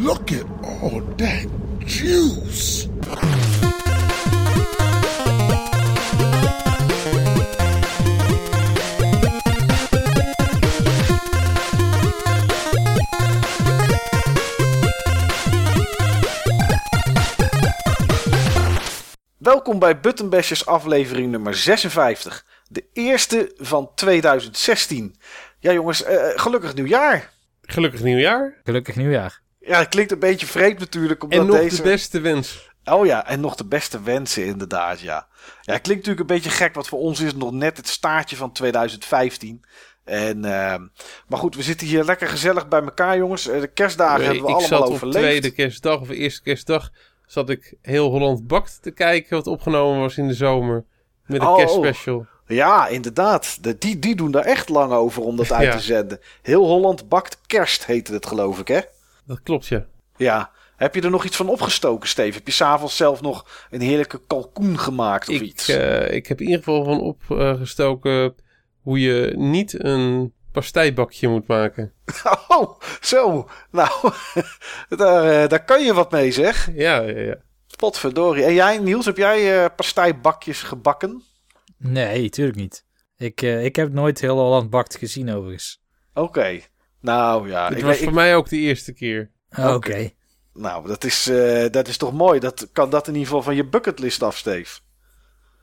Look at all that juice. Welkom bij Buttonbashers aflevering nummer 56. De eerste van 2016. Ja jongens, eh, gelukkig nieuwjaar. Gelukkig nieuwjaar. Gelukkig nieuwjaar. Ja, het klinkt een beetje vreemd natuurlijk. Omdat En nog deze... de beste wens. Oh ja, en nog de beste wensen inderdaad, ja. Ja, het klinkt natuurlijk een beetje gek, want voor ons is het nog net het staartje van 2015. En, eh, maar goed, we zitten hier lekker gezellig bij elkaar, jongens. Eh, De kerstdagen Nee, hebben we ik allemaal zat op overleefd. tweede kerstdag of eerste kerstdag zat ik heel Holland Bakt te kijken wat opgenomen was in de zomer. Met een Oh. kerstspecial. Ja, inderdaad. De, die, die doen daar echt lang over om dat uit Ja. te zenden. Heel Holland bakt kerst, heette het geloof ik, hè? Dat klopt, ja. Ja. Heb je er nog iets van opgestoken, Steve? Heb je s'avonds zelf nog een heerlijke kalkoen gemaakt of Ik, iets? eh, ik heb in ieder geval van opgestoken hoe je niet een pastijbakje moet maken. Oh, zo. Nou, daar, eh, daar kan je wat mee, zeg. Ja, ja, ja. Potverdorie. En jij, Niels, heb jij eh pastijbakjes gebakken? Nee, tuurlijk niet. Ik, eh, ik heb nooit heel Holland Bakt gezien overigens. Oké. Nou ja, Het ik, was weet- voor ik- mij ook de eerste keer. Oké. nou, dat is, eh, dat is toch mooi. Dat kan dat in ieder geval van je bucketlist af, Steve.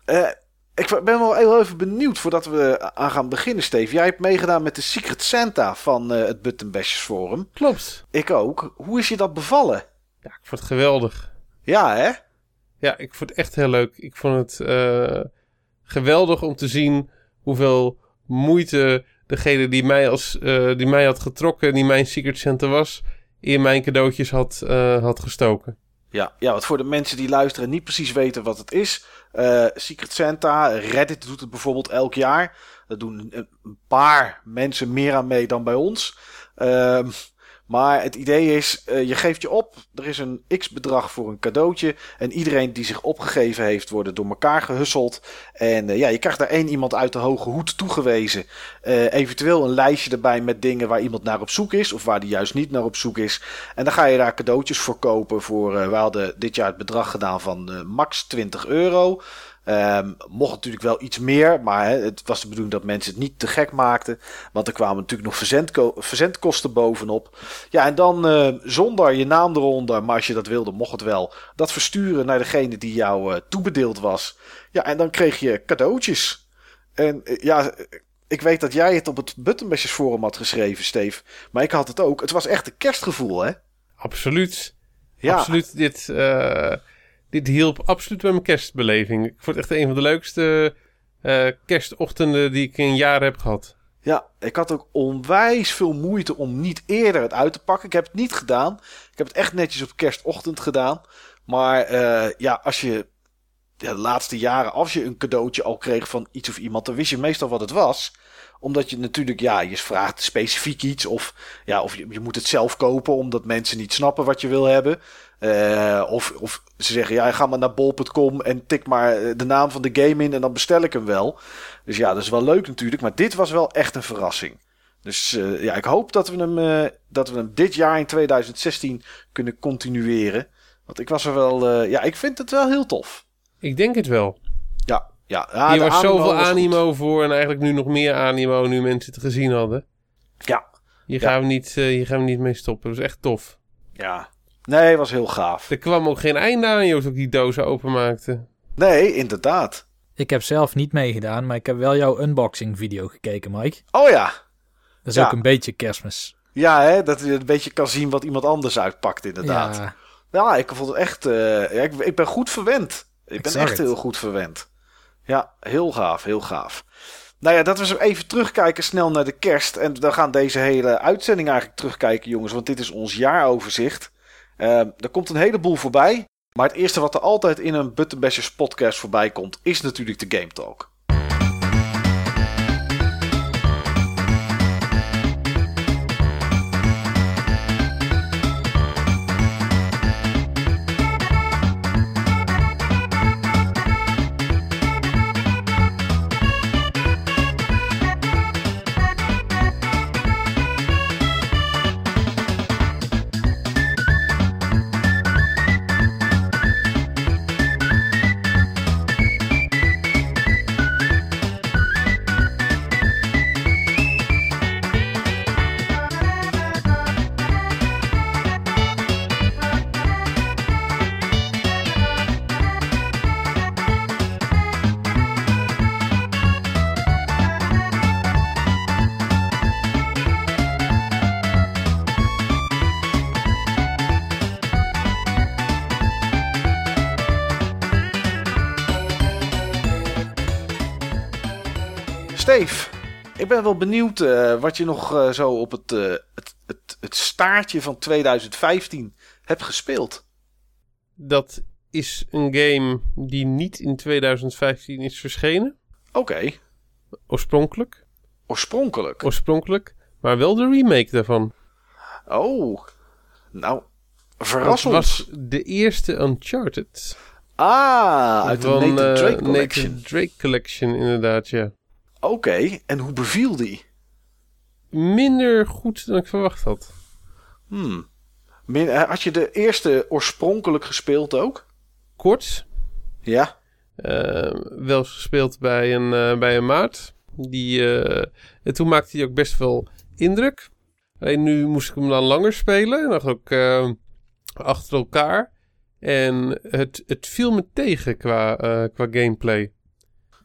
Eh, ik ben wel heel even benieuwd voordat we aan gaan beginnen, Steve. Jij hebt meegedaan met de Secret Santa van eh, het Button Bashers Forum. Klopt. Ik ook. Hoe is je dat bevallen? Ja, ik vond het geweldig. Ja, hè? Ja, ik vond het echt heel leuk. Ik vond het eh, geweldig om te zien hoeveel moeite degene die mij, als, eh, die mij had getrokken, die mijn Secret Center was, in mijn cadeautjes had, eh, had gestoken. Ja, ja, want voor de mensen die luisteren en niet precies weten wat het is. eh, Secret Santa, Reddit doet het bijvoorbeeld elk jaar. Dat doen een paar mensen meer aan mee dan bij ons. Ehm, maar het idee is, eh, je geeft je op. Er is een x-bedrag voor een cadeautje. En iedereen die zich opgegeven heeft, worden door elkaar gehusseld. En eh, ja, je krijgt daar één iemand uit de hoge hoed toegewezen. Eh, eventueel een lijstje erbij met dingen waar iemand naar op zoek is. Of waar die juist niet naar op zoek is. En dan ga je daar cadeautjes voor kopen. Voor, we hadden dit jaar het bedrag gedaan van max 20 euro. Ehm, mocht natuurlijk wel iets meer, maar het was de bedoeling dat mensen het niet te gek maakten. Want er kwamen natuurlijk nog verzendko- verzendkosten bovenop. Ja, en dan eh, zonder je naam eronder, maar als je dat wilde, mocht het wel. Dat versturen naar degene die jou eh, toebedeeld was. Ja, en dan kreeg je cadeautjes. En eh, ja, ik weet dat jij het op het Buttonbashers Forum had geschreven, Steve. Maar ik had het ook. Het was echt een kerstgevoel, hè? Absoluut. Ja, Absoluut. Dit, eh, dit hielp absoluut bij mijn kerstbeleving. Ik vond het echt een van de leukste eh, kerstochtenden die ik in jaren heb gehad. Ja, ik had ook onwijs veel moeite om niet eerder het uit te pakken. Ik heb het niet gedaan. Ik heb het echt netjes op kerstochtend gedaan. Maar eh, ja, als je ja, de laatste jaren, als je een cadeautje al kreeg van iets of iemand, dan wist je meestal wat het was. Omdat je natuurlijk, ja, je vraagt specifiek iets. Of, ja, of je, je moet het zelf kopen, omdat mensen niet snappen wat je wil hebben. Eh, of, of ze zeggen, ja, ga maar naar bol.com en tik maar eh, de naam van de game in en dan bestel ik hem wel. Dus ja, dat is wel leuk natuurlijk. Maar dit was wel echt een verrassing. Dus eh, ja, ik hoop dat we, hem, dat we hem dit jaar in 2016 kunnen continueren. Want ik was er wel, ja, ik vind het wel heel tof. Ik denk het wel. Ja, ja. ja Hier de was zoveel was goed. animo voor en eigenlijk nu nog meer animo nu mensen het gezien hadden. Ja, Hier, Ja. gaan, we niet, hier gaan we niet mee stoppen. Dat is echt tof. ja. Nee, was heel gaaf. Er kwam ook geen einde aan, Joost, ook die dozen openmaakte. Nee, inderdaad. Ik heb zelf niet meegedaan, maar ik heb wel jouw unboxing video gekeken, Mike. Oh ja. Dat is Ja. ook een beetje kerstmis. Ja, hè, dat je een beetje kan zien wat iemand anders uitpakt, inderdaad. Ja, Ja, ik vond het echt. eh, ja, ik, ik ben goed verwend. Ik Ik ben echt heel goed verwend. Ja, heel gaaf, heel gaaf. Nou ja, dat was even terugkijken snel naar de kerst. En we gaan deze hele uitzending eigenlijk terugkijken, jongens. Want dit is ons jaaroverzicht. Eh, er komt een heleboel voorbij. Maar het eerste wat er altijd in een Buttonbashers podcast voorbij komt, is natuurlijk de Game Talk. Ik ben wel benieuwd eh, wat je nog eh, zo op het, eh, het, het, het staartje van 2015 hebt gespeeld. Dat is een game die niet in 2015 is verschenen. Oké, Oorspronkelijk. oorspronkelijk. Oorspronkelijk. Maar wel de remake daarvan. Oh, nou, Dat verras ons. was de eerste Uncharted. Ah, uit de Nathan Drake Collection. Nathan Drake Collection, inderdaad, ja. Oké, en hoe beviel die? Minder goed dan ik verwacht had. Hmm. Min- eh, Had je de eerste oorspronkelijk gespeeld ook? Kort. Ja. eh, wel eens gespeeld bij een, eh, bij een maat. Die, en toen maakte hij ook best wel indruk. Alleen nu moest ik hem dan langer spelen. En nog ook achter elkaar. En het, het viel me tegen qua, qua gameplay.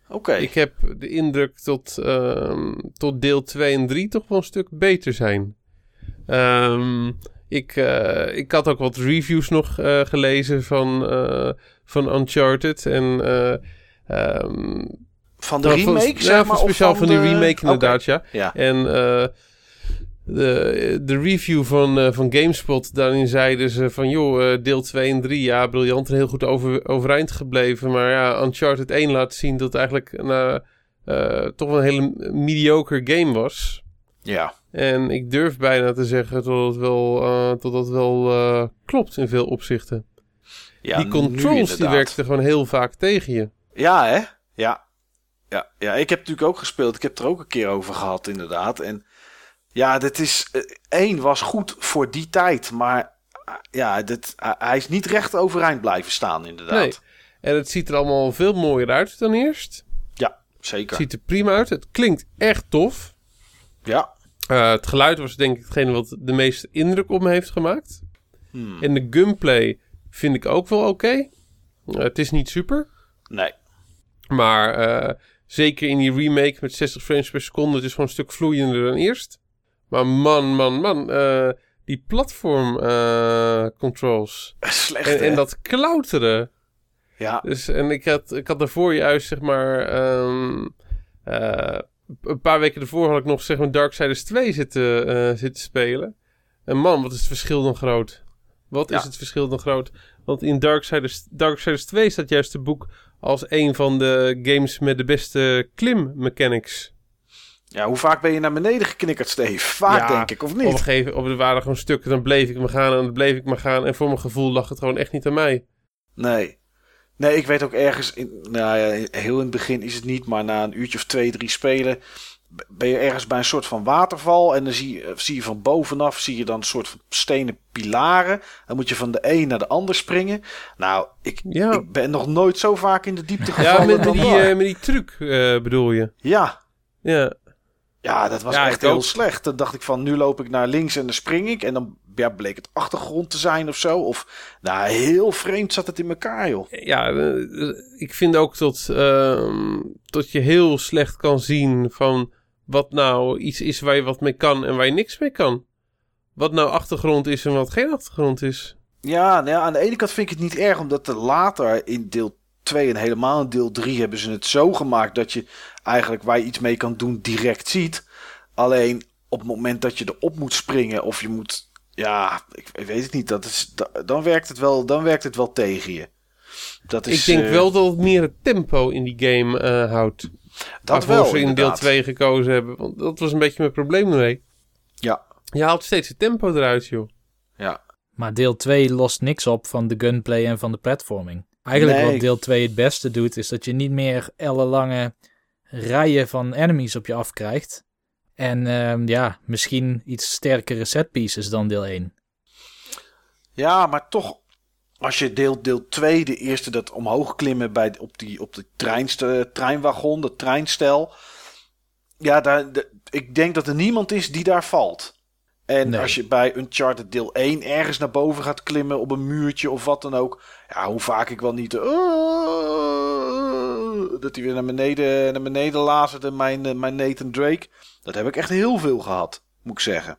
Oké. Ik heb de indruk tot, ehm, tot deel 2 en 3 toch wel een stuk beter zijn. Ehm, ik, eh, ik had ook wat reviews nog eh, gelezen van, eh, van Uncharted. En ehm, Van de nou, van- remake, ja, zeg van maar? speciaal van, die de- remake inderdaad, Oké, ja. Ja. En eh, de, de review van, eh, van GameSpot, daarin zeiden ze van... joh, eh, deel 2 en 3, ja, briljant en heel goed over, overeind gebleven. Maar ja, Uncharted 1 laat zien dat het eigenlijk eh, toch een hele mediocre game was. ja. En ik durf bijna te zeggen dat het wel, dat dat wel klopt in veel opzichten. ja die controls die werkten gewoon heel vaak tegen je. Ja, hè? Ja. ja. Ja, ik heb natuurlijk ook gespeeld. Ik heb het er ook een keer over gehad, inderdaad. En ja, dit is... eh, één was goed voor die tijd, maar... ah, Ja, dit, ah, hij is niet recht overeind blijven staan, inderdaad. Nee. En het ziet er allemaal veel mooier uit dan eerst. Ja, Het zeker. ziet er prima uit. Het klinkt echt tof. Ja. Eh, het geluid was denk ik hetgene wat de meeste indruk op me heeft gemaakt. Hmm. En de gunplay vind ik ook wel oké. Eh, het is niet super. Nee. Maar eh, zeker in die remake met 60 frames per seconde. Het is gewoon een stuk vloeiender dan eerst. Maar man, man, man. eh, die platform eh, controls. Slecht, En, dat klauteren. Ja. Dus, en ik had, ik had daarvoor juist, zeg maar... ehm, eh, een paar weken ervoor had ik nog, zeg maar, Darksiders 2 zitten, zitten spelen. En man, wat is het verschil dan groot. Wat Ja. is het verschil dan groot? Want in Darksiders, Darksiders 2 staat juist het boek als een van de games met de beste klim mechanics. Ja, hoe vaak ben je naar beneden geknikkerd, Steve? Vaak, Ja, denk ik, of Op een niet? gegeven moment, er waren gewoon stukken, dan bleef ik maar gaan en dan bleef ik maar gaan. En voor mijn gevoel lag het gewoon echt niet aan mij. Nee. Nee, ik weet ook ergens, in, nou ja, heel in het begin is het niet, maar na een uurtje of twee, drie spelen ben je ergens bij een soort van waterval en dan zie je, zie je van bovenaf zie je dan een soort van stenen pilaren. Dan moet je van de een naar de ander springen. Nou, ik, Ja. ik ben nog nooit zo vaak in de diepte Ja, gevallen met, met die, eh, met die truc eh, bedoel je. ja, Ja, ja, dat was Ja, echt heel ook. slecht. Dan dacht ik van, nu loop ik naar links en dan spring ik. En dan ja, bleek het achtergrond te zijn of zo. Of, nou, heel vreemd zat het in elkaar, joh. ja eh, ik vind ook dat, ehm, dat je heel slecht kan zien van wat nou iets is waar je wat mee kan en waar je niks mee kan. Wat nou achtergrond is en wat geen achtergrond is. Ja, nou ja, aan de ene kant vind ik het niet erg, omdat er later in deel 2 en helemaal in deel 3 hebben ze het zo gemaakt dat je eigenlijk waar je iets mee kan doen direct ziet. Alleen op het moment dat je erop moet springen of je moet, ja, ik, ik weet het niet, dat is, da- dan, werkt het wel, dan werkt het wel tegen je. Dat is, ik denk eh, wel dat het meer het tempo in die game eh, houdt. dat waarvoor wel, ze in deel inderdaad. 2 gekozen hebben. Want dat was een beetje mijn probleem ermee. Ja, Je haalt steeds het tempo eruit, joh. ja. Maar deel 2 lost niks op van de gunplay en van de platforming. Eigenlijk Nee. wat deel 2 het beste doet, is dat je niet meer ellenlange rijen van enemies op je afkrijgt. En ehm, ja, misschien iets sterkere setpieces dan deel 1. Ja, maar toch, als je deel, deel 2, de eerste dat omhoog klimmen bij, op, die, op de treinste, treinwagon, de treinstel. Ja, daar, de- ik denk dat er niemand is die daar valt. En Nee. als je bij Uncharted deel 1 ergens naar boven gaat klimmen op een muurtje of wat dan ook. Ja, hoe vaak ik wel niet... eh, dat hij weer naar beneden, naar beneden lazerde, mijn, eh, mijn Nathan Drake. Dat heb ik echt heel veel gehad, moet ik zeggen.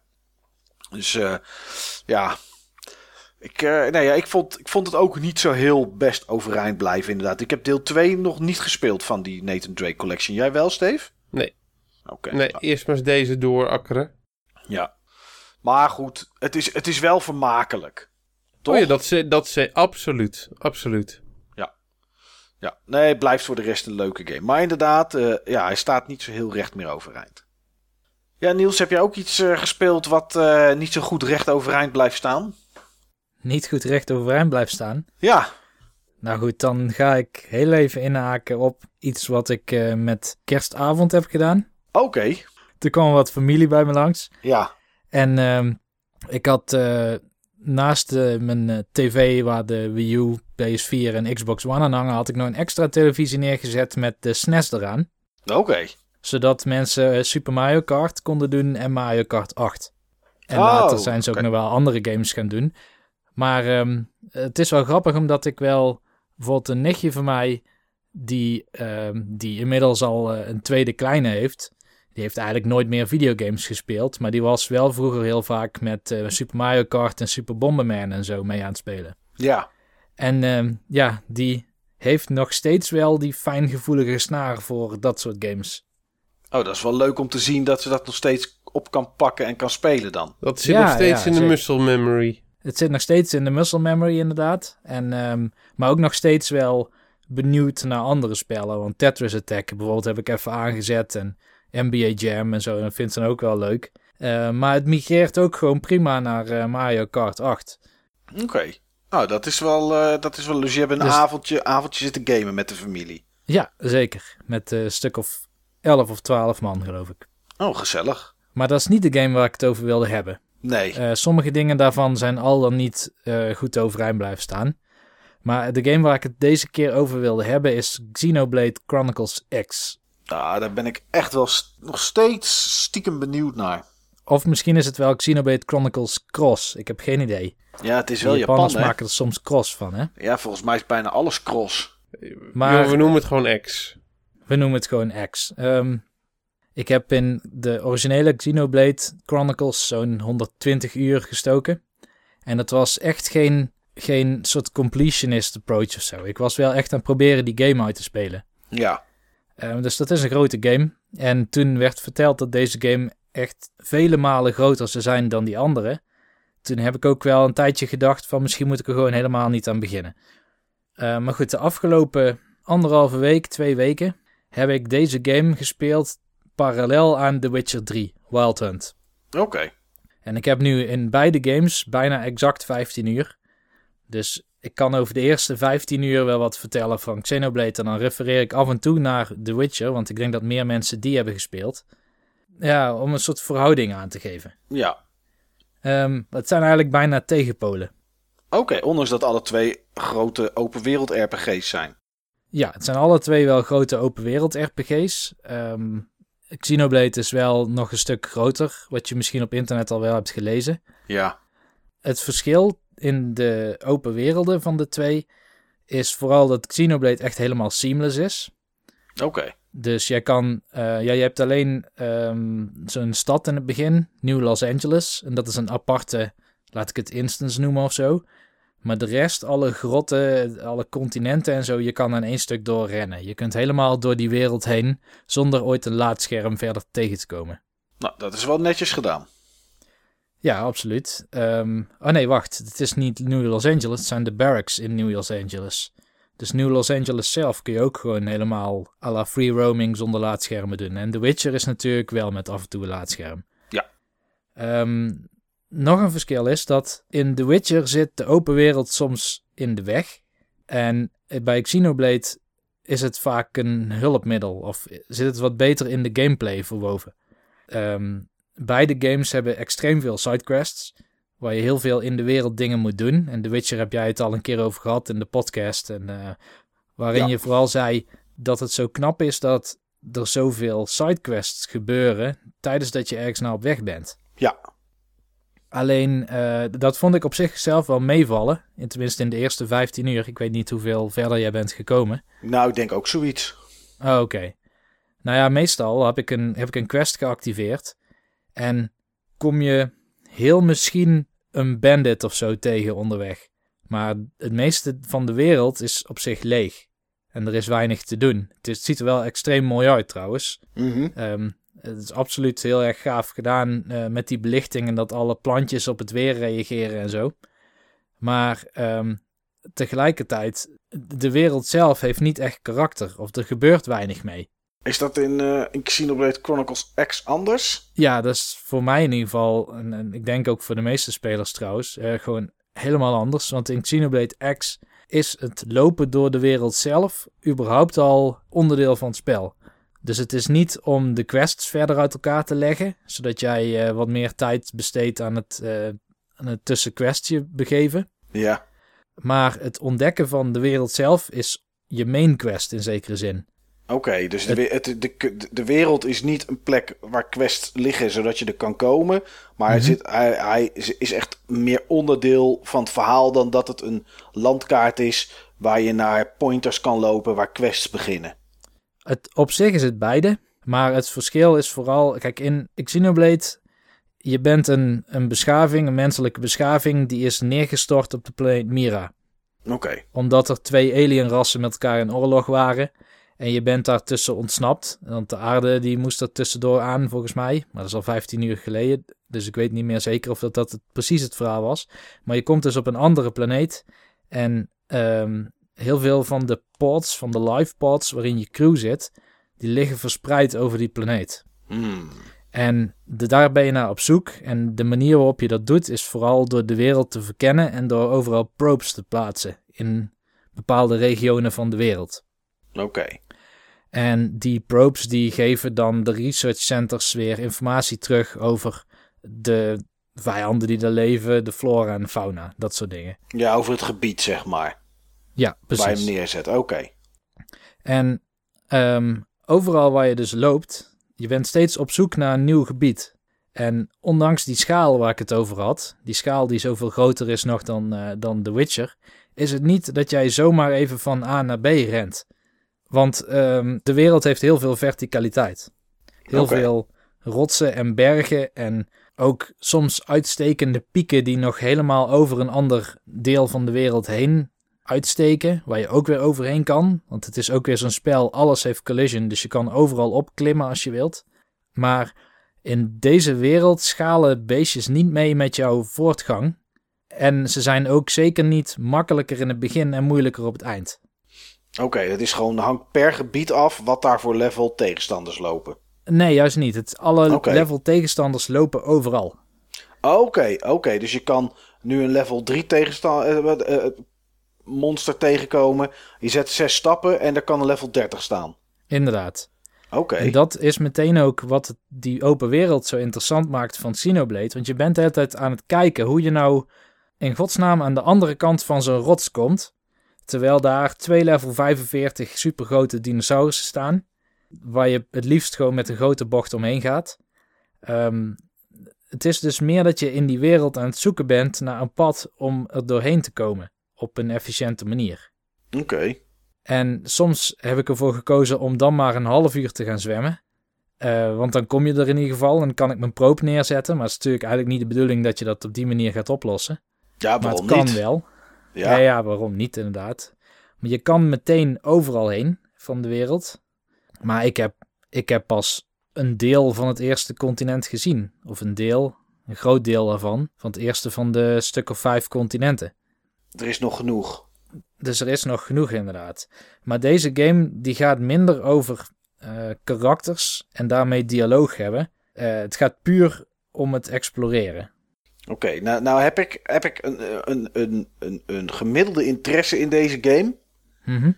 Dus eh, ja, ik, nee, ja, ik, vond, ik vond het ook niet zo heel best overeind blijven, inderdaad. Ik heb deel 2 nog niet gespeeld van die Nathan Drake Collection. Jij wel, Steve? Nee. Oké. Nee, nou, eerst maar eens deze doorakkeren. ja. Maar goed, het is, het is wel vermakelijk. Toch? Oh ja, dat ze, dat ze, absoluut, absoluut. Ja, nee, het blijft voor de rest een leuke game. Maar inderdaad, eh, ja, hij staat niet zo heel recht meer overeind. Ja, Niels, heb jij ook iets eh, gespeeld wat eh, niet zo goed recht overeind blijft staan? Niet goed recht overeind blijft staan. Ja, Nou goed, dan ga ik heel even inhaken op iets wat ik eh, met kerstavond heb gedaan. oké. Er kwam wat familie bij me langs. Ja, En ehm, ik had eh, naast eh, mijn eh, tv waar de Wii U, PS4 en Xbox One aan hangen, had ik nog een extra televisie neergezet met de SNES eraan. oké. Zodat mensen Super Mario Kart konden doen en Mario Kart 8. En Oh, later zijn ze ook nog wel andere games gaan doen. Maar ehm, het is wel grappig omdat ik wel bijvoorbeeld een nichtje van mij, die, ehm, die inmiddels al een tweede kleine heeft. Die heeft eigenlijk nooit meer videogames gespeeld. Maar die was wel vroeger heel vaak met eh, Super Mario Kart en Super Bomberman en zo mee aan het spelen. Ja, En ehm, ja, die heeft nog steeds wel die fijngevoelige snaar voor dat soort games. oh, dat is wel leuk om te zien dat ze dat nog steeds op kan pakken en kan spelen dan. Dat zit Ja, nog steeds ja, in de zeker. muscle memory. Het zit nog steeds in de muscle memory inderdaad. En, ehm, maar ook nog steeds wel benieuwd naar andere spellen. Want Tetris Attack bijvoorbeeld heb ik even aangezet. En NBA Jam en zo. En dat vindt ze dan ook wel leuk. Eh, maar het migreert ook gewoon prima naar Mario Kart 8. Oké. Nou, dat is wel, eh, dat is wel. Dus je hebt een Dus- avondje, avondje zitten gamen met de familie. Ja, zeker. Met een stuk of 11 of 12 man geloof ik. Oh, gezellig. Maar dat is niet de game waar ik het over wilde hebben. Nee. Eh, sommige dingen daarvan zijn al dan niet goed overeind blijven staan. Maar de game waar ik het deze keer over wilde hebben is Xenoblade Chronicles X. Ah, daar ben ik echt wel st- nog steeds stiekem benieuwd naar. Of misschien is het wel Xenoblade Chronicles Cross. Ik heb geen idee. Ja, het is wel Japan, Japanners hè? maken er soms cross van, hè? Ja, volgens mij is bijna alles cross. Maar we noemen het gewoon X. we noemen het gewoon X. Ehm, ik heb in de originele Xenoblade Chronicles zo'n 120 uur gestoken. En dat was echt geen, geen soort completionist approach of zo. Ik was wel echt aan het proberen die game uit te spelen. Ja. Ehm, dus dat is een grote game. En toen werd verteld dat deze game echt vele malen groter zou zijn dan die andere. Toen heb ik ook wel een tijdje gedacht van misschien moet ik er gewoon helemaal niet aan beginnen. Eh, maar goed, de afgelopen anderhalve week, twee weken, heb ik deze game gespeeld parallel aan The Witcher 3, Wild Hunt. Oké. En ik heb nu in beide games bijna exact 15 uur. Dus ik kan over de eerste 15 uur wel wat vertellen van Xenoblade. En dan refereer ik af en toe naar The Witcher, want ik denk dat meer mensen die hebben gespeeld. Ja, om een soort verhouding aan te geven. Ja. Ehm het zijn eigenlijk bijna tegenpolen. Oké, ondanks dat alle twee grote open wereld RPG's zijn. Ja, het zijn alle twee wel grote open wereld RPG's. Ehm Xenoblade is wel nog een stuk groter, wat je misschien op internet al wel hebt gelezen. Ja. Het verschil in de open werelden van de twee is vooral dat Xenoblade echt helemaal seamless is. Oké. Dus jij kan, eh, ja, je hebt alleen ehm, zo'n stad in het begin, New Los Angeles. En dat is een aparte, laat ik het instance noemen of zo. Maar de rest, alle grotten, alle continenten en zo, je kan aan één stuk doorrennen. Je kunt helemaal door die wereld heen zonder ooit een laadscherm verder tegen te komen. Nou, dat is wel netjes gedaan. Ja, absoluut. Ehm, oh nee, wacht. Het is niet New Los Angeles. Het zijn de barracks in New Los Angeles. Dus New Los Angeles zelf kun je ook gewoon helemaal à la free roaming zonder laadschermen doen. En The Witcher is natuurlijk wel met af en toe een laadscherm. Ja. Ehm, nog een verschil is dat in The Witcher zit de open wereld soms in de weg. En bij Xenoblade is het vaak een hulpmiddel. Of zit het wat beter in de gameplay verwoven. Ehm, beide games hebben extreem veel sidequests. Waar je heel veel in de wereld dingen moet doen. En The Witcher heb jij het al een keer over gehad in de podcast. En, eh, waarin Ja. je vooral zei dat het zo knap is dat er zoveel sidequests gebeuren. tijdens dat je ergens nou op weg bent. Ja. Alleen, eh, dat vond ik op zichzelf wel meevallen. In, tenminste in de eerste 15 uur. Ik weet niet hoeveel verder jij bent gekomen. Nou, ik denk ook zoiets. Oh, oké. Nou ja, meestal heb ik, een, heb ik een quest geactiveerd. En kom je heel misschien een bandit of zo tegen onderweg. Maar het meeste van de wereld is op zich leeg. En er is weinig te doen. Het, is- het ziet er wel extreem mooi uit trouwens. Mhm. Ehm, Het is absoluut heel erg gaaf gedaan eh, met die belichting en dat alle plantjes op het weer reageren en zo. Maar ehm, tegelijkertijd, de wereld zelf heeft niet echt karakter of er gebeurt weinig mee. Is dat in, eh in Xenoblade Chronicles X anders? Ja, dat is voor mij in ieder geval, en, en ik denk ook voor de meeste spelers trouwens, eh, gewoon helemaal anders. Want in Xenoblade X is het lopen door de wereld zelf überhaupt al onderdeel van het spel. Dus het is niet om de quests verder uit elkaar te leggen, zodat jij eh, wat meer tijd besteedt aan het, aan het tussen questje begeven. Ja. Maar het ontdekken van de wereld zelf is je main quest in zekere zin. Oké, dus de, het, de, de, wereld is niet een plek waar quests liggen zodat je er kan komen. Maar hij, Mhm. zit, hij, hij is- is echt meer onderdeel van het verhaal dan dat het een landkaart is waar je naar pointers kan lopen waar quests beginnen. Het, op zich is het beide, maar het verschil is vooral... Kijk, in Xenoblade, je bent een, een beschaving, een menselijke beschaving... die is neergestort op de planeet Mira. Oké, Omdat er twee alienrassen met elkaar in oorlog waren... En je bent daartussen ontsnapt. Want de aarde die moest er tussendoor aan, volgens mij. Maar dat is al 15 uur geleden. Dus ik weet niet meer zeker of dat, dat het, precies het verhaal was. Maar je komt dus op een andere planeet. En ehm, heel veel van de pods, van de live pods waarin je crew zit... die liggen verspreid over die planeet. Hmm. En de, daar ben je naar op zoek. En de manier waarop je dat doet is vooral door de wereld te verkennen... en door overal probes te plaatsen in bepaalde regionen van de wereld. oké. En die probes die geven dan de research centers weer informatie terug over de vijanden die daar leven, de flora en fauna, dat soort dingen. Ja, over het gebied zeg maar, Ja, waar je hem precies. neerzet. Oké, En ehm, overal waar je dus loopt, je bent steeds op zoek naar een nieuw gebied. En ondanks die schaal waar ik het over had, die schaal die zoveel groter is nog dan, eh, dan The Witcher, is het niet dat jij zomaar even van A naar B rent. Want ehm, de wereld heeft heel veel verticaliteit. Heel veel rotsen en bergen en ook soms uitstekende pieken die nog helemaal over een ander deel van de wereld heen uitsteken, waar je ook weer overheen kan. Want het is ook weer zo'n spel, alles heeft collision, dus je kan overal opklimmen als je wilt. Maar in deze wereld schalen beestjes niet mee met jouw voortgang. En ze zijn ook zeker niet makkelijker in het begin en moeilijker op het eind. Oké. Het is gewoon hangt per gebied af wat daar voor level tegenstanders lopen. Nee, juist niet. Het, alle level tegenstanders lopen overal. Oké, oké. Dus je kan nu een level 3 tegenstander, eh, eh, monster tegenkomen. Je zet zes stappen en er kan een level 30 staan. Inderdaad. Oké. En dat is meteen ook wat die open wereld zo interessant maakt van Xenoblade. Want je bent de hele tijd aan het kijken hoe je nou in godsnaam aan de andere kant van zo'n rots komt. Terwijl daar twee level 45 supergrote dinosaurussen staan. Waar je het liefst gewoon met een grote bocht omheen gaat. Ehm, het is dus meer dat je in die wereld aan het zoeken bent naar een pad om er doorheen te komen. Op een efficiënte manier. Oké. En soms heb ik ervoor gekozen om dan maar een half uur te gaan zwemmen. Eh, want dan kom je er in ieder geval en kan ik mijn proop neerzetten. Maar het is natuurlijk eigenlijk niet de bedoeling dat je dat op die manier gaat oplossen. Ja, Maar het kan niet? wel. Ja. Ja. ja, waarom niet inderdaad. Maar je kan meteen overal heen van de wereld. Maar ik heb, ik heb pas een deel van het eerste continent gezien. Of een deel, een groot deel daarvan. Van het eerste van de stuk of vijf continenten. Er is nog genoeg. Dus er is nog genoeg inderdaad. Maar deze game die gaat minder over eh, karakters en daarmee dialoog hebben. Eh, het gaat puur om het exploreren. Oké, nou, nou heb ik, heb ik een, een, een, een, een gemiddelde interesse in deze game. Mhm.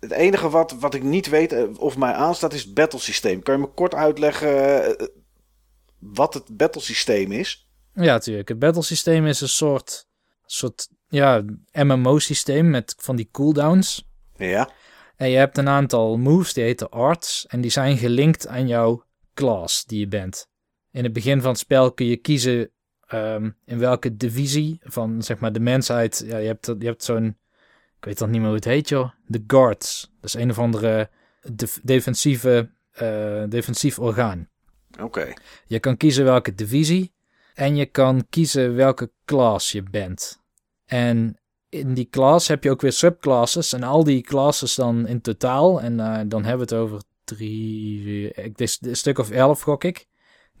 Het enige wat, wat ik niet weet eh, of mij aanstaat is het battlesysteem. Kan je me kort uitleggen eh, wat het battlesysteem is? Ja, natuurlijk. Het battlesysteem is een soort, soort ja, MMO-systeem met van die cooldowns. Ja. En je hebt een aantal moves, die heten arts. En die zijn gelinkt aan jouw class die je bent. In het begin van het spel kun je kiezen ehm, in welke divisie van zeg maar de mensheid. Ja, je hebt, je hebt zo'n. Ik weet dan niet meer hoe het heet, joh. De guards. Dat is een of andere def- defensieve, eh, defensief orgaan. Oké. Je kan kiezen welke divisie en je kan kiezen welke class je bent. En in die class heb je ook weer subclasses en al die classes dan in totaal, en eh, dan hebben we het over drie, ik, een stuk of elf gok ik.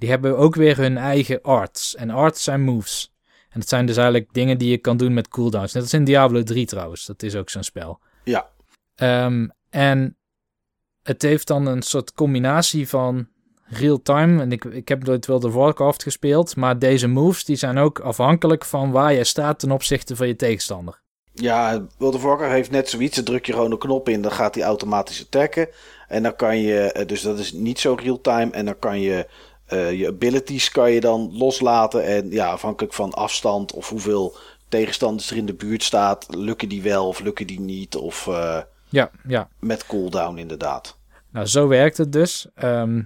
Die hebben ook weer hun eigen arts. En arts zijn moves. En dat zijn dus eigenlijk dingen die je kan doen met cooldowns. Net als in Diablo 3 trouwens. Dat is ook zo'n spel. Ja. Ehm, en het heeft dan een soort combinatie van real-time. En ik, ik heb nooit World of Warcraft gespeeld. Maar deze moves die zijn ook afhankelijk van waar je staat ten opzichte van je tegenstander. Ja, World of Warcraft heeft net zoiets. Dan druk je gewoon een knop in, dan gaat hij automatisch attacken. En dan kan je, eh, dus dat is niet zo real-time. En dan kan je eh, je abilities kan je dan loslaten. En ja, afhankelijk van afstand of hoeveel tegenstanders er in de buurt staat, lukken die wel of lukken die niet. Of eh, Ja, ja. met cooldown inderdaad. Nou, zo werkt het dus. Ehm,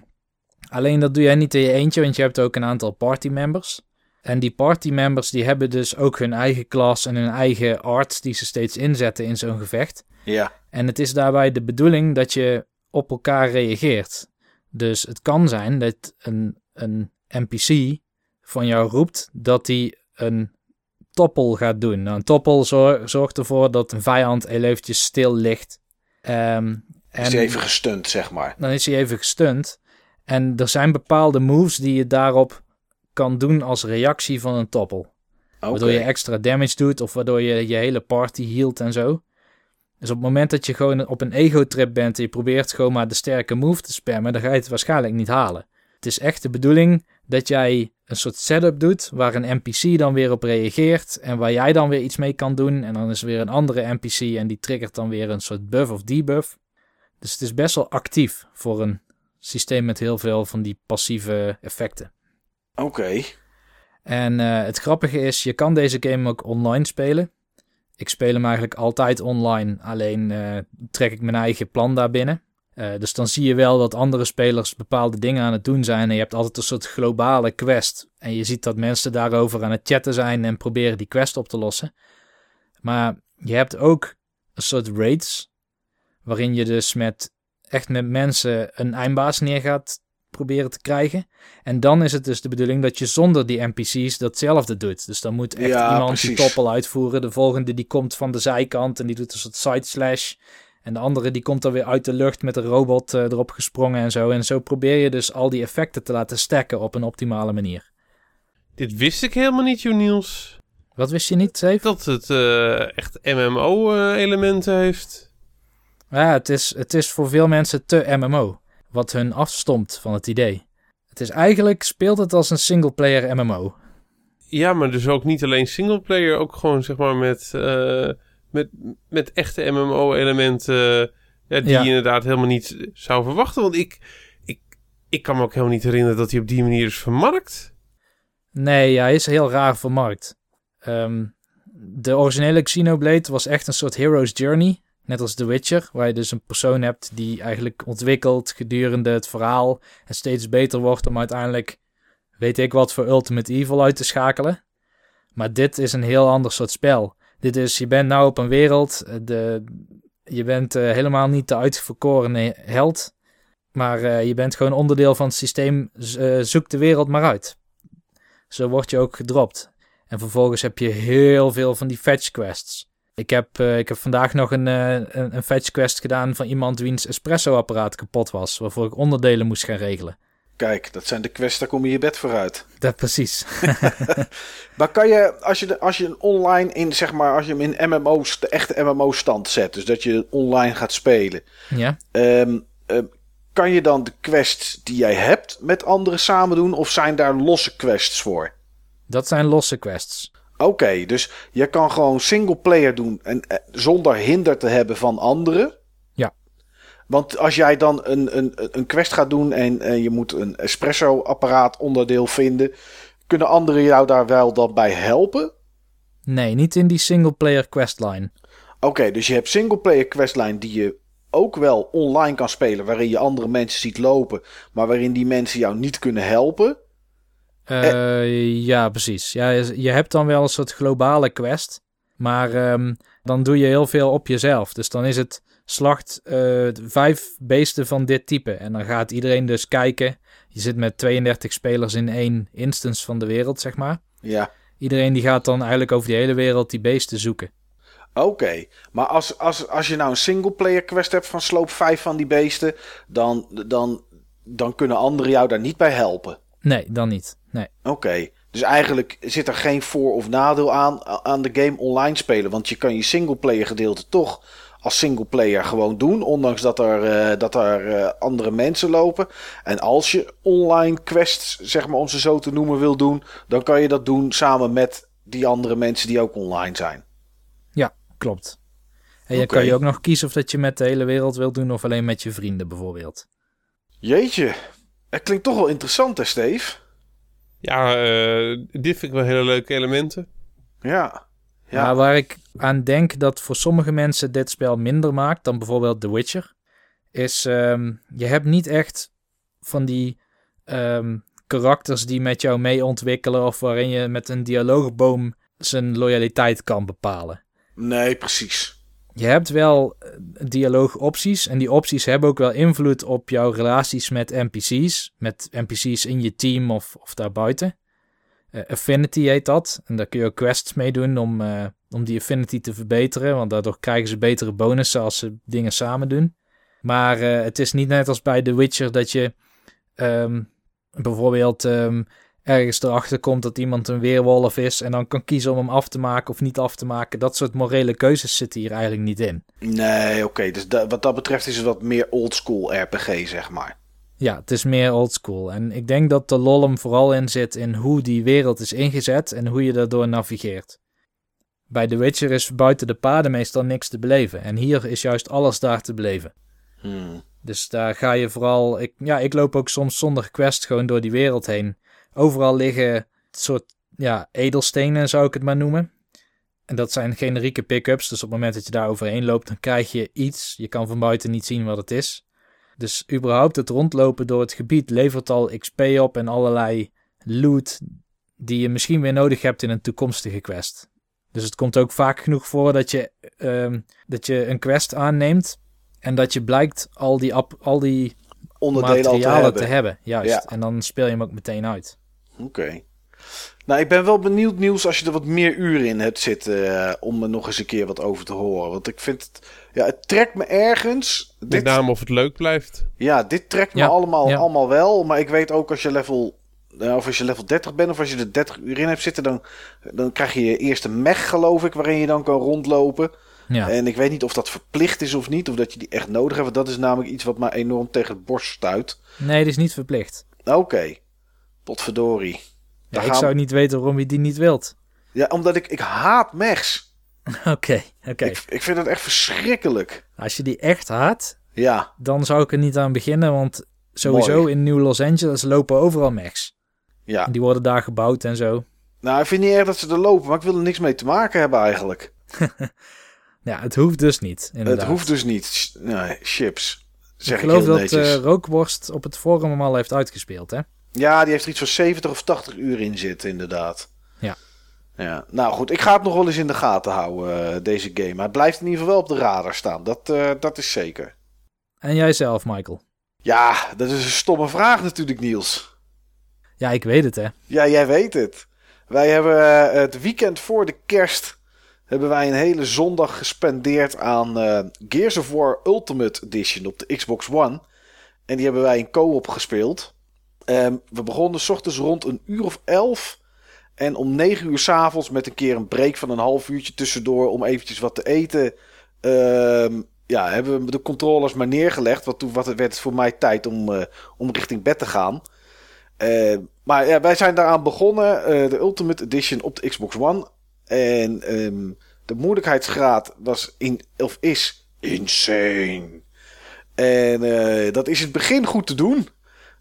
alleen dat doe jij niet in je eentje, want je hebt ook een aantal party members. En die party members die hebben dus ook hun eigen klas en hun eigen arts die ze steeds inzetten in zo'n gevecht. Ja, En het is daarbij de bedoeling dat je op elkaar reageert. Dus het kan zijn dat een, een NPC van jou roept dat hij een toppel gaat doen. Nou, een toppel zor- zorgt ervoor dat een vijand heel eventjes stil ligt. Ehm, is en even gestunt, zeg maar. dan is hij even gestunt. En er zijn bepaalde moves die je daarop kan doen als reactie van een toppel. Waardoor je extra damage doet of waardoor je je hele party hield en zo. Dus op het moment dat je gewoon op een ego-trip bent en je probeert gewoon maar de sterke move te spammen, dan ga je het waarschijnlijk niet halen. Het is echt de bedoeling dat jij een soort setup doet waar een NPC dan weer op reageert en waar jij dan weer iets mee kan doen. En dan is er weer een andere NPC en die triggert dan weer een soort buff of debuff. Dus het is best wel actief voor een systeem met heel veel van die passieve effecten. Oké. En eh, het grappige is, je kan deze game ook online spelen. Ik speel hem eigenlijk altijd online, alleen eh, trek ik mijn eigen plan daar binnen. Eh, dus dan zie je wel dat andere spelers bepaalde dingen aan het doen zijn. En je hebt altijd een soort globale quest. En je ziet dat mensen daarover aan het chatten zijn en proberen die quest op te lossen. Maar je hebt ook een soort raids. Waarin je dus met echt met mensen een eindbaas neer gaat proberen te krijgen. En dan is het dus de bedoeling dat je zonder die NPC's datzelfde doet. Dus dan moet echt Ja, iemand die toppel uitvoeren. De volgende die komt van de zijkant en die doet een soort side slash. En de andere die komt dan weer uit de lucht met een robot eh, erop gesprongen en zo. En zo probeer je dus al die effecten te laten stacken op een optimale manier. Dit wist ik helemaal niet, joh, Niels. Wat wist je niet, Steve? Dat het eh, echt MMO-elementen heeft. Ja, het is, het is voor veel mensen te MMO. Wat hun afstomt van het idee. Het is eigenlijk, speelt het als een singleplayer MMO. Ja, maar dus ook niet alleen singleplayer, ook gewoon zeg maar met, eh, met, met echte MMO-elementen. ja, die Ja. je inderdaad helemaal niet zou verwachten. Want ik, ik, ik kan me ook helemaal niet herinneren dat hij op die manier is vermarkt. Nee, ja, hij is heel raar vermarkt. Ehm, de originele Xenoblade was echt een soort hero's journey. Net als The Witcher, waar je dus een persoon hebt die eigenlijk ontwikkelt gedurende het verhaal. En steeds beter wordt om uiteindelijk, weet ik wat, voor Ultimate Evil uit te schakelen. Maar dit is een heel ander soort spel. Dit is, je bent nou op een wereld, eh, de, je bent eh, helemaal niet de uitverkorene held. Maar eh, je bent gewoon onderdeel van het systeem, zoek de wereld maar uit. Zo word je ook gedropt. En vervolgens heb je heel veel van die fetch quests. Ik heb, eh, ik heb vandaag nog een, eh, een, een fetch quest gedaan van iemand wiens espresso-apparaat kapot was. Waarvoor ik onderdelen moest gaan regelen. Kijk, dat zijn de quests, daar kom je je bed vooruit. Dat precies. Maar kan je, als je, de, als je een online in, zeg maar, als je hem in MMO's, de echte MMO-stand zet, dus dat je online gaat spelen, ja. ehm, ehm, kan je dan de quests die jij hebt met anderen samen doen, of zijn daar losse quests voor? Dat zijn losse quests. Oké, dus je kan gewoon single player doen en, eh, zonder hinder te hebben van anderen. Ja. Want als jij dan een, een, een quest gaat doen en, en je moet een espresso-apparaat onderdeel vinden, kunnen anderen jou daar wel dan bij helpen? Nee, niet in die single-player questline. Oké, dus je hebt singleplayer questline die je ook wel online kan spelen, waarin je andere mensen ziet lopen, maar waarin die mensen jou niet kunnen helpen. Eh, ja, precies. Ja, je, hebt dan wel een soort globale quest. Maar ehm, dan doe je heel veel op jezelf. Dus dan is het slacht eh, vijf beesten van dit type. En dan gaat iedereen dus kijken. Je zit met 32 spelers in één instance van de wereld, zeg maar. Ja, Iedereen die gaat dan eigenlijk over die hele wereld die beesten zoeken. Oké, maar als, als, als je nou een singleplayer quest hebt van sloop vijf van die beesten, dan, dan, dan kunnen anderen jou daar niet bij helpen. Nee, dan niet. Nee. Oké, dus eigenlijk zit er geen voor- of nadeel aan aan de game online spelen. Want je kan je singleplayer gedeelte toch als singleplayer gewoon doen. Ondanks dat er, eh, dat er eh, andere mensen lopen. En als je online quests, zeg maar om ze zo te noemen, wil doen. Dan kan je dat doen samen met die andere mensen die ook online zijn. Ja, klopt. En je kan je ook nog kiezen of dat je met de hele wereld wilt doen of alleen met je vrienden bijvoorbeeld. Jeetje, het klinkt toch wel interessant hè Steve? Ja, eh, dit vind ik wel hele leuke elementen. Ja. Ja. Maar waar ik aan denk dat voor sommige mensen dit spel minder maakt dan bijvoorbeeld The Witcher, is ehm, je hebt niet echt van die ehm, karakters die met jou mee ontwikkelen of waarin je met een dialoogboom zijn loyaliteit kan bepalen. Nee, precies. Je hebt wel eh, dialoogopties en die opties hebben ook wel invloed op jouw relaties met NPC's, met NPC's in je team of, of daarbuiten. Eh, affinity heet dat. En daar kun je ook quests mee doen om, eh, om die affinity te verbeteren. Want daardoor krijgen ze betere bonussen als ze dingen samen doen. Maar het is niet net als bij The Witcher dat je ehm, bijvoorbeeld ehm, ergens erachter komt dat iemand een weerwolf is. En dan kan kiezen om hem af te maken of niet af te maken. Dat soort morele keuzes zitten hier eigenlijk niet in. Nee, oké. Dus da- wat dat betreft is het wat meer oldschool RPG, zeg maar. Ja, het is meer oldschool. En ik denk dat de lol hem vooral in zit in hoe die wereld is ingezet en hoe je daardoor navigeert. Bij The Witcher is buiten de paden meestal niks te beleven. En hier is juist alles daar te beleven. Hmm. Dus daar ga je vooral. Ik, ja, ik loop ook soms zonder quest gewoon door die wereld heen. Overal liggen soort ja, edelstenen, zou ik het maar noemen. En dat zijn generieke pick-ups. Dus op het moment dat je daar overheen loopt, dan krijg je iets. Je kan van buiten niet zien wat het is. Dus überhaupt het rondlopen door het gebied levert al XP op en allerlei loot die je misschien weer nodig hebt in een toekomstige quest. Dus het komt ook vaak genoeg voor dat je, ehm, dat je een quest aanneemt en dat je blijkt al die, al die Onderdelen al te materialen hebben. te hebben. Juist. Ja. En dan speel je hem ook meteen uit. Oké. Nou, ik ben wel benieuwd, Niels, als je er wat meer uren in hebt zitten. eh, om er nog eens een keer wat over te horen. Want ik vind het. Ja, het trekt me ergens. Met Dit, name of het leuk blijft. ja, dit trekt me Ja, allemaal, ja. allemaal wel. Maar ik weet ook als je level. nou, of als je level 30 bent of als je er 30 uur in hebt zitten, dan, dan krijg je je eerste mech, geloof ik, waarin je dan kan rondlopen. Ja. En ik weet niet of dat verplicht is of niet, of dat je die echt nodig hebt. Want dat is namelijk iets wat mij enorm tegen het borst stuit. Nee, dat is niet verplicht. Oké, potverdorie. Ja, ik gaan- zou niet weten waarom je die niet wilt. Ja, omdat ik, ik haat mechs. Oké, oké. Ik, ik vind het echt verschrikkelijk. Als je die echt haat, Ja, dan zou ik er niet aan beginnen. Want sowieso Mooi. in Nieuw Los Angeles lopen overal mechs. ja. En die worden daar gebouwd en zo. Nou, ik vind niet erg dat ze er lopen, maar ik wil er niks mee te maken hebben eigenlijk. Ja, het hoeft dus niet. Inderdaad. Het hoeft dus niet. Nee, chips. Zeg ik ik, geloof dat eh, Rookworst op het forum hem al heeft uitgespeeld, hè? Ja, die heeft er iets van 70 of 80 uur in zitten, inderdaad. Ja. Ja, nou goed, ik ga het nog wel eens in de gaten houden, eh, deze game. Maar het blijft in ieder geval wel op de radar staan. Dat, eh, dat is zeker. En jij zelf, Michael? Ja, dat is een stomme vraag natuurlijk, Niels. Ja, ik weet het, hè? Ja, jij weet het. Wij hebben eh, het weekend voor de kerst hebben wij een hele zondag gespendeerd aan eh, Gears of War Ultimate Edition op de Xbox One. En die hebben wij in co-op gespeeld. Ehm, we begonnen s ochtends rond een uur of elf. En om negen uur s'avonds met een keer een break van een half uurtje tussendoor om eventjes wat te eten. ehm, ja, hebben we de controllers maar neergelegd. Want toen wat- werd het voor mij tijd om, eh, om richting bed te gaan. Eh, maar ja, wij zijn daaraan begonnen. eh, de Ultimate Edition op de Xbox One. En ehm, de moeilijkheidsgraad was in, of is insane. En eh, dat is het begin goed te doen.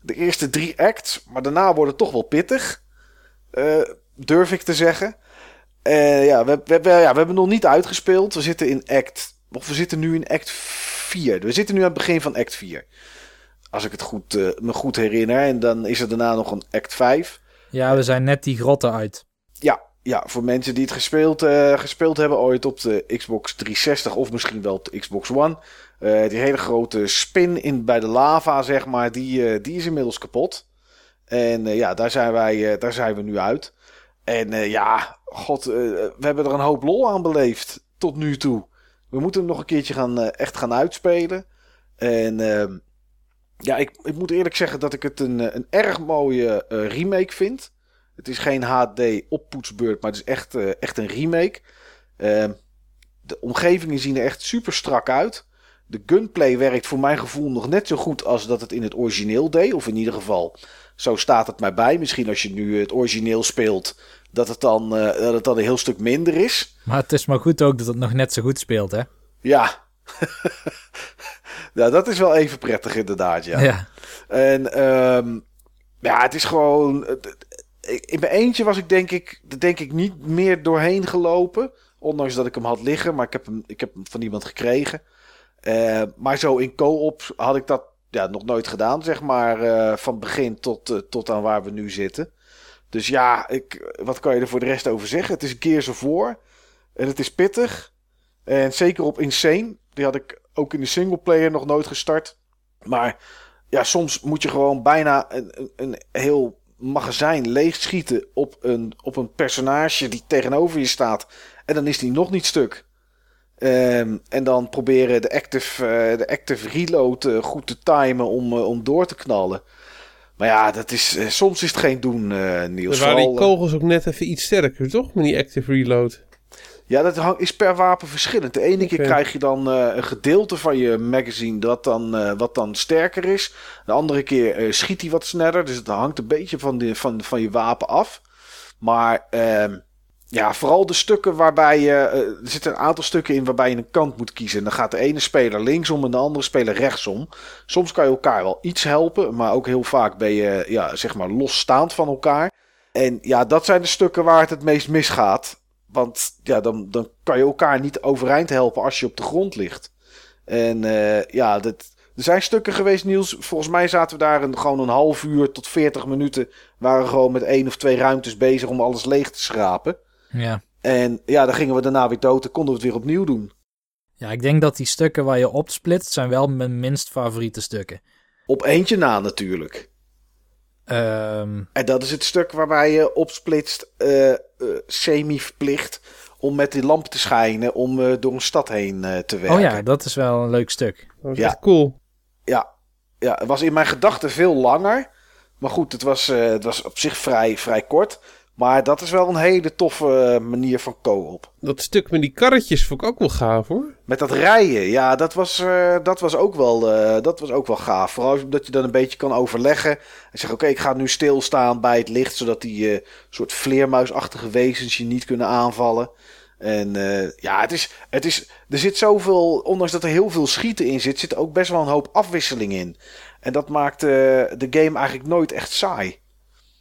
De eerste drie acts. Maar daarna wordt het toch wel pittig. eh, durf ik te zeggen. Eh, ja, we, we, we- ja, we hebben nog niet uitgespeeld. We zitten in act... Of we zitten nu in act 4. We zitten nu aan het begin van act 4. Als ik het goed, eh, me goed herinner. En dan is er daarna nog een act 5. Ja, we zijn net die grotten uit. Ja, ja, voor mensen die het gespeeld, gespeeld hebben ooit op de Xbox 360 of misschien wel op de Xbox One. Eh, die hele grote spin in, bij de lava, zeg maar, die, eh, die is inmiddels kapot. En eh, ja, daar zijn, wij, daar zijn we nu uit. En ja, god, we hebben er een hoop lol aan beleefd. tot nu toe. We moeten hem nog een keertje gaan, echt gaan uitspelen. En ehm, ja, ik, ik moet eerlijk zeggen dat ik het een, een erg mooie remake vind. Het is geen HD oppoetsbeurt, maar het is echt, echt een remake. Ehm, de omgevingen zien er echt super strak uit. De gunplay werkt voor mijn gevoel nog net zo goed als dat het in het origineel deed. Of in ieder geval, zo staat het mij bij. Misschien als je nu het origineel speelt, dat het dan, eh, dat het dan een heel stuk minder is. Maar het is maar goed ook dat het nog net zo goed speelt, hè? Ja. ja, dat is wel even prettig inderdaad, ja. Ja. En ehm, ja, het is gewoon... In mijn eentje was ik denk ik, denk ik niet meer doorheen gelopen. Ondanks dat ik hem had liggen, maar ik heb hem, ik heb hem van iemand gekregen. Eh, maar zo in co-op had ik dat ja, nog nooit gedaan, zeg maar. eh, van begin tot, eh, tot aan waar we nu zitten. Dus ja, ik, wat kan je er voor de rest over zeggen? Het is een keer zo voor. En het is pittig. En zeker op Insane. Die had ik ook in de singleplayer nog nooit gestart. Maar ja, soms moet je gewoon bijna een, een, heel magazijn leegschieten op een, op een personage die tegenover je staat. En dan is die nog niet stuk. Ehm, en dan proberen de active, eh, de active reload eh, goed te timen om, eh, om door te knallen. Maar ja, dat is, soms is het geen doen, Niels. Dan waren die kogels ook net even iets sterker, toch? Met die active reload. Ja, dat is per wapen verschillend. De ene keer krijg je dan een gedeelte van je magazine dat dan, wat dan sterker is. De andere keer schiet hij wat sneller. Dus het hangt een beetje van, de, van, van je wapen af. Maar ehm, ja, vooral de stukken waarbij je... eh, er zitten een aantal stukken in waarbij je een kant moet kiezen. En dan gaat de ene speler linksom en de andere speler rechtsom. Soms kan je elkaar wel iets helpen. Maar ook heel vaak ben je ja, zeg maar losstaand van elkaar. En ja, dat zijn de stukken waar het het meest misgaat. Want ja, dan, dan kan je elkaar niet overeind helpen als je op de grond ligt. En eh, ja, dat, er zijn stukken geweest, Niels. Volgens mij zaten we daar een, gewoon een half uur tot 40 minuten. Waren gewoon met één of twee ruimtes bezig om alles leeg te schrapen. Ja. En ja, dan gingen we daarna weer dood en konden we het weer opnieuw doen. Ja, ik denk dat die stukken waar je opsplitst, zijn wel mijn minst favoriete stukken. Op eentje na natuurlijk. Ehm, En dat is het stuk waarbij je opsplitst, eh, eh, semi-verplicht, om met die lamp te schijnen om eh, door een stad heen eh, te werken. oh ja, dat is wel een leuk stuk. Dat was Ja. echt cool. Ja, ja, het was in mijn gedachten veel langer. Maar goed, het was, eh, het was op zich vrij, vrij kort. Maar dat is wel een hele toffe eh, manier van co-op. Dat stuk met die karretjes vond ik ook wel gaaf, hoor. Met dat rijden, ja, dat was, eh, dat was, ook, wel, eh, dat was ook wel gaaf. Vooral omdat je dan een beetje kan overleggen. En zeggen, oké, ik ga nu stilstaan bij het licht... zodat die soort vleermuisachtige wezens je niet kunnen aanvallen. En ja, het is, het is, er zit zoveel... Ondanks dat er heel veel schieten in zit... zit er ook best wel een hoop afwisseling in. En dat maakt de game eigenlijk nooit echt saai.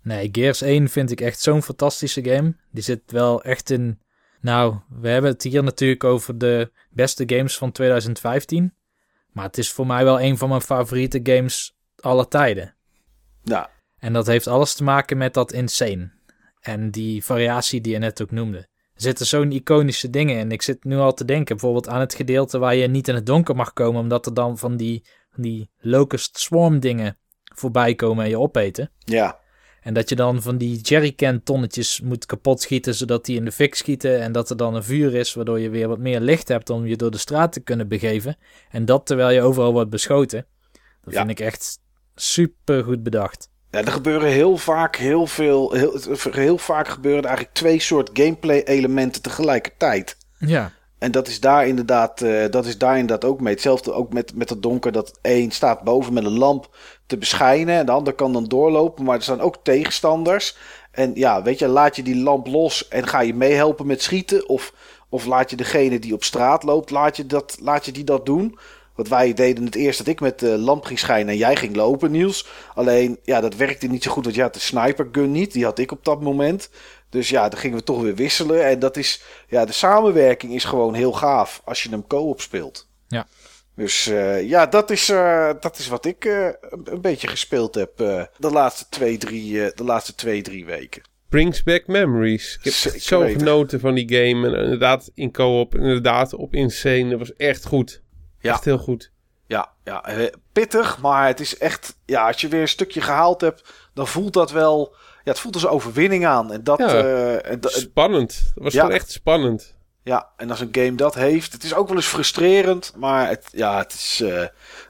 Nee, Gears 1 vind ik echt zo'n fantastische game. Die zit wel echt in... Nou, we hebben het hier natuurlijk over de beste games van 2015. Maar het is voor mij wel een van mijn favoriete games aller tijden. Nou, En dat heeft alles te maken met dat insane. En die variatie die je net ook noemde. Er zitten zo'n iconische dingen in. Ik zit nu al te denken bijvoorbeeld aan het gedeelte waar je niet in het donker mag komen. Omdat er dan van die, van die locust swarm dingen voorbij komen en je opeten. ja. En dat je dan van die jerrycan tonnetjes moet kapot schieten zodat die in de fik schieten. En dat er dan een vuur is waardoor je weer wat meer licht hebt om je door de straat te kunnen begeven. En dat terwijl je overal wordt beschoten. Dat Ja. vind ik echt super goed bedacht. Ja, er gebeuren heel vaak heel veel. Heel, heel vaak gebeuren er eigenlijk twee soort gameplay elementen tegelijkertijd. Ja, En dat is daar inderdaad, eh, dat is daar inderdaad ook mee. Hetzelfde ook met, met het donker. Dat één staat boven met een lamp te beschijnen. En de ander kan dan doorlopen. Maar er zijn ook tegenstanders. En ja, weet je, laat je die lamp los en ga je meehelpen met schieten. Of, of laat je degene die op straat loopt, laat je, dat, laat je die dat doen. Want wij deden het eerst dat ik met de lamp ging schijnen en jij ging lopen, Niels. Alleen, ja, dat werkte niet zo goed, want je had de sniper gun niet. Die had ik op dat moment. Dus ja, dan gingen we toch weer wisselen. En dat is, ja, de samenwerking is gewoon heel gaaf als je hem co-op speelt. Ja. Dus eh, ja, dat is, eh, dat is wat ik eh, een, beetje gespeeld heb de, laatste twee, drie, de laatste twee, drie weken. Brings back memories. Ik heb Zeker zo weten. genoten van die game. En inderdaad in co-op, inderdaad op Insane. Dat was echt goed. Ja. Echt heel goed. Ja, ja pittig, maar het is echt, ja, als je weer een stukje gehaald hebt, dan voelt dat wel, ja, het voelt als overwinning aan. En dat, Ja. en Spannend. Dat was ja. echt spannend. Ja, en als een game dat heeft, het is ook wel eens frustrerend, maar het, ja, het is uh,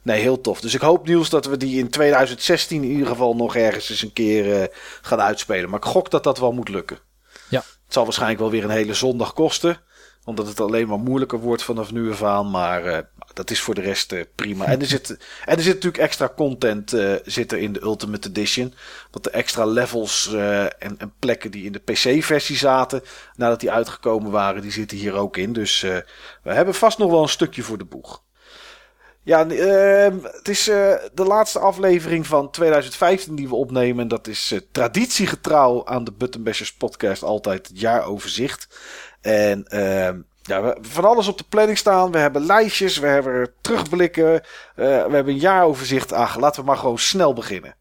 nee, heel tof. Dus ik hoop Niels dat we die in 2016 in ieder geval nog ergens eens een keer uh, gaan uitspelen. Maar ik gok dat dat wel moet lukken. Ja. Het zal waarschijnlijk wel weer een hele zondag kosten omdat het alleen maar moeilijker wordt vanaf nu af aan. Maar uh, dat is voor de rest uh, prima. En er zit, en er zit natuurlijk extra content uh, zit er in de Ultimate Edition. Want de extra levels en, en, plekken die in de PC-versie zaten. Nadat die uitgekomen waren, die zitten hier ook in. Dus we hebben vast nog wel een stukje voor de boeg. Ja, ehm, het is de laatste aflevering van 2015 die we opnemen. Dat is traditiegetrouw aan de Buttonbashers podcast altijd het jaaroverzicht. En uh, ja, we van alles op de planning staan. We hebben lijstjes, we hebben terugblikken, uh, we hebben een jaaroverzicht. Ach, laten we maar gewoon snel beginnen.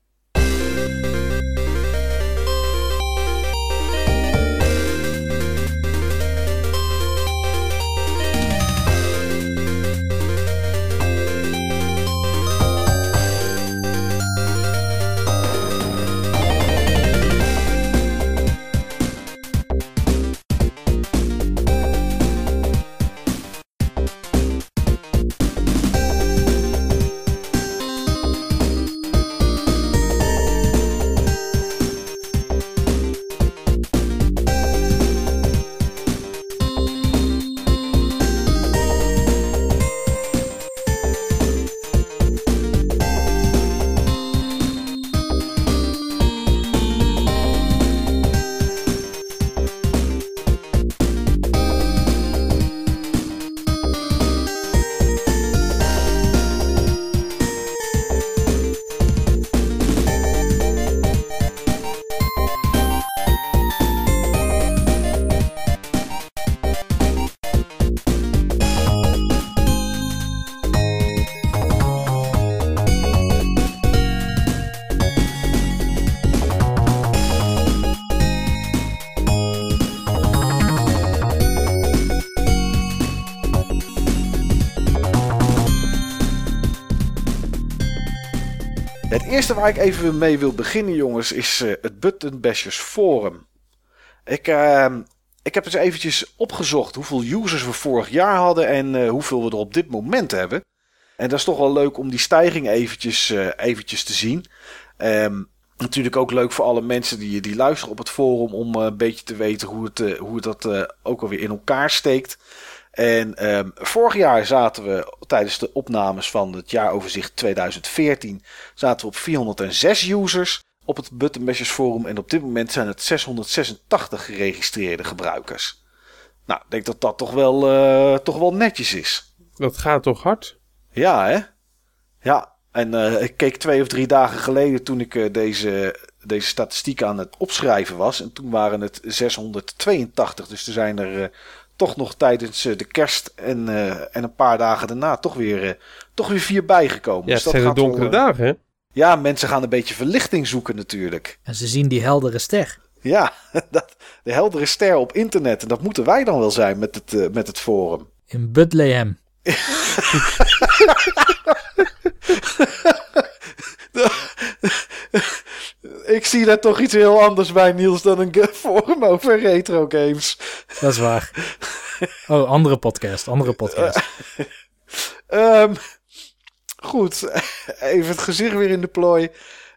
Eerste waar ik even mee wil beginnen, jongens, is uh, het Button Bashers Forum. Ik, uh, ik heb eens eventjes opgezocht hoeveel users we vorig jaar hadden en uh, hoeveel we er op dit moment hebben. En dat is toch wel leuk om die stijging eventjes, uh, eventjes te zien. Um, natuurlijk ook leuk voor alle mensen die, die luisteren op het forum om een beetje te weten hoe, het, hoe het dat ook alweer in elkaar steekt. En um, vorig jaar zaten we tijdens de opnames van het jaaroverzicht 2014 zaten we op 406 users op het Buttonbashers forum. En op dit moment zijn het 686 geregistreerde gebruikers. Nou, ik denk dat dat toch wel, uh, toch wel netjes is. Dat gaat toch hard? Ja, hè? Ja, en uh, ik keek twee of drie dagen geleden toen ik uh, deze, deze statistiek aan het opschrijven was. En toen waren het 682. Dus er zijn er toch nog tijdens eh, de kerst en, uh, en een paar dagen daarna toch weer, uh, toch weer vier bijgekomen. Ja, dus het zijn de donkere dagen, hè? Ja, mensen gaan een beetje verlichting zoeken natuurlijk. En ze zien die heldere ster. Ja, dat, de heldere ster op internet. En dat moeten wij dan wel zijn met het, uh, met het forum. In Bethlehem. Ik zie daar toch iets heel anders bij, Niels, dan een forum over retro games. Dat is waar. Oh, andere podcast, andere podcast. um, goed, even het gezicht weer in de plooi.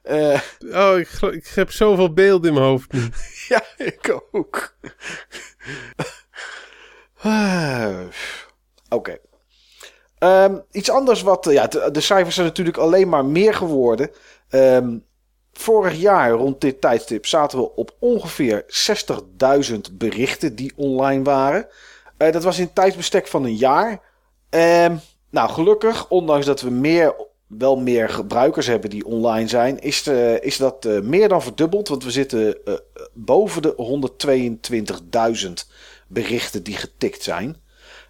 Uh, oh, ik, ik heb zoveel beelden in mijn hoofd nu. ja, ik ook. uh, Oké. Okay. Um, iets anders wat... Ja, de, de, cijfers zijn natuurlijk alleen maar meer geworden. Um, vorig jaar rond dit tijdstip zaten we op ongeveer 60.000 berichten die online waren. Uh, dat was in tijdsbestek van een jaar. Uh, nou, gelukkig, ondanks dat we meer, wel meer gebruikers hebben die online zijn, is, de, is dat uh, meer dan verdubbeld. Want we zitten boven de 122.000 berichten die getikt zijn.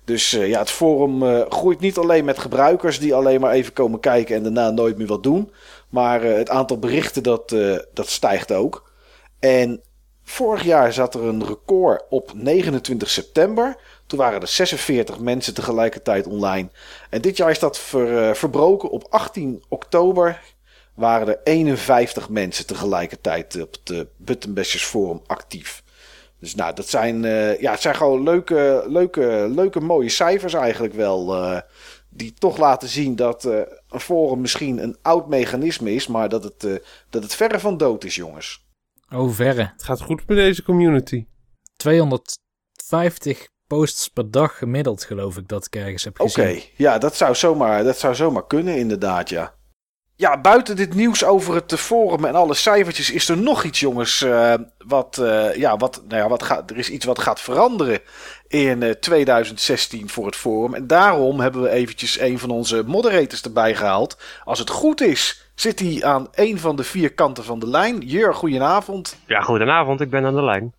Dus ja, het forum groeit niet alleen met gebruikers die alleen maar even komen kijken en daarna nooit meer wat doen. Maar uh, het aantal berichten dat, uh, dat stijgt ook. En vorig jaar zat er een record op 29 september. Toen waren er 46 mensen tegelijkertijd online. En dit jaar is dat uh, verbroken. Op 18 oktober waren er 51 mensen tegelijkertijd op het Buttonbashers Forum actief. Dus nou, dat zijn, eh, ja, het zijn gewoon leuke, leuke, leuke mooie cijfers eigenlijk wel. eh, die toch laten zien dat eh, een forum misschien een oud mechanisme is, maar dat het, eh, dat het verre van dood is, jongens. Oh, verre. Het gaat goed met deze community. 250 posts per dag gemiddeld, geloof ik, dat ik ergens heb Oké, gezien. ja, dat zou, zomaar, dat zou zomaar kunnen, inderdaad, ja. Ja, buiten dit nieuws over het eh, forum en alle cijfertjes is er nog iets, jongens. eh, wat, eh, ja, wat, nou ja, wat gaat, er is iets wat gaat veranderen in eh, 2016 voor het forum. En daarom hebben we eventjes een van onze moderators erbij gehaald. Als het goed is, zit hij aan een van de vier kanten van de lijn. Jur, goedenavond. Ja, goedenavond, ik ben aan de lijn.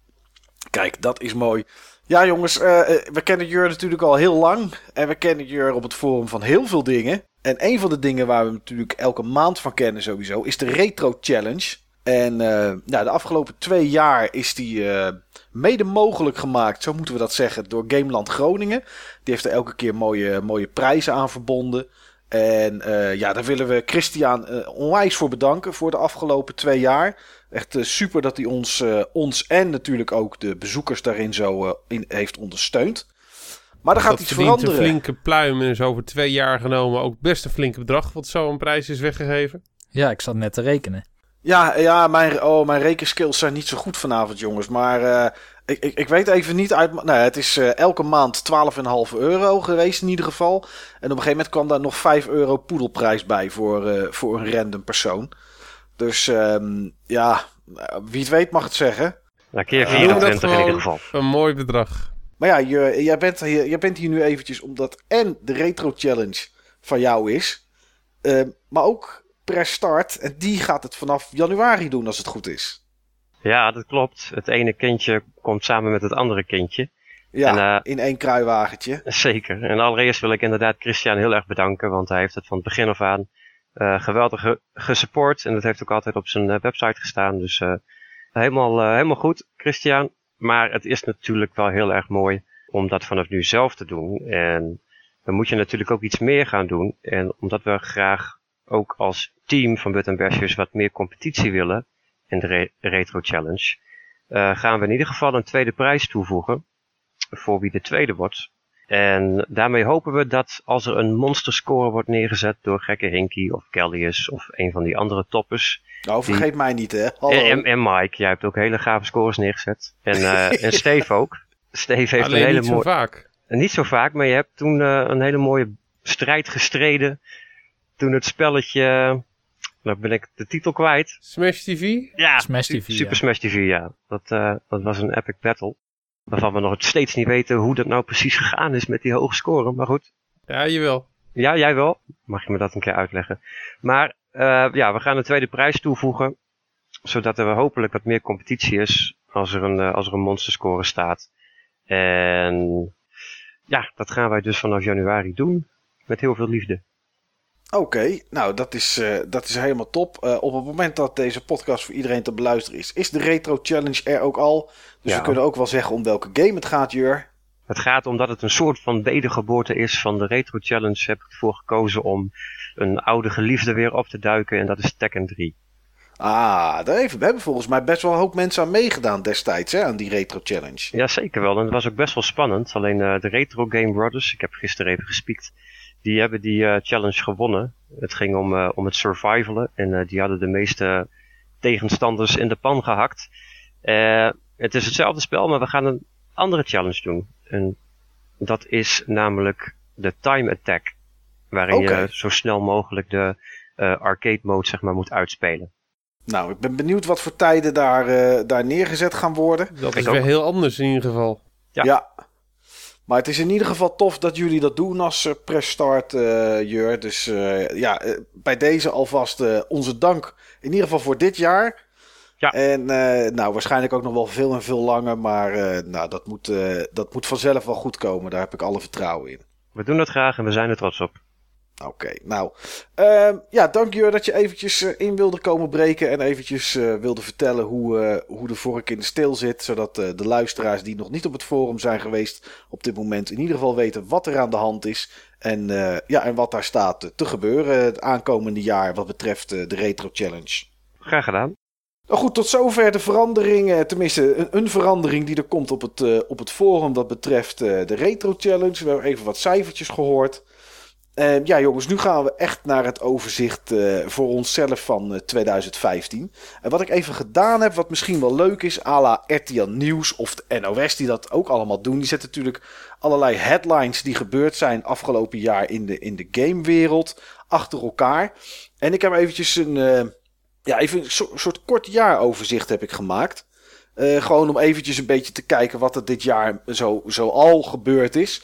Kijk, dat is mooi. Ja, jongens, eh, eh, we kennen Jur natuurlijk al heel lang. En we kennen Jur op het forum van heel veel dingen. En een van de dingen waar we natuurlijk elke maand van kennen sowieso, is de Retro Challenge. En eh, nou, de afgelopen twee jaar is die eh, mede mogelijk gemaakt, zo moeten we dat zeggen, door Gameland Groningen. Die heeft er elke keer mooie, mooie prijzen aan verbonden. En eh, ja, daar willen we Christian onwijs voor bedanken voor de afgelopen twee jaar. Echt super dat hij ons, ons en natuurlijk ook de bezoekers daarin zo in, heeft ondersteund. Maar er gaat dat iets verdient veranderen. een flinke pluim en is over twee jaar genomen ook best een flinke bedrag wat zo een prijs is weggegeven. Ja, ik zat net te rekenen. Ja, ja mijn, oh, mijn rekenskills zijn niet zo goed vanavond, jongens. Maar eh, ik, ik, ik weet even niet uit. Nou, het is eh, elke maand 12,5 euro geweest in ieder geval. En op een gegeven moment kwam daar nog 5 euro poedelprijs bij voor, eh, voor een random persoon. Dus ehm, ja, wie het weet mag het zeggen. Nou, keer Ja, noemen we dat 24 in ieder geval. Een mooi bedrag. Maar ja, je, jij, bent bent hier nu eventjes omdat en de Retro Challenge van jou is. eh, maar ook Press Start. En die gaat het vanaf januari doen als het goed is. Ja, dat klopt. Het ene kindje komt samen met het andere kindje. Ja, En, eh, in één kruiwagentje. Zeker. En allereerst wil ik inderdaad Christian heel erg bedanken, want hij heeft het van het begin af aan eh, geweldig ge- gesupport. En dat heeft ook altijd op zijn eh, website gestaan. Dus helemaal, helemaal goed, Christian. Maar het is natuurlijk wel heel erg mooi om dat vanaf nu zelf te doen. En dan moet je natuurlijk ook iets meer gaan doen. En omdat we graag ook als team van But Bashers wat meer competitie willen in de Re- Retro Challenge, eh, gaan we in ieder geval een tweede prijs toevoegen voor wie de tweede wordt. En daarmee hopen we dat als er een monsterscore wordt neergezet door Gekke Hinky of Kellius of een van die andere toppers. Nou, vergeet mij niet, hè. Hallo. En, en Mike, jij hebt ook hele gave scores neergezet. En, eh, en Steve ook. Steve heeft Alleen een hele niet zo mooie. vaak. Niet zo vaak, maar je hebt toen eh, een hele mooie strijd gestreden. Toen het spelletje. Nou ben ik de titel kwijt. Smash TV? Ja, Smash TV, Super ja. Smash TV, ja. Dat, eh, dat was een epic battle. Waarvan we nog steeds niet weten hoe dat nou precies gegaan is met die hoge score. Maar goed, Ja, jawel. ja, jij wel. Mag je me dat een keer uitleggen? Maar eh, ja, we gaan een tweede prijs toevoegen. Zodat er hopelijk wat meer competitie is als er een, eh, als er een monsterscore staat. En ja, dat gaan wij dus vanaf januari doen. Met heel veel liefde. Oké, nou dat is, eh, dat is helemaal top. Eh, op het moment dat deze podcast voor iedereen te beluisteren is, is de Retro Challenge er ook al. Dus Ja. we kunnen ook wel zeggen om welke game het gaat, Jur. Het gaat omdat het een soort van wedergeboorte is van de Retro Challenge. Heb ik ervoor gekozen om een oude geliefde weer op te duiken. En dat is Tekken 3. Ah, daar heeft, we hebben volgens mij best wel een hoop mensen aan meegedaan destijds, hè, aan die Retro Challenge. Ja, zeker wel. En het was ook best wel spannend. Alleen eh, de Retro Game Brothers, ik heb gisteren even gespiekt, die hebben die eh, challenge gewonnen. Het ging om, eh, om het survivalen en eh, die hadden de meeste tegenstanders in de pan gehakt. Eh, het is hetzelfde spel, maar we gaan een andere challenge doen. En dat is namelijk de Time Attack. Waarin je zo snel mogelijk de eh, arcade mode zeg maar, moet uitspelen. Nou, ik ben benieuwd wat voor tijden daar, daar neergezet gaan worden. Dat Ik is weer heel anders in ieder geval. Ja. Ja. Maar het is in ieder geval tof dat jullie dat doen als eh, press start, eh, Jur. Dus eh, ja, bij deze alvast onze dank. In ieder geval voor dit jaar. Ja. En nou, waarschijnlijk ook nog wel veel en veel langer. Maar nou, dat, moet, dat moet vanzelf wel goed komen. Daar heb ik alle vertrouwen in. We doen dat graag en we zijn er trots op. Oké, nou. ehm, ja, dank Jur dat je eventjes eh, in wilde komen breken. En eventjes eh, wilde vertellen hoe, eh, hoe de vork in de steel zit. Zodat de luisteraars die nog niet op het forum zijn geweest. op dit moment in ieder geval weten wat er aan de hand is. En, ja, en wat daar staat te gebeuren het aankomende jaar. wat betreft de Retro Challenge. Graag gedaan. Nou goed, tot zover de verandering. Tenminste, een, een verandering die er komt op het, op het forum. Dat betreft de Retro Challenge. We hebben even wat cijfertjes gehoord. Uh, ja, jongens, nu gaan we echt naar het overzicht voor onszelf van 2015. En wat ik even gedaan heb, wat misschien wel leuk is, à la RTL Nieuws of de NOS, die dat ook allemaal doen. Die zetten natuurlijk allerlei headlines die gebeurd zijn afgelopen jaar in de, in de gamewereld achter elkaar. En ik heb eventjes een ja, even een soort kort jaaroverzicht heb ik gemaakt. Gewoon om eventjes een beetje te kijken wat er dit jaar zo, zo al gebeurd is.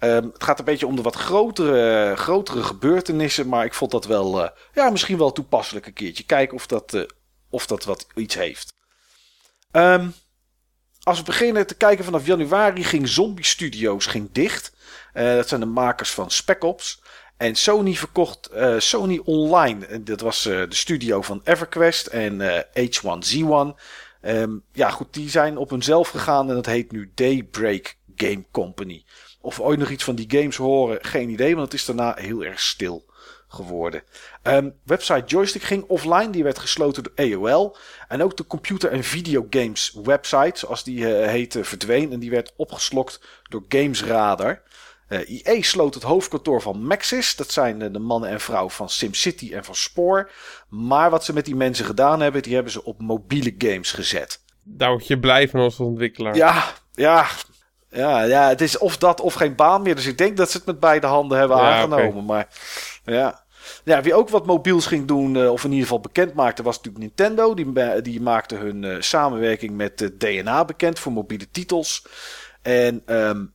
Uh, het gaat een beetje om de wat grotere, grotere gebeurtenissen. Maar ik vond dat wel, uh, ja, misschien wel toepasselijk een keertje. Kijken of dat, uh, of dat wat iets heeft. Um, als we beginnen te kijken vanaf januari ging Zombie Studios ging dicht. dat zijn de makers van Spec Ops. En Sony verkocht Sony Online. Dat was de studio van EverQuest en uh, H1Z1. Um, ja, goed, die zijn op hunzelf gegaan en dat heet nu Daybreak Game Company. Of we ooit nog iets van die games horen, geen idee, want het is daarna heel erg stil geworden. Um, website Joystick ging offline, die werd gesloten door AOL. En ook de computer- en videogames website, zoals die heette, verdween. En die werd opgeslokt door Gamesradar. Uh, IE sloot het hoofdkantoor van Maxis. Dat zijn uh, de mannen en vrouwen van SimCity en van Spore. Maar wat ze met die mensen gedaan hebben, die hebben ze op mobiele games gezet. Daar word je blij van als ontwikkelaar. Ja, ja. Ja, ja, het is of dat of geen baan meer. Dus ik denk dat ze het met beide handen hebben ja, aangenomen. Okay. Maar ja. ja, wie ook wat mobiels ging doen, uh, of in ieder geval bekend maakte, was natuurlijk Nintendo. Die, die maakte hun uh, samenwerking met DNA bekend voor mobiele titels. En um,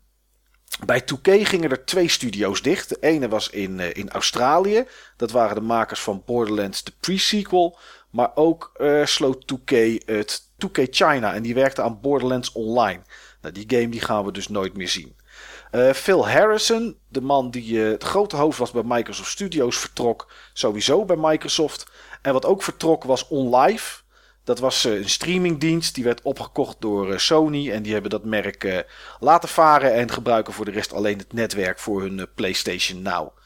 bij 2K gingen er twee studio's dicht. De ene was in, uh, in Australië. Dat waren de makers van Borderlands, de pre-sequel. Maar ook sloot 2K het 2K China. En die werkte aan Borderlands Online. Nou, die game die gaan we dus nooit meer zien. Uh, Phil Harrison, de man die het grote hoofd was bij Microsoft Studios, vertrok sowieso bij Microsoft. En wat ook vertrok was OnLive. Dat was een streamingdienst. Die werd opgekocht door Sony. En die hebben dat merk laten varen. En gebruiken voor de rest alleen het netwerk voor hun PlayStation Now.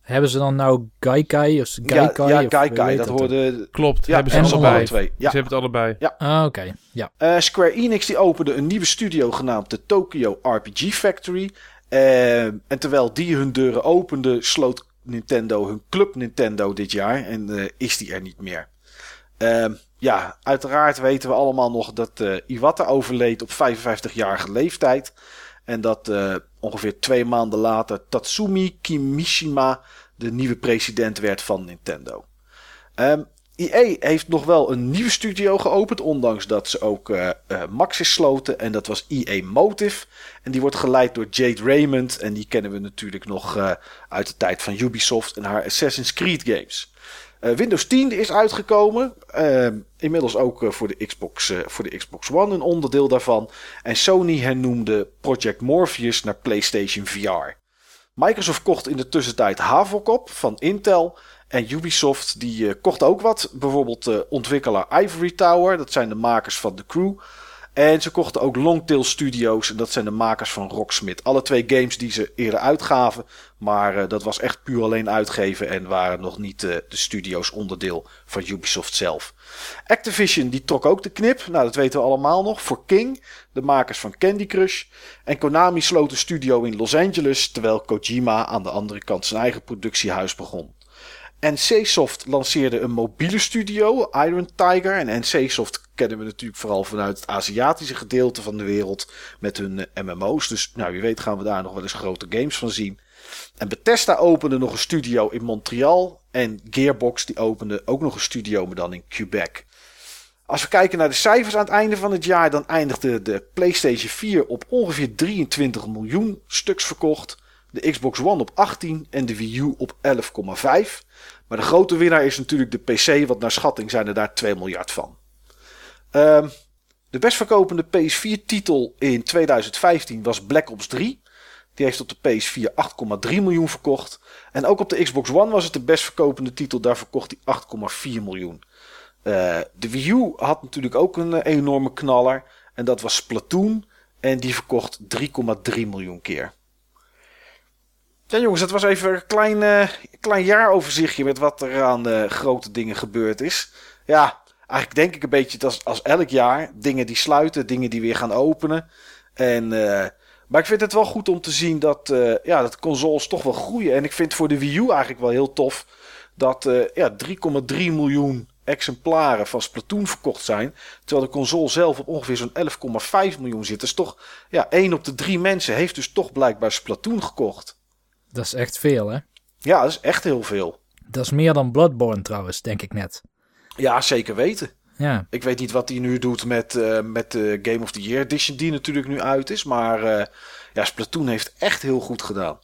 Hebben ze dan nou Gaikai of Gaikai? Ja, ja Gaikai. Dat hoorde... Klopt, ja, hebben ze en allebei. Twee. Ja. Ze hebben het allebei. Ja. Ah, oké. Okay. Ja. Uh, Square Enix die opende een nieuwe studio genaamd de Tokyo RPG Factory. Uh, en terwijl die hun deuren opende, sloot Nintendo hun Club Nintendo dit jaar. En uh, is die er niet meer. Ehm, ja, uiteraard weten we allemaal nog dat uh, Iwata overleed op 55-jarige leeftijd. En dat uh, ongeveer twee maanden later Tatsumi Kimishima de nieuwe president werd van Nintendo. Um, EA heeft nog wel een nieuwe studio geopend, ondanks dat ze ook uh, Maxis sloten. En dat was EA Motive. En die wordt geleid door Jade Raymond. En die kennen we natuurlijk nog uit de tijd van Ubisoft en haar Assassin's Creed games. Uh, Windows 10 is uitgekomen. Uh, inmiddels ook uh, voor, de Xbox, voor de Xbox One een onderdeel daarvan. En Sony hernoemde Project Morpheus naar PlayStation VR. Microsoft kocht in de tussentijd Havok op van Intel. En Ubisoft die kocht ook wat. Bijvoorbeeld ontwikkelaar Ivory Tower. Dat zijn de makers van The Crew. En ze kochten ook Longtail Studios. En dat zijn de makers van Rocksmith. Alle twee games die ze eerder uitgaven. Maar uh, dat was echt puur alleen uitgeven. En waren nog niet uh, de studio's onderdeel van Ubisoft zelf. Activision die trok ook de knip. Nou, dat weten we allemaal nog. Voor King. De makers van Candy Crush. En Konami sloot een studio in Los Angeles. Terwijl Kojima aan de andere kant zijn eigen productiehuis begon. NC-Soft lanceerde een mobiele studio, Iron Tiger. En NC-Soft kennen we natuurlijk vooral vanuit het Aziatische gedeelte van de wereld met hun MMO's. Dus nou, wie weet gaan we daar nog wel eens grote games van zien. En Bethesda opende nog een studio in Montreal. En Gearbox die opende ook nog een studio, maar dan in Quebec. Als we kijken naar de cijfers aan het einde van het jaar, dan eindigde de PlayStation 4 op ongeveer 23 miljoen stuks verkocht. De Xbox One op 18 en de Wii U op 11,5. Maar de grote winnaar is natuurlijk de PC, want naar schatting zijn er daar 2 miljard van. Um, de best verkopende PS4-titel in 2015 was Black Ops 3. Die heeft op de PS4 8,3 miljoen verkocht. En ook op de Xbox One was het de best verkopende titel. Daar verkocht hij 8,4 miljoen. Uh, de Wii U had natuurlijk ook een uh, enorme knaller. En dat was Splatoon. En die verkocht 3,3 miljoen keer. Ja jongens, dat was even een klein, uh, klein jaaroverzichtje met wat er aan grote dingen gebeurd is. Ja, eigenlijk denk ik een beetje als, als elk jaar. Dingen die sluiten, dingen die weer gaan openen. En, uh, maar ik vind het wel goed om te zien dat, uh, ja, dat consoles toch wel groeien. En ik vind voor de Wii U eigenlijk wel heel tof dat ja, 3,3 miljoen exemplaren van Splatoon verkocht zijn. Terwijl de console zelf op ongeveer zo'n 11,5 miljoen zit. Dus toch, ja, 1 op de 3 mensen heeft dus toch blijkbaar Splatoon gekocht. Dat is echt veel, hè? Ja, dat is echt heel veel. Dat is meer dan Bloodborne trouwens, denk ik net. Ja, zeker weten. Ja. Ik weet niet wat hij nu doet met, uh, met de Game of the Year Edition, die natuurlijk nu uit is. Maar uh, ja, Splatoon heeft echt heel goed gedaan.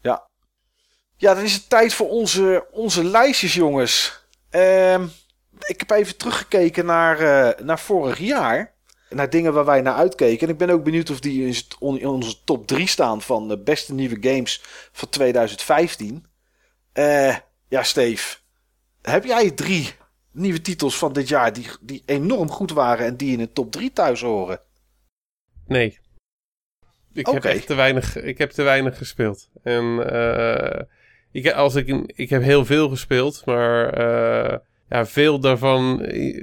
Ja. Ja, dan is het tijd voor onze, onze lijstjes, jongens. Uh, ik heb even teruggekeken naar, naar vorig jaar. Naar dingen waar wij naar uitkeken. En ik ben ook benieuwd of die in onze top 3 staan van de beste nieuwe games van 2015. Uh, ja, Steve. Heb jij drie nieuwe titels van dit jaar die, die enorm goed waren en die in een top 3 thuis horen? Nee. Ik okay. heb echt te weinig, ik heb te weinig gespeeld. En uh, ik, als ik, ik heb heel veel gespeeld, maar uh, ja, veel daarvan,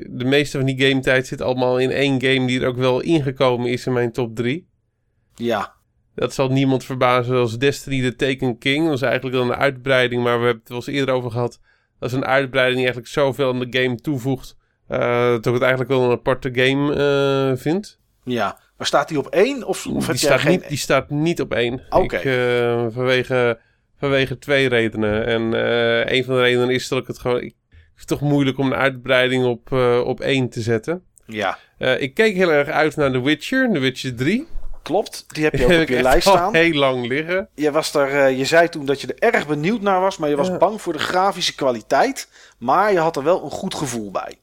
de meeste van die game tijd zit allemaal in één game die er ook wel ingekomen is in mijn top 3. Ja. Dat zal niemand verbazen als Destiny The Taken King. Dat is eigenlijk dan een uitbreiding, maar we hebben het wel eens eerder over gehad. Dat is een uitbreiding die eigenlijk zoveel aan de game toevoegt. Uh, dat ik het eigenlijk wel een aparte game uh, vind. Ja, maar staat die op één? Of, of die, staat geen... niet, die staat niet op één. Oké. Okay. Uh, vanwege, vanwege twee redenen. En een van de redenen is dat ik het gewoon... Ik, is toch moeilijk om een uitbreiding op, op één te zetten. Ja. ik keek heel erg uit naar The Witcher, The Witcher 3. Klopt, die heb je ook op je lijst staan. heel lang liggen. Je, was er, uh, je zei toen dat je er erg benieuwd naar was, maar je was Ja. bang voor de grafische kwaliteit. Maar je had er wel een goed gevoel bij.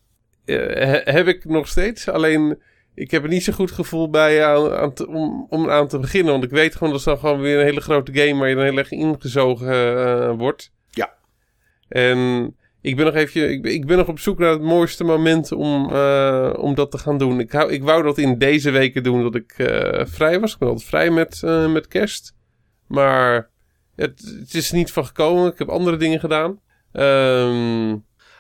Eh, he- heb ik nog steeds. Alleen, ik heb er niet zo goed gevoel bij aan, aan te- om, om aan te beginnen. Want ik weet gewoon dat is dan gewoon weer een hele grote game waar je dan heel erg ingezogen eh, wordt. Ja. En ik ben nog even, ik ik ben nog op zoek naar het mooiste moment om, eh, om dat te gaan doen. Ik, hou, ik wou dat in deze weken doen dat ik eh, vrij was. Ik ben altijd vrij met, eh, met kerst. Maar het, het is niet van gekomen. Ik heb andere dingen gedaan. Ehm,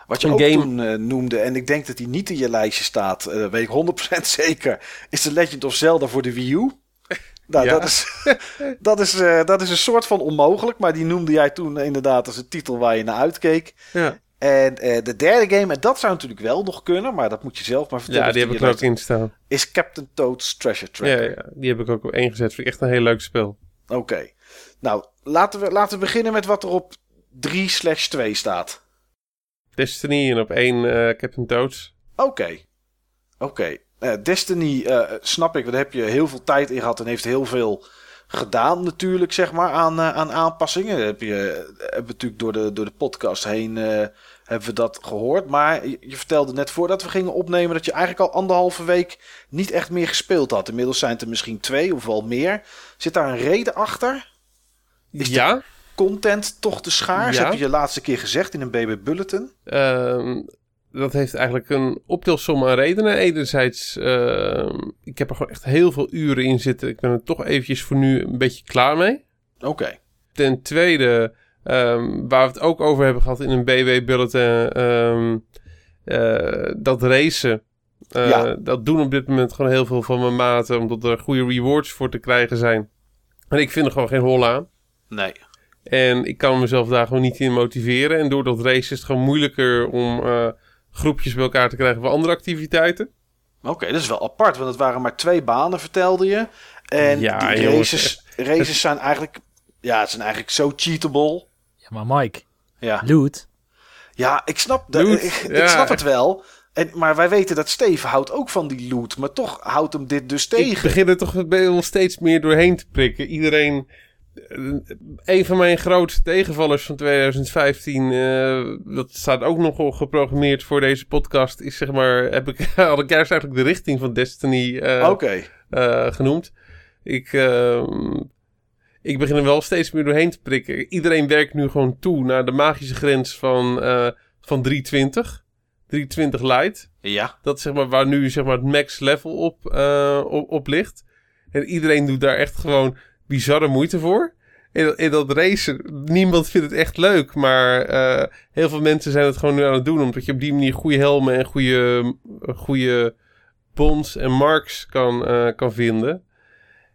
Wat je Een ook game- toen noemde, en ik denk dat die niet in je lijstje staat, dat weet ik 100% zeker, is The Legend of Zelda voor de Wii U. Nou, Ja. dat, is, dat, is, dat is een soort van onmogelijk, maar die noemde jij toen inderdaad als een titel waar je naar uitkeek. ja, En eh, de derde game, en dat zou natuurlijk wel nog kunnen, maar dat moet je zelf maar vertellen. ja, die heb ik er ook in staan. Is Captain Toad's Treasure Tracker. ja, die heb ik ook op één gezet. Vind ik echt een heel leuk spel. Oké. Nou, laten we, laten we beginnen met wat er op 3 slash 2 staat. Destiny en op één eh, Captain Toads. Oké. Oké. Eh, Destiny, snap ik, daar heb je heel veel tijd in gehad en heeft heel veel gedaan natuurlijk, zeg maar, aan, eh, aan aanpassingen. Heb je, we natuurlijk door de, door de podcast heen eh, hebben we dat gehoord. Maar je, je vertelde net voordat we gingen opnemen dat je eigenlijk al anderhalve week niet echt meer gespeeld had. Inmiddels zijn het er misschien twee of wel meer. Zit daar een reden achter? Is ja, Content toch te schaars? Ja. Heb je je laatste keer gezegd in een BB Bulletin? ehm, dat heeft eigenlijk een optelsom aan redenen. Enerzijds, ehm, ik heb er gewoon echt heel veel uren in zitten. Ik ben er toch eventjes voor nu een beetje klaar mee. Oké. Ten tweede, ehm, waar we het ook over hebben gehad in een BW-bulletin, ehm, eh, dat racen. eh, Ja. Dat doen op dit moment gewoon heel veel van mijn maten, omdat er goede rewards voor te krijgen zijn. En ik vind er gewoon geen hol aan. Nee. En ik kan mezelf daar gewoon niet in motiveren. En door dat race is het gewoon moeilijker om eh, groepjes bij elkaar te krijgen voor andere activiteiten. Oké, dat is wel apart, want het waren maar twee banen, vertelde je. En Ja, die jongens, races, races zijn eigenlijk, ja, het zijn eigenlijk zo cheatable. Ja, maar Mike, Ja, loot. ja ik, snap de, Loot, ik, ik snap het wel. En, maar wij weten dat Steve houdt ook van die loot, maar toch houdt hem dit dus Ik tegen. begin er toch wel steeds meer doorheen te prikken. Iedereen... Een van mijn grootste tegenvallers van 2015, eh, dat staat ook nogal geprogrammeerd voor deze podcast, is zeg maar, heb ik, had ik juist eigenlijk de richting van Destiny eh, Oké, eh, genoemd. Ik, ehm, ik begin er wel steeds meer doorheen te prikken. Iedereen werkt nu gewoon toe naar de magische grens van, van 320. 320 light. ja. Dat is zeg maar waar nu zeg maar het max level op, op, op ligt. En iedereen doet daar echt gewoon bizarre moeite voor. in, in dat racen, niemand vindt het echt leuk. Maar eh, heel veel mensen zijn het gewoon nu aan het doen. Omdat je op die manier goede helmen en goede, goede bonds en marks kan, eh, kan vinden.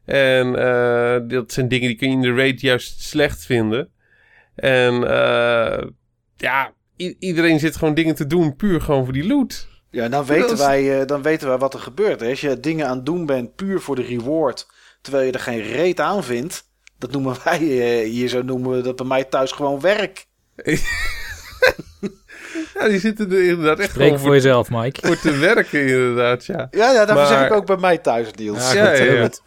En eh, dat zijn dingen die kun je in de raid juist slecht vinden. En ja, iedereen zit gewoon dingen te doen puur gewoon voor die loot. Ja, dan weten, Dat is- wij, dan weten wij wat er gebeurt. Hè. Als je dingen aan het doen bent puur voor de reward, terwijl je er geen reet aan vindt, dat noemen wij eh, hier zo noemen we dat bij mij thuis gewoon werk. Ja, die zitten er inderdaad echt Spreek voor voor, jezelf, Mike. voor te werken inderdaad, ja. Ja, ja, daarvoor Maar- zeg ik ook bij mij thuis, Niels. Ja, ja.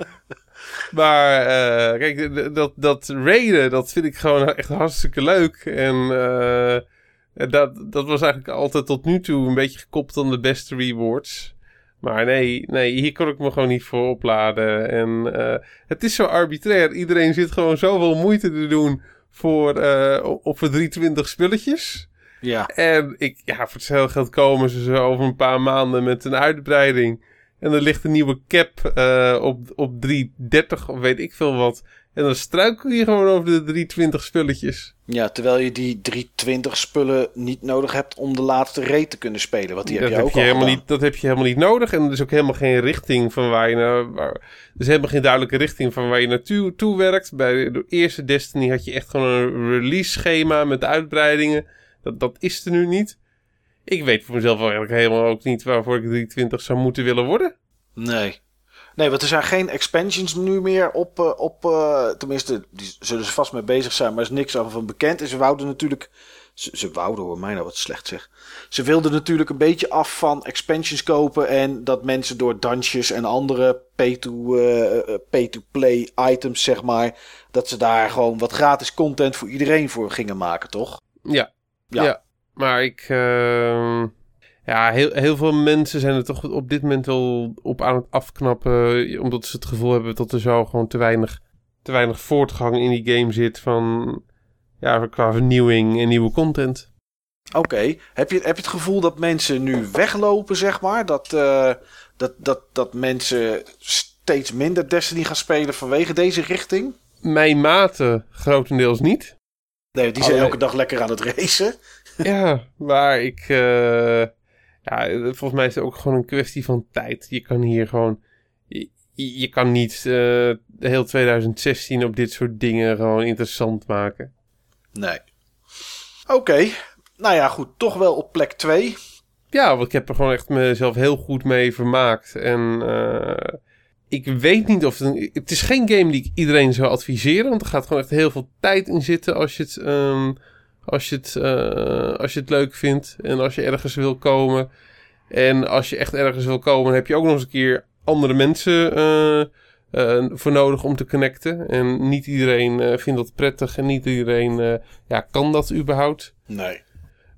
Maar eh, kijk, dat, dat raiden, dat vind ik gewoon echt hartstikke leuk. En eh, dat, dat was eigenlijk altijd tot nu toe een beetje gekoppeld aan de beste rewards. Maar nee, nee, hier kon ik me gewoon niet voor opladen. En eh, het is zo arbitrair. Iedereen zit gewoon zoveel moeite te doen voor, op op voor 320 spulletjes. Ja. En ik, ja, voor hetzelfde geld komen ze zo over een paar maanden met een uitbreiding. En er ligt een nieuwe cap eh, op, op 330 of weet ik veel wat. En dan struikel je gewoon over de 320 spulletjes. ja, terwijl je die 320 spullen niet nodig hebt om de laatste reet te kunnen spelen. Want die heb dat, je ook heb je al helemaal gedaan. niet, dat heb je helemaal niet nodig. En er is ook helemaal geen richting van waar je naar... Waar, er is helemaal geen duidelijke richting van waar je naartoe toe werkt. Bij de eerste Destiny had je echt gewoon een release schema met uitbreidingen. Dat, dat is er nu niet. Ik weet voor mezelf eigenlijk helemaal ook niet waarvoor ik 320 zou moeten willen worden. Nee. Nee, want er zijn geen expansions nu meer op, eh, op eh, tenminste, die zullen ze vast mee bezig zijn, maar er is niks van bekend. En ze wouden natuurlijk, ze, ze wouden hoor, mij nou wat slecht zeg. Ze wilden natuurlijk een beetje af van expansions kopen en dat mensen door dungeons en andere pay-to-play pay to play items, zeg maar, dat ze daar gewoon wat gratis content voor iedereen voor gingen maken, toch? Ja. Ja. Ja. Maar ik... ehm, ja, heel, heel veel mensen zijn er toch op dit moment wel op aan het afknappen. Omdat ze het gevoel hebben dat er zo gewoon te weinig, te weinig voortgang in die game zit van... Ja, qua vernieuwing en nieuwe content. Oké, heb, je, heb je het gevoel dat mensen nu weglopen, zeg maar? Dat, eh, dat, dat, dat mensen steeds minder Destiny gaan spelen vanwege deze richting? Mijn maten grotendeels niet. Nee, die zijn elke dag lekker aan het racen. ja, maar ik... eh, ja, volgens mij is het ook gewoon een kwestie van tijd. Je kan hier gewoon... Je, je kan niet eh heel 2016 op dit soort dingen gewoon interessant maken. Nee. Oké, nou ja, goed. Toch wel op plek 2. Ja, want ik heb er gewoon echt mezelf heel goed mee vermaakt. En eh, ik weet niet of het... Een, het is geen game die ik iedereen zou adviseren. Want er gaat gewoon echt heel veel tijd in zitten als je het, ehm, als je het, eh, als je het leuk vindt. En als je ergens wil komen. En als je echt ergens wil komen, heb je ook nog eens een keer andere mensen eh, eh, voor nodig om te connecten. En niet iedereen vindt dat prettig. En niet iedereen ja, kan dat überhaupt. Nee.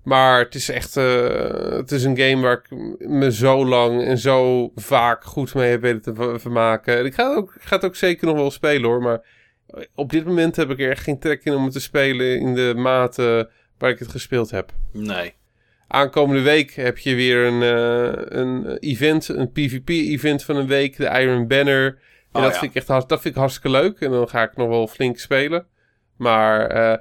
Maar het is echt het is een game waar ik me zo lang en zo vaak goed mee heb weten te ver- vermaken. En ik ga het, ook, ik ga het ook zeker nog wel spelen hoor. Maar op dit moment heb ik er echt geen trek in om het te spelen in de mate waar ik het gespeeld heb. Nee. Aankomende week heb je weer een, eh, een event, een PvP-event van een week, de Iron Banner. En Oh, dat, ja. vind ik echt dat vind ik hartstikke leuk. En dan ga ik nog wel flink spelen. Maar eh,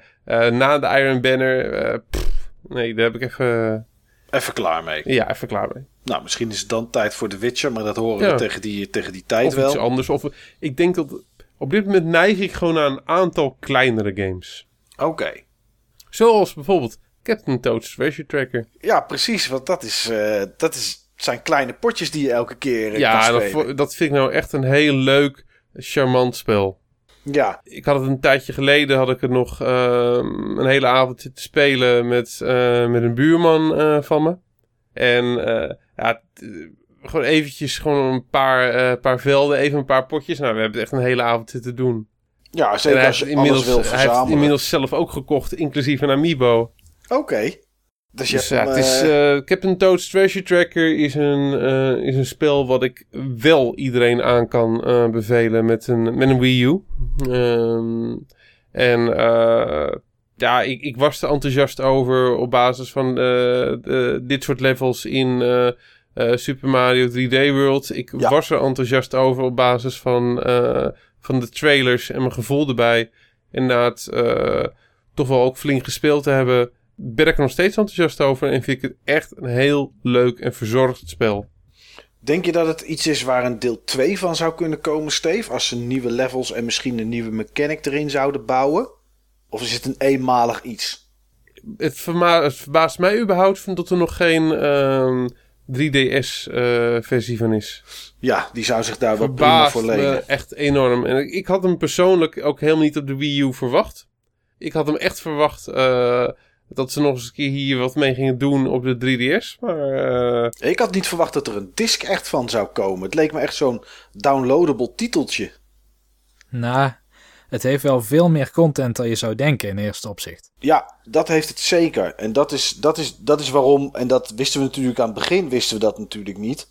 eh, na de Iron Banner, pff, nee, daar heb ik even, Even klaar mee. ja, even klaar mee. Nou, misschien is het dan tijd voor The Witcher, maar dat horen Ja. we tegen die, tegen die tijd Of wel. iets anders. Of, ik denk dat op dit moment neig ik gewoon naar een aantal kleinere games. Oké. Zoals bijvoorbeeld Captain Toad's Treasure Tracker. Ja, precies. Want dat, is, eh, dat is, zijn kleine potjes die je elke keer eh, Ja, kan dat, spelen. vo- dat vind ik nou echt een heel leuk, charmant spel. Ja, Ik had het een tijdje geleden, had ik het nog ehm, een hele avond zitten spelen met, eh, met een buurman van me. En ja, gewoon eventjes gewoon een paar, eh, paar velden, even een paar potjes. Nou, we hebben het echt een hele avond zitten doen. ja zeker hij als je alles wil hij heeft verzamelen. inmiddels zelf ook gekocht, inclusief een amiibo. Oké. Dus je Dus hebt ja, hem, het is, eh, Captain Toad's Treasure Tracker is een, is een spel wat ik wel iedereen aan kan bevelen met een, met een Wii U. Ehm, en ja, ik, ik was er enthousiast over op basis van dit soort levels in eh, Super Mario 3D World. Ik Ja. was er enthousiast over op basis van, eh, van de trailers en mijn gevoel erbij. inderdaad eh, toch wel ook flink gespeeld te hebben, ben ik er nog steeds enthousiast over. En vind ik het echt een heel leuk en verzorgd spel. Denk je dat het iets is waar een deel 2 van zou kunnen komen, Steve? Als ze nieuwe levels en misschien een nieuwe mechanic erin zouden bouwen? Of is het een eenmalig iets? Het, het verbaast mij überhaupt dat er nog geen ehm, 3DS-versie van is. Ja, die zou zich daar wel prima voor lenen. echt enorm. En ik, ik had hem persoonlijk ook helemaal niet op de Wii U verwacht. Ik had hem echt verwacht eh, dat ze nog eens een keer hier wat mee gingen doen op de 3DS. Maar eh, Ik had niet verwacht dat er een disc echt van zou komen. Het leek me echt zo'n downloadable titeltje. Nou, het heeft wel veel meer content dan je zou denken in eerste opzicht. Ja, dat heeft het zeker. En dat is, dat is, dat is waarom, en dat wisten we natuurlijk aan het begin, wisten we dat natuurlijk niet.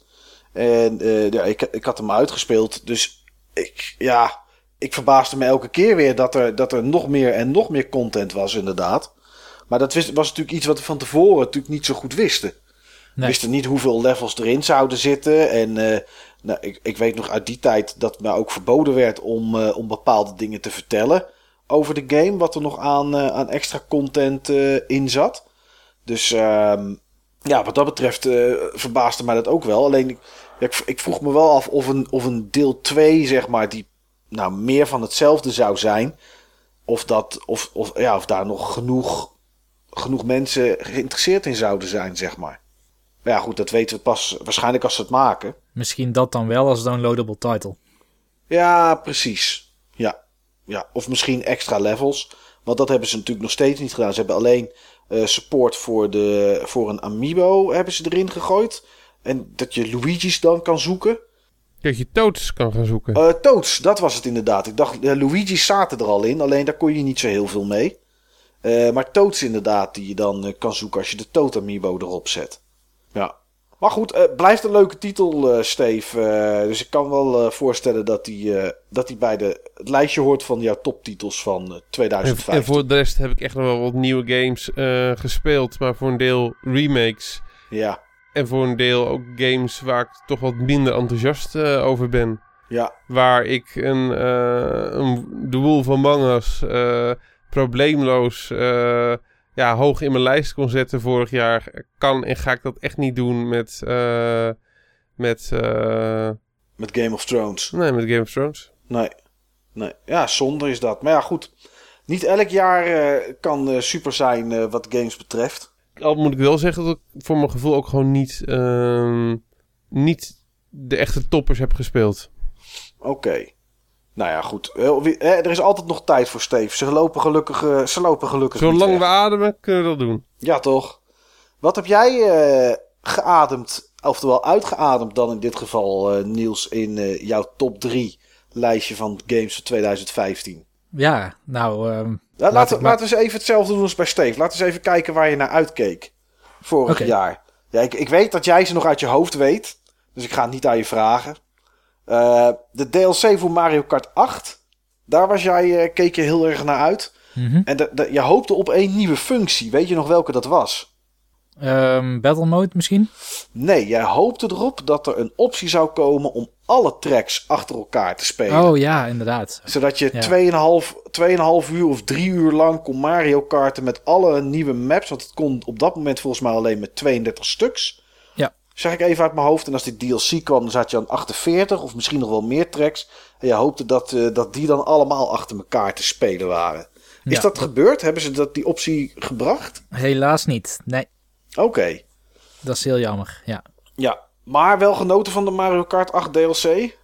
En eh, ja, ik, ik had hem uitgespeeld, dus ik, ja, ik verbaasde me elke keer weer dat er, dat er nog meer en nog meer content was, inderdaad. Maar dat wist, was natuurlijk iets wat we van tevoren natuurlijk niet zo goed wisten. Nee. wisten niet hoeveel levels erin zouden zitten. En eh, nou, ik, ik weet nog uit die tijd dat me ook verboden werd om, eh, om bepaalde dingen te vertellen over de game. Wat er nog aan, eh, aan extra content in zat. Dus ehm, ja, wat dat betreft verbaasde mij dat ook wel. Alleen ik, ja, ik, ik vroeg me wel af of een, of een deel 2, zeg maar, die nou, meer van hetzelfde zou zijn. Of, dat, of, of, ja, of daar nog genoeg, genoeg mensen geïnteresseerd in zouden zijn, zeg maar. Maar ja, goed, dat weten we pas waarschijnlijk als ze het maken. Misschien dat dan wel als downloadable title. Ja, precies. Ja. ja. Of misschien extra levels. Want dat hebben ze natuurlijk nog steeds niet gedaan. Ze hebben alleen eh, support voor, de, voor een Amiibo hebben ze erin gegooid. En dat je Luigi's dan kan zoeken. dat je Toads kan gaan zoeken. Eh Toads, dat was het inderdaad. Ik dacht, Luigi's zaten er al in. Alleen daar kon je niet zo heel veel mee. Eh, maar Toads inderdaad, die je dan kan zoeken als je de Toad Amiibo erop zet. Maar goed, eh blijft een leuke titel, eh Steve. Eh, dus ik kan wel voorstellen dat die, dat die bij de, het lijstje hoort van jouw toptitels van eh, En, 2015. en voor de rest heb ik echt nog wel wat nieuwe games gespeeld. Maar voor een deel remakes. Ja, En voor een deel ook games waar ik toch wat minder enthousiast over ben. ja, Waar ik een, een The Wolf Among Us probleemloos ja, hoog in mijn lijst kon zetten vorig jaar. Kan en ga ik dat echt niet doen met... eh, met eh, met Game of Thrones. nee, met Game of Thrones. Nee, nee. Ja, zonde is dat. Maar ja, goed. Niet elk jaar eh, kan super zijn wat games betreft. Al moet ik wel zeggen dat ik voor mijn gevoel ook gewoon niet, ehm, niet de echte toppers heb gespeeld. Oké. Nou ja, goed. Er is altijd nog tijd voor Steve. Ze lopen gelukkig, eh, ze lopen gelukkig Zolang we ademen, kunnen we dat doen. Ja, toch? Wat heb jij eh, geademd, oftewel uitgeademd dan in dit geval, eh, Niels, in eh, jouw top 3 lijstje van games van 2015? Ja, nou, ehm, Ja, Laat laten, ik maar- laten we eens even hetzelfde doen als bij Steve. Laten we eens even kijken waar je naar uitkeek vorig jaar. Ja, ik, ik weet dat jij ze nog uit je hoofd weet, dus ik ga het niet aan je vragen. Eh, de DLC voor Mario Kart 8, daar was jij, eh, keek je heel erg naar uit. mhm. En je hoopte op één nieuwe functie. Weet je nog welke dat was? Ehm, battle mode misschien? Nee, jij hoopte erop dat er een optie zou komen om alle tracks achter elkaar te spelen. Oh ja, inderdaad. Zodat je Ja. 2,5 2,5 uur of 3 uur lang kon Mario karten met alle nieuwe maps. Want het kon op dat moment volgens mij alleen met 32 stuks. Zeg ik even uit mijn hoofd. En als die DLC kwam, dan zat je aan 48 of misschien nog wel meer tracks. En je hoopte dat, eh, dat die dan allemaal achter elkaar te spelen waren. Is dat gebeurd? Hebben ze dat, die optie gebracht? Helaas niet. Nee, Oké. dat is heel jammer. Ja. Ja. Maar wel genoten van de Mario Kart 8 DLC?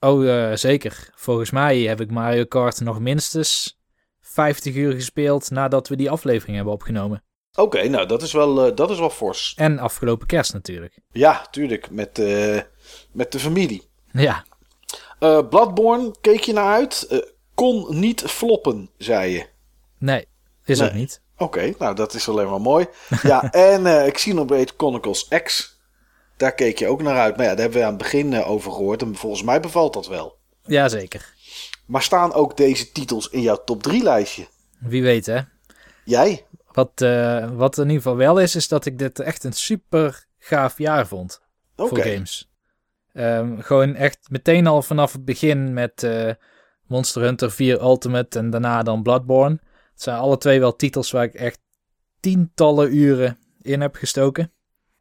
Oh, eh, zeker. Volgens mij heb ik Mario Kart nog minstens 50 uur gespeeld nadat we die aflevering hebben opgenomen. Oké, nou dat is wel, eh, dat is wel fors. En afgelopen kerst natuurlijk. Ja, tuurlijk. Met, eh, met de familie. Ja, Bloodborne, keek je naar uit? Kon niet floppen, zei je. nee, is Nee. ook niet. Oké, nou dat is alleen maar mooi. Ja, en Xenoblade Chronicles X. Daar keek je ook naar uit. Maar ja, daar hebben we aan het begin over gehoord. En volgens mij bevalt dat wel. Jazeker. Maar staan ook deze titels in jouw top 3 lijstje? Wie weet hè. Jij? Wat, eh, wat in ieder geval wel is, is dat ik dit echt een super gaaf jaar vond. Voor games. Ehm, gewoon echt meteen al vanaf het begin met eh, Monster Hunter 4 Ultimate en daarna dan Bloodborne. Het zijn alle twee wel titels waar ik echt tientallen uren in heb gestoken.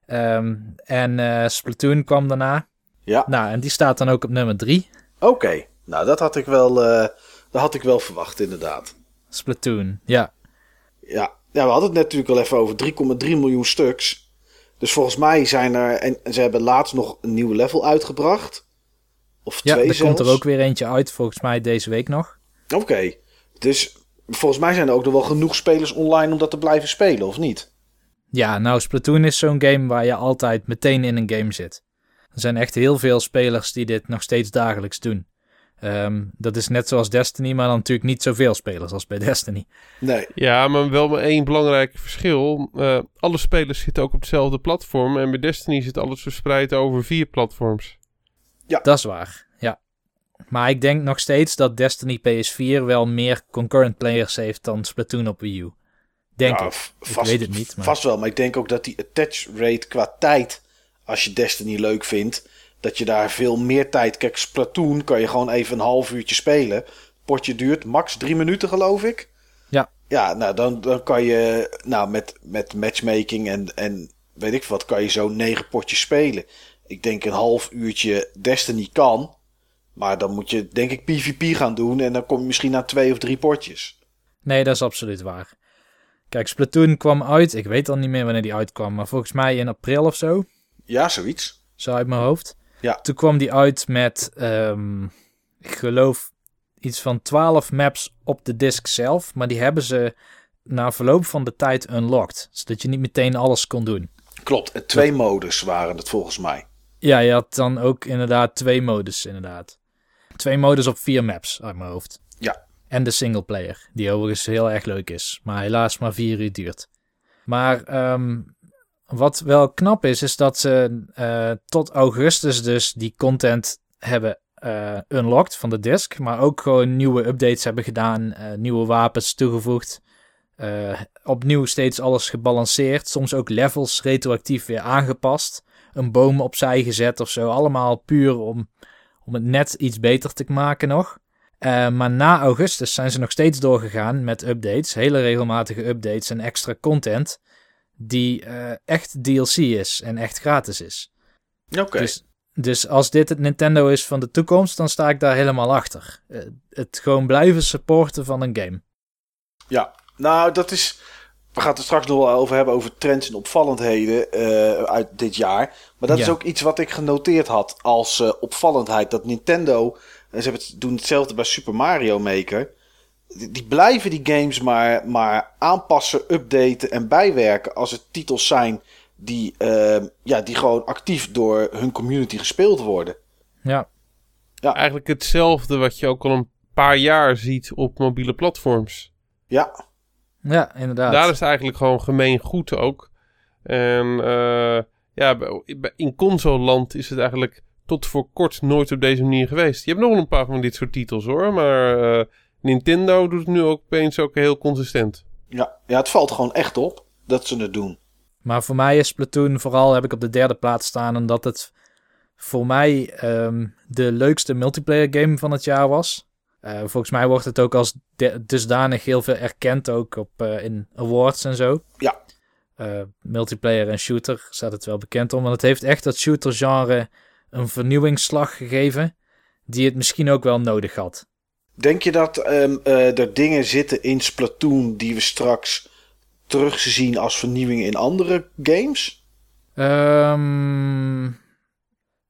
Ehm, en eh, Splatoon kwam daarna. Ja, Nou, en die staat dan ook op nummer 3. oké. Nou, dat had ik wel, dat had ik wel verwacht, inderdaad. Splatoon, ja. Ja. Ja, we hadden het net natuurlijk al even over 3,3 miljoen stuks. Dus volgens mij zijn er... En ze hebben laatst nog een nieuw level uitgebracht. Of Ja, twee er zelfs. komt er ook weer eentje uit, volgens mij deze week nog. Oké. Dus volgens mij zijn er ook nog wel genoeg spelers online om dat te blijven spelen, of niet? Ja, nou, Splatoon is zo'n game waar je altijd meteen in een game zit. Er zijn echt heel veel spelers die dit nog steeds dagelijks doen. Ehm, dat is net zoals Destiny, maar dan natuurlijk niet zoveel spelers als bij Destiny. Nee. Ja, maar wel maar één belangrijk verschil. Eh, alle spelers zitten ook op hetzelfde platform. En bij Destiny zit alles verspreid over vier platforms. Dat is waar, ja. Maar ik denk nog steeds dat Destiny PS4 wel meer concurrent players heeft dan Splatoon op Wii U. Denk Ja, ik. Ik weet het niet, maar- Vast wel, maar ik denk ook dat die attach rate qua tijd, als je Destiny leuk vindt, dat je daar veel meer tijd... Kijk, Splatoon kan je gewoon even een half uurtje spelen. Potje duurt max drie minuten, geloof ik. Ja. Ja, nou, dan, dan kan je nou, met, met matchmaking en, en weet ik wat, kan je zo negen potjes spelen. Ik denk een half uurtje Destiny kan, maar dan moet je denk ik PvP gaan doen en dan kom je misschien naar twee of drie potjes. Nee, dat is absoluut waar. Kijk, Splatoon kwam uit. Ik weet al niet meer wanneer die uitkwam, maar volgens mij in april of zo. Ja, zoiets. Zo uit mijn hoofd. Ja. Toen kwam die uit met, ehm, ik geloof, iets van 12 maps op de disk zelf. Maar die hebben ze na verloop van de tijd unlocked. Zodat je niet meteen alles kon doen. Klopt, en twee modus waren het volgens mij. Ja, je had dan ook inderdaad twee modus, inderdaad. Twee modus op vier maps uit mijn hoofd. Ja. En de singleplayer, die overigens heel erg leuk is. Maar helaas maar vier uur duurt. Maar ehm, wat wel knap is, is dat ze eh, tot augustus dus die content hebben eh, unlocked van de disk. Maar ook gewoon nieuwe updates hebben gedaan, eh, nieuwe wapens toegevoegd. Opnieuw steeds alles gebalanceerd. Soms ook levels retroactief weer aangepast. Een boom opzij gezet of zo. Allemaal puur om, om het net iets beter te maken nog. Maar na augustus zijn ze nog steeds doorgegaan met updates. Hele regelmatige updates en extra content. Die eh, echt DLC is en echt gratis is. Oké. Dus, dus als dit het Nintendo is van de toekomst, dan sta ik daar helemaal achter. Eh, het gewoon blijven supporten van een game. Ja, nou, dat is. We gaan het er straks nog wel over hebben over trends en opvallendheden eh, uit dit jaar. Maar dat is ook iets wat ik genoteerd had als opvallendheid. Dat Nintendo, en ze hebben het, doen hetzelfde bij Super Mario Maker. Die, die blijven die games maar, maar aanpassen, updaten en bijwerken als het titels zijn die, eh, ja, die gewoon actief door hun community gespeeld worden. Ja, Eigenlijk hetzelfde wat je ook al een paar jaar ziet op mobiele platforms. Ja, ja inderdaad. Daar is het eigenlijk gewoon gemeen goed ook. En eh, ja, in consoleland is het eigenlijk tot voor kort nooit op deze manier geweest. Je hebt nog wel een paar van dit soort titels hoor, maar eh, Nintendo doet het nu ook opeens ook heel consistent. ja, ja, het valt gewoon echt op dat ze het doen. Maar voor mij is Splatoon vooral heb ik op de derde plaats staan. Omdat het voor mij ehm, de leukste multiplayer game van het jaar was. Eh, volgens mij wordt het ook als dusdanig heel veel erkend. Ook op, eh, in awards en zo. Ja. Eh, multiplayer en shooter staat het wel bekend om. Want het heeft echt dat shooter genre een vernieuwingsslag gegeven. Die het misschien ook wel nodig had. Denk je dat ehm, eh, er dingen zitten in Splatoon die we straks terug zien als vernieuwingen in andere games? Ehm,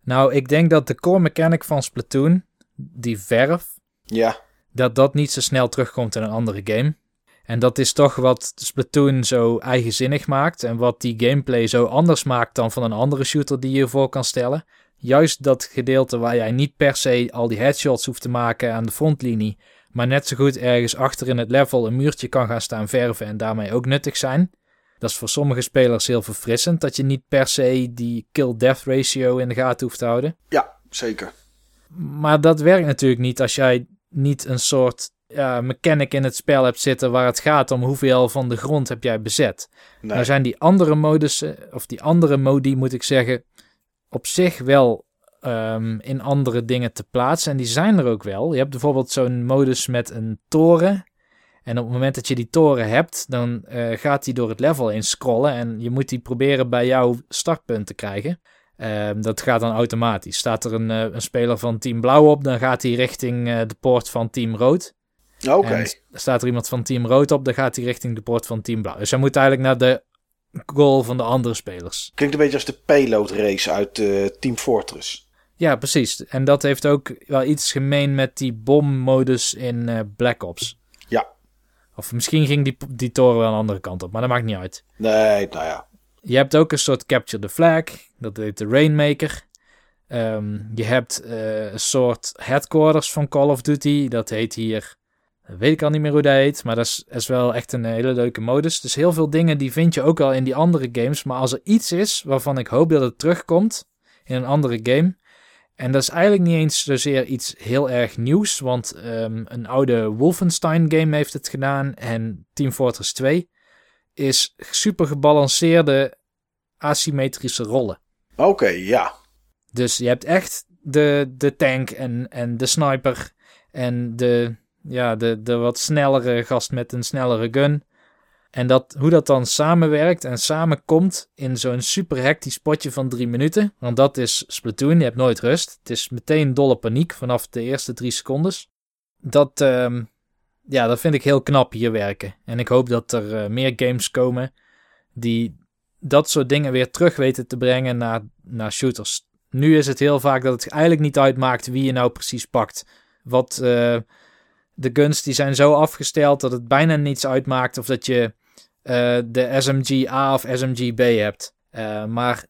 nou, ik denk dat de core mechanic van Splatoon, die verf, Ja, dat dat niet zo snel terugkomt in een andere game. En dat is toch wat Splatoon zo eigenzinnig maakt en wat die gameplay zo anders maakt dan van een andere shooter die je voor kan stellen. Juist dat gedeelte waar jij niet per se al die headshots hoeft te maken aan de frontlinie, maar net zo goed ergens achter in het level een muurtje kan gaan staan verven en daarmee ook nuttig zijn. Dat is voor sommige spelers heel verfrissend, dat je niet per se die kill-death ratio in de gaten hoeft te houden. ja, zeker. Maar dat werkt natuurlijk niet als jij niet een soort mechanic in het spel hebt zitten waar het gaat om hoeveel van de grond heb jij bezet. Nee. Nou zijn die andere modussen, of die andere modi moet ik zeggen, op zich wel ehm, in andere dingen te plaatsen. En die zijn er ook wel. Je hebt bijvoorbeeld zo'n modus met een toren. En op het moment dat je die toren hebt, dan eh, gaat die door het level in scrollen. En je moet die proberen bij jouw startpunt te krijgen. Ehm, dat gaat dan automatisch. Staat er een, eh, een speler van Team Blauw op, dan gaat hij richting eh, de poort van Team Rood. Oké. Staat er iemand van Team Rood op, dan gaat hij richting de poort van Team Blauw. Dus hij moet eigenlijk naar de goal van de andere spelers. Klinkt een beetje als de payload race uit eh, Team Fortress. Ja, precies. En dat heeft ook wel iets gemeen met die bommodus in eh, Black Ops. Ja. Of misschien ging die, die toren wel een andere kant op, maar dat maakt niet uit. Nee, nou ja. Je hebt ook een soort Capture the Flag, dat heet de Rainmaker. Ehm, je hebt eh, een soort headquarters van Call of Duty, dat heet hier, weet ik al niet meer hoe dat heet, maar dat is, wel echt een hele leuke modus. Dus heel veel dingen die vind je ook al in die andere games, maar als er iets is waarvan ik hoop dat het terugkomt in een andere game, en dat is eigenlijk niet eens zozeer iets heel erg nieuws, want ehm, een oude Wolfenstein game heeft het gedaan en Team Fortress 2 is super gebalanceerde asymmetrische rollen. Oké, ja. Dus je hebt echt de, de tank en, en de sniper en de, ja, de, de wat snellere gast met een snellere gun. En dat, hoe dat dan samenwerkt en samenkomt in zo'n super hectisch potje van drie minuten. Want dat is Splatoon, je hebt nooit rust. Het is meteen dolle paniek vanaf de eerste drie secondes. Dat, ehm, ja, dat vind ik heel knap hier werken. En ik hoop dat er eh, meer games komen die dat soort dingen weer terug weten te brengen naar, naar shooters. Nu is het heel vaak dat het eigenlijk niet uitmaakt wie je nou precies pakt. Wat eh, de guns die zijn zo afgesteld dat het bijna niets uitmaakt of dat je eh, de SMG A of SMG B hebt. Eh, maar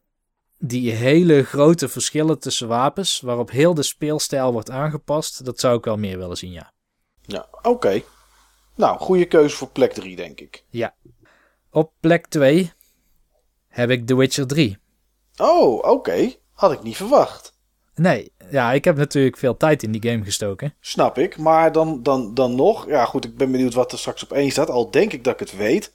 die hele grote verschillen tussen wapens, waarop heel de speelstijl wordt aangepast, dat zou ik wel meer willen zien, ja. Ja, oké. Nou, goede keuze voor plek 3, denk ik. Op plek 2 heb ik The Witcher 3. Oh, oké. Had ik niet verwacht. Nee, ja, ik heb natuurlijk veel tijd in die game gestoken. Snap ik. Maar dan, dan, dan nog. Ja, goed, ik ben benieuwd wat er straks op één staat. Al denk ik dat ik het weet.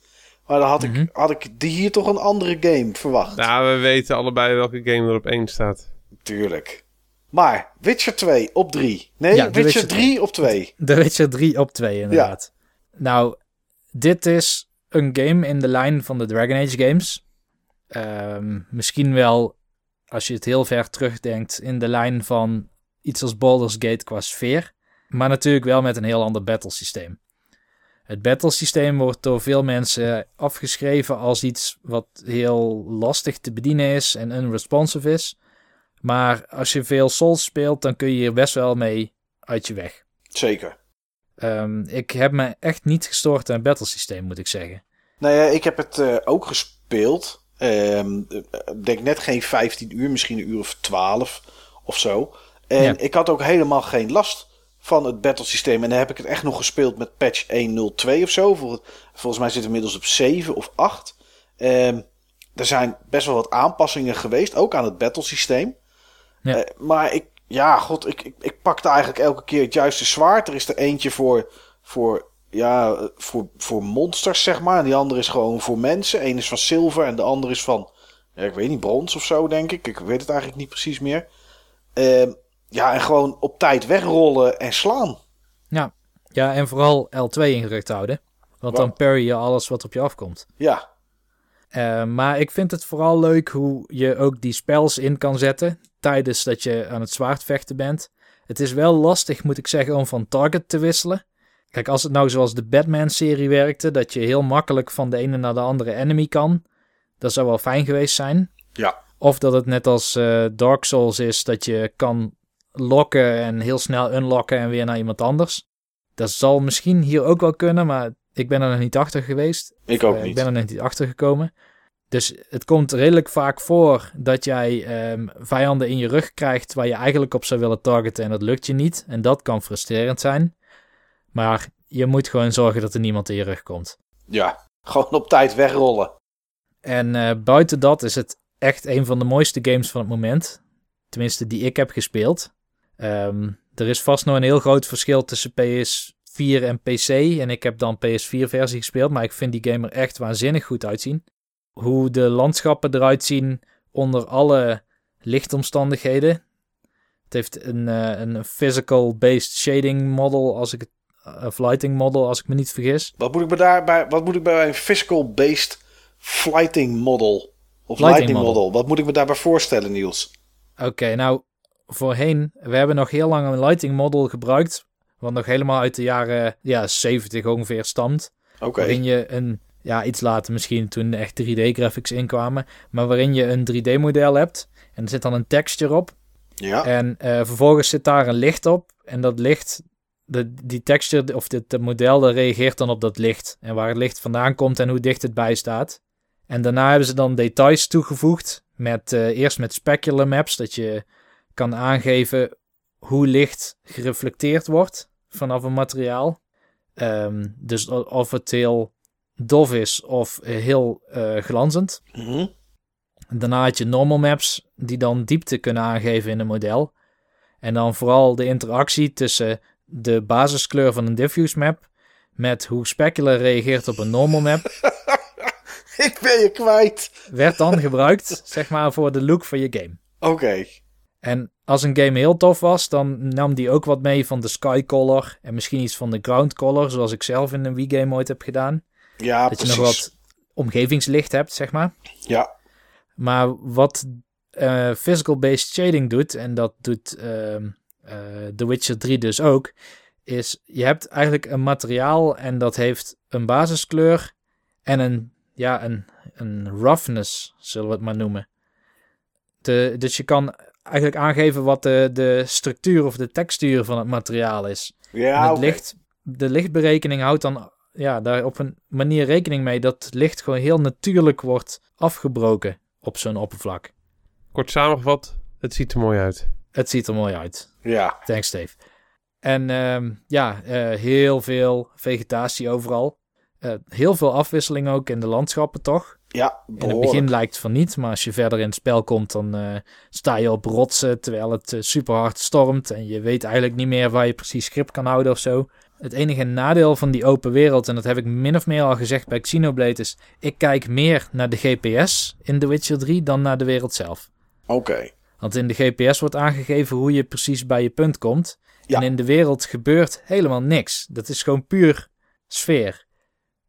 Maar dan had, Mhm. ik, had ik die hier toch een andere game verwacht. Nou, we weten allebei welke game er op één staat. Tuurlijk. Maar Witcher 2 op 3. Nee, Ja, Witcher, Witcher 3 op 2. The Witcher 3 op 2 inderdaad. Nou, dit is een game in de lijn van de Dragon Age games. Ehm, misschien wel, als je het heel ver terugdenkt, in de lijn van iets als Baldur's Gate qua sfeer. Maar natuurlijk wel met een heel ander battlesysteem. Het battlesysteem wordt door veel mensen afgeschreven als iets wat heel lastig te bedienen is en unresponsive is. Maar als je veel Souls speelt, dan kun je hier best wel mee uit je weg. Zeker. Ehm, ik heb me echt niet gestoord aan het battlesysteem, moet ik zeggen. Nou ja, ik heb het eh, ook gespeeld. Ehm, Ik denk net geen 15 uur, misschien een uur of 12 of zo. En Ja. ik had ook helemaal geen last van het battlesysteem. En dan heb ik het echt nog gespeeld met patch 1.02 of zo. Vol- Volgens mij zitten we inmiddels op 7 of 8. Ehm, er zijn best wel wat aanpassingen geweest, ook aan het battlesysteem. Ja. Eh, maar ik, ja, god, ik, ik, ik pakte eigenlijk elke keer het juiste zwaard. Er is er eentje voor, voor, ja, voor, voor monsters, zeg maar. En die andere is gewoon voor mensen. Eén is van zilver en de andere is van, ja, ik weet niet, brons of zo, denk ik. Ik weet het eigenlijk niet precies meer. Ehm, ja, en gewoon op tijd wegrollen en slaan. Ja, ja en vooral L2 ingedrukt houden. Want dan parry je alles wat op je afkomt. Ja, Eh, maar ik vind het vooral leuk hoe je ook die spells in kan zetten tijdens dat je aan het zwaardvechten bent. Het is wel lastig, moet ik zeggen, om van target te wisselen. Kijk, als het nou zoals de Batman-serie werkte, dat je heel makkelijk van de ene naar de andere enemy kan, dat zou wel fijn geweest zijn. ja, Of dat het net als eh, Dark Souls is, dat je kan lokken en heel snel unlocken en weer naar iemand anders. Dat zal misschien hier ook wel kunnen, maar ik ben er nog niet achter geweest. ik ook Eh, Ik niet. ben er nog niet achter gekomen. Dus het komt redelijk vaak voor dat jij ehm, vijanden in je rug krijgt waar je eigenlijk op zou willen targeten en dat lukt je niet. En dat kan frustrerend zijn. Maar je moet gewoon zorgen dat er niemand in je rug komt. Ja, gewoon op tijd wegrollen. En eh, buiten dat is het echt een van de mooiste games van het moment. Tenminste, die ik heb gespeeld. Ehm, er is vast nog een heel groot verschil tussen PS4 en PC. En ik heb dan PS4-versie gespeeld. Maar ik vind die game er echt waanzinnig goed uitzien. Hoe de landschappen eruit zien onder alle lichtomstandigheden. Het heeft een, eh, een physical-based shading model, als ik het, of lighting model, als ik me niet vergis. Wat moet ik bij, daarbij, wat moet ik bij een physical-based flighting model? Of Lighting lighting model. model. Wat moet ik me daarbij voorstellen, Niels? Oké, nou, voorheen, we hebben nog heel lang een lighting model gebruikt, wat nog helemaal uit de jaren ja, 70 ongeveer stamt. Oké. Waarin je een, ja, iets later misschien toen echt 3D-graphics inkwamen, maar waarin je een 3D-model hebt en er zit dan een texture op. Ja. En eh, vervolgens zit daar een licht op. En dat licht, de, die texture of dit het model, dat reageert dan op dat licht. En waar het licht vandaan komt en hoe dicht het bij staat. En daarna hebben ze dan details toegevoegd. Met, eh, eerst met specular maps, dat je kan aangeven hoe licht gereflecteerd wordt vanaf een materiaal. Ehm, dus of het heel dof is of heel eh, glanzend. Mhm. Daarna had je normal maps die dan diepte kunnen aangeven in een model. En dan vooral de interactie tussen de basiskleur van een diffuse map met hoe specular reageert op een normal map, ik ben je kwijt. werd dan gebruikt, zeg maar, voor de look van je game. Oké. En als een game heel tof was, dan nam die ook wat mee van de sky color en misschien iets van de ground color, zoals ik zelf in een Wii game ooit heb gedaan. Ja, dat precies. je nog wat omgevingslicht hebt, zeg maar. Ja. Maar wat eh, physical-based shading doet, en dat doet ehm, eh, The Witcher 3 dus ook, is je hebt eigenlijk een materiaal en dat heeft een basiskleur en een, ja, een, een roughness, zullen we het maar noemen. De, dus je kan eigenlijk aangeven wat de, de structuur of de textuur van het materiaal is. En het licht, de lichtberekening houdt dan ja, daar op een manier rekening mee dat het licht gewoon heel natuurlijk wordt afgebroken op zo'n oppervlak. Kort samengevat, het ziet er mooi uit. Het ziet er mooi uit. Ja. Thanks, Steve. En ehm, ja, eh, heel veel vegetatie overal. Eh, heel veel afwisseling ook in de landschappen, toch? Ja, In het begin lijkt het van niet, maar als je verder in het spel komt, dan eh, sta je op rotsen terwijl het super hard stormt. En je weet eigenlijk niet meer waar je precies grip kan houden of zo. Het enige nadeel van die open wereld, en dat heb ik min of meer al gezegd bij Xenoblade, is ik kijk meer naar de GPS in The Witcher 3 dan naar de wereld zelf. Oké. Want in de GPS wordt aangegeven hoe je precies bij je punt komt. Ja. En in de wereld gebeurt helemaal niks. Dat is gewoon puur sfeer.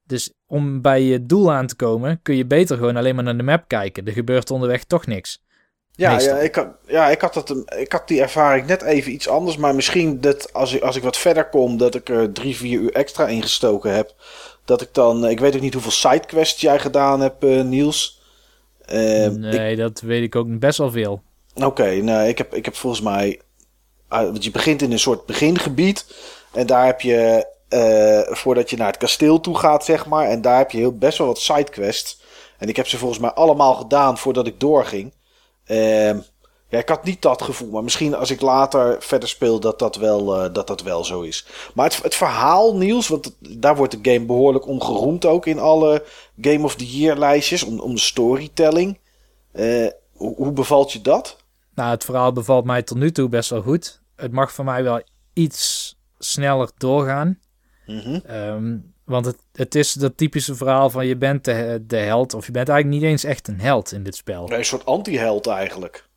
Dus om bij je doel aan te komen, kun je beter gewoon alleen maar naar de map kijken. Er gebeurt onderweg toch niks. Ja, Meestal. ja, ik had, ja ik, had dat, ik had die ervaring net even iets anders. Maar misschien dat als ik, als ik wat verder kom, dat ik er drie, vier uur extra ingestoken heb. Dat ik dan, ik weet ook niet hoeveel sidequests jij gedaan hebt, eh, Niels. Eh, ik- nee, dat weet ik ook best wel veel. Oké, nou, ik heb, ik heb volgens mij. ah, want je begint in een soort begingebied. En daar heb je. eh, voordat je naar het kasteel toe gaat, zeg maar. En daar heb je heel, best wel wat sidequests. En ik heb ze volgens mij allemaal gedaan voordat ik doorging. Ehm, ja, ik had niet dat gevoel. Maar misschien als ik later verder speel, dat dat wel, eh, dat dat wel zo is. Maar het, het verhaal, Niels. Want daar wordt de game behoorlijk om geroemd ook in alle Game of the Year lijstjes. Om, om de storytelling. Eh, hoe bevalt je dat? Nou, het verhaal bevalt mij tot nu toe best wel goed. Het mag voor mij wel iets sneller doorgaan. Mhm. Ehm, want het, het is dat typische verhaal van je bent de, de held. Of je bent eigenlijk niet eens echt een held in dit spel. Nee, een soort anti-held eigenlijk.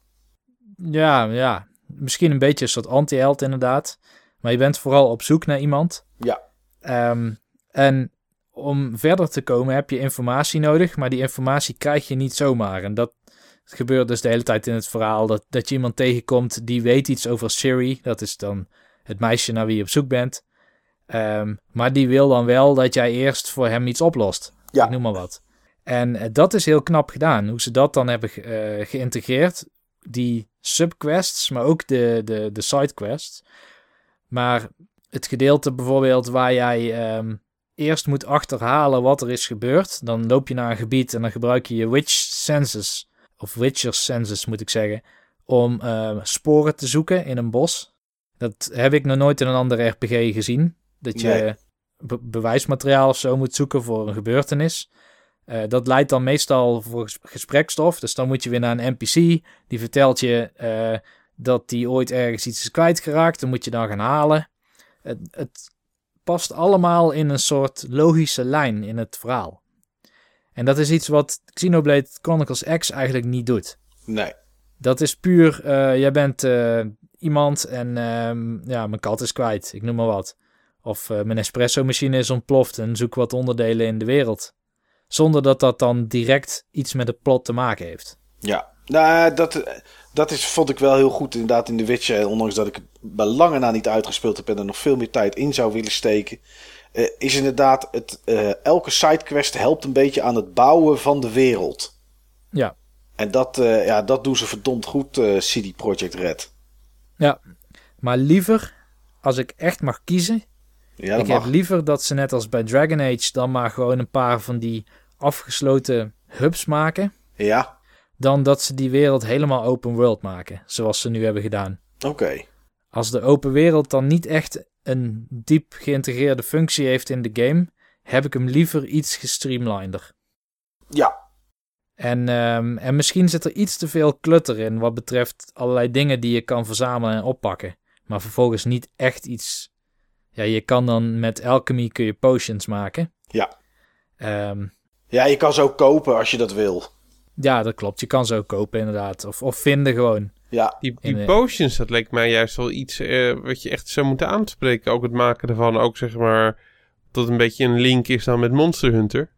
Ja, ja. Misschien een beetje een soort anti-held inderdaad. Maar je bent vooral op zoek naar iemand. Ja. Ehm, en om verder te komen heb je informatie nodig. Maar die informatie krijg je niet zomaar. En dat gebeurt dus de hele tijd in het verhaal. Dat, dat je iemand tegenkomt die weet iets over Siri. Dat is dan het meisje naar wie je op zoek bent. Ehm, maar die wil dan wel dat jij eerst voor hem iets oplost. Ja. Ik noem maar wat. En eh, dat is heel knap gedaan. Hoe ze dat dan hebben ge- eh, geïntegreerd. Die subquests, maar ook de, de, de sidequests. Maar het gedeelte bijvoorbeeld waar jij ehm, eerst moet achterhalen wat er is gebeurd. Dan loop je naar een gebied en dan gebruik je je witch senses. Of witcher senses moet ik zeggen. Om eh, sporen te zoeken in een bos. Dat heb ik nog nooit in een andere RPG gezien. Dat je Nee. be- bewijsmateriaal of zo moet zoeken voor een gebeurtenis. Eh, dat leidt dan meestal voor ges- gesprekstof. Dus dan moet je weer naar een NPC. Die vertelt je eh, dat die ooit ergens iets is kwijtgeraakt. Dan moet je dan gaan halen. Het, het past allemaal in een soort logische lijn in het verhaal. En dat is iets wat Xenoblade Chronicles X eigenlijk niet doet. Nee. Dat is puur, eh, jij bent eh, iemand en ehm, ja, mijn kat is kwijt, ik noem maar wat. Of eh, mijn espresso-machine is ontploft en zoek wat onderdelen in de wereld. Zonder dat dat dan direct iets met het plot te maken heeft. Ja, nou, dat, dat is, vond ik wel heel goed inderdaad in The Witcher. Ondanks dat ik het bij lange na niet uitgespeeld heb en er nog veel meer tijd in zou willen steken. Eh, is inderdaad, het, eh, elke sidequest helpt een beetje aan het bouwen van de wereld. Ja, En dat, eh, ja, dat doen ze verdomd goed, CD Projekt Red. ja. Maar liever, als ik echt mag kiezen, Ja, ik mag. heb liever dat ze net als bij Dragon Age dan maar gewoon een paar van die afgesloten hubs maken. Ja, Dan dat ze die wereld helemaal open world maken, zoals ze nu hebben gedaan. oké. Als de open wereld dan niet echt een diep geïntegreerde functie heeft in de game, heb ik hem liever iets gestreamliner. Ja, En, ehm, en misschien zit er iets te veel clutter in wat betreft allerlei dingen die je kan verzamelen en oppakken. Maar vervolgens niet echt iets. Ja, je kan dan met alchemy kun je potions maken. ja. Ehm, Ja, je kan ze ook kopen als je dat wil. ja, dat klopt. Je kan ze ook kopen inderdaad. Of, of vinden gewoon. Ja, Die, eh, potions, dat leek mij juist wel iets eh, wat je echt zou moeten aanspreken. Ook het maken ervan, ook zeg maar, dat het een beetje een link is dan met Monster Hunter.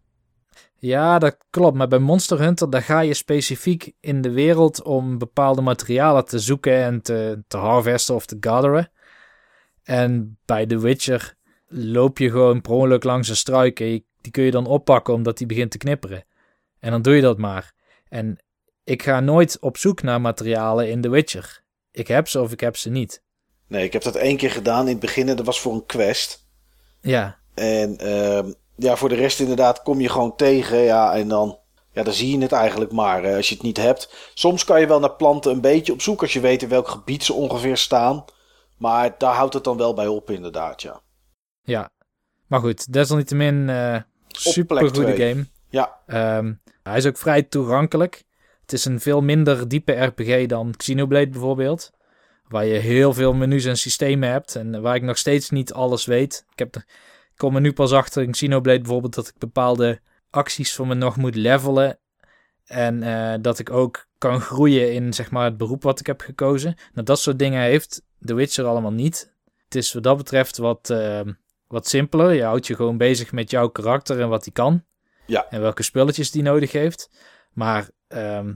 Ja, dat klopt. Maar bij Monster Hunter, daar ga je specifiek in de wereld om bepaalde materialen te zoeken en te, te harvesten of te gatheren. En bij The Witcher loop je gewoon per ongeluk langs een struik en je- die kun je dan oppakken omdat die begint te knipperen. En dan doe je dat maar. En ik ga nooit op zoek naar materialen in The Witcher. Ik heb ze of ik heb ze niet. nee, ik heb dat één keer gedaan in het begin en dat was voor een quest. Ja, En ehm, ja, voor de rest inderdaad kom je gewoon tegen. Ja, en dan, ja, dan zie je het eigenlijk maar als je het niet hebt. Soms kan je wel naar planten een beetje op zoek als je weet in welk gebied ze ongeveer staan. Maar daar houdt het dan wel bij op inderdaad, ja. ja. Maar goed, desalniettemin eh super goede game. Ja, Ehm, hij is ook vrij toegankelijk. Het is een veel minder diepe RPG dan Xenoblade bijvoorbeeld. Waar je heel veel menus en systemen hebt. En waar ik nog steeds niet alles weet. Ik, heb er, ik kom er nu pas achter in Xenoblade bijvoorbeeld dat ik bepaalde acties voor me nog moet levelen. En eh, dat ik ook kan groeien in zeg maar, het beroep wat ik heb gekozen. Nou, dat soort dingen heeft The Witcher allemaal niet. Het is wat dat betreft wat, ehm, wat simpeler. Je houdt je gewoon bezig met jouw karakter en wat hij kan en welke spulletjes die nodig heeft. Maar ehm,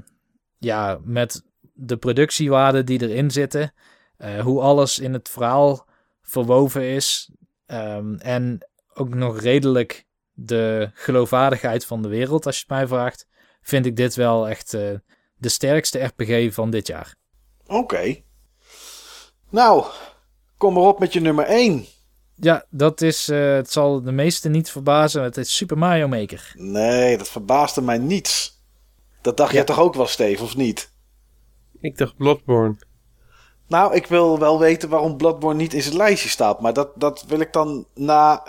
ja, met de productiewaarden die erin zitten, eh, hoe alles in het verhaal verwoven is ehm, en ook nog redelijk de geloofwaardigheid van de wereld, als je het mij vraagt, vind ik dit wel echt eh, de sterkste RPG van dit jaar. oké. Nou, kom maar op met je nummer 1. Ja, dat is, eh, het zal de meesten niet verbazen, het is Super Mario Maker. Nee, dat verbaasde mij niets. Dat dacht Ja. jij toch ook wel, Steve, of niet? Ik dacht Bloodborne. Nou, ik wil wel weten waarom Bloodborne niet in zijn lijstje staat. Maar dat, dat wil ik dan na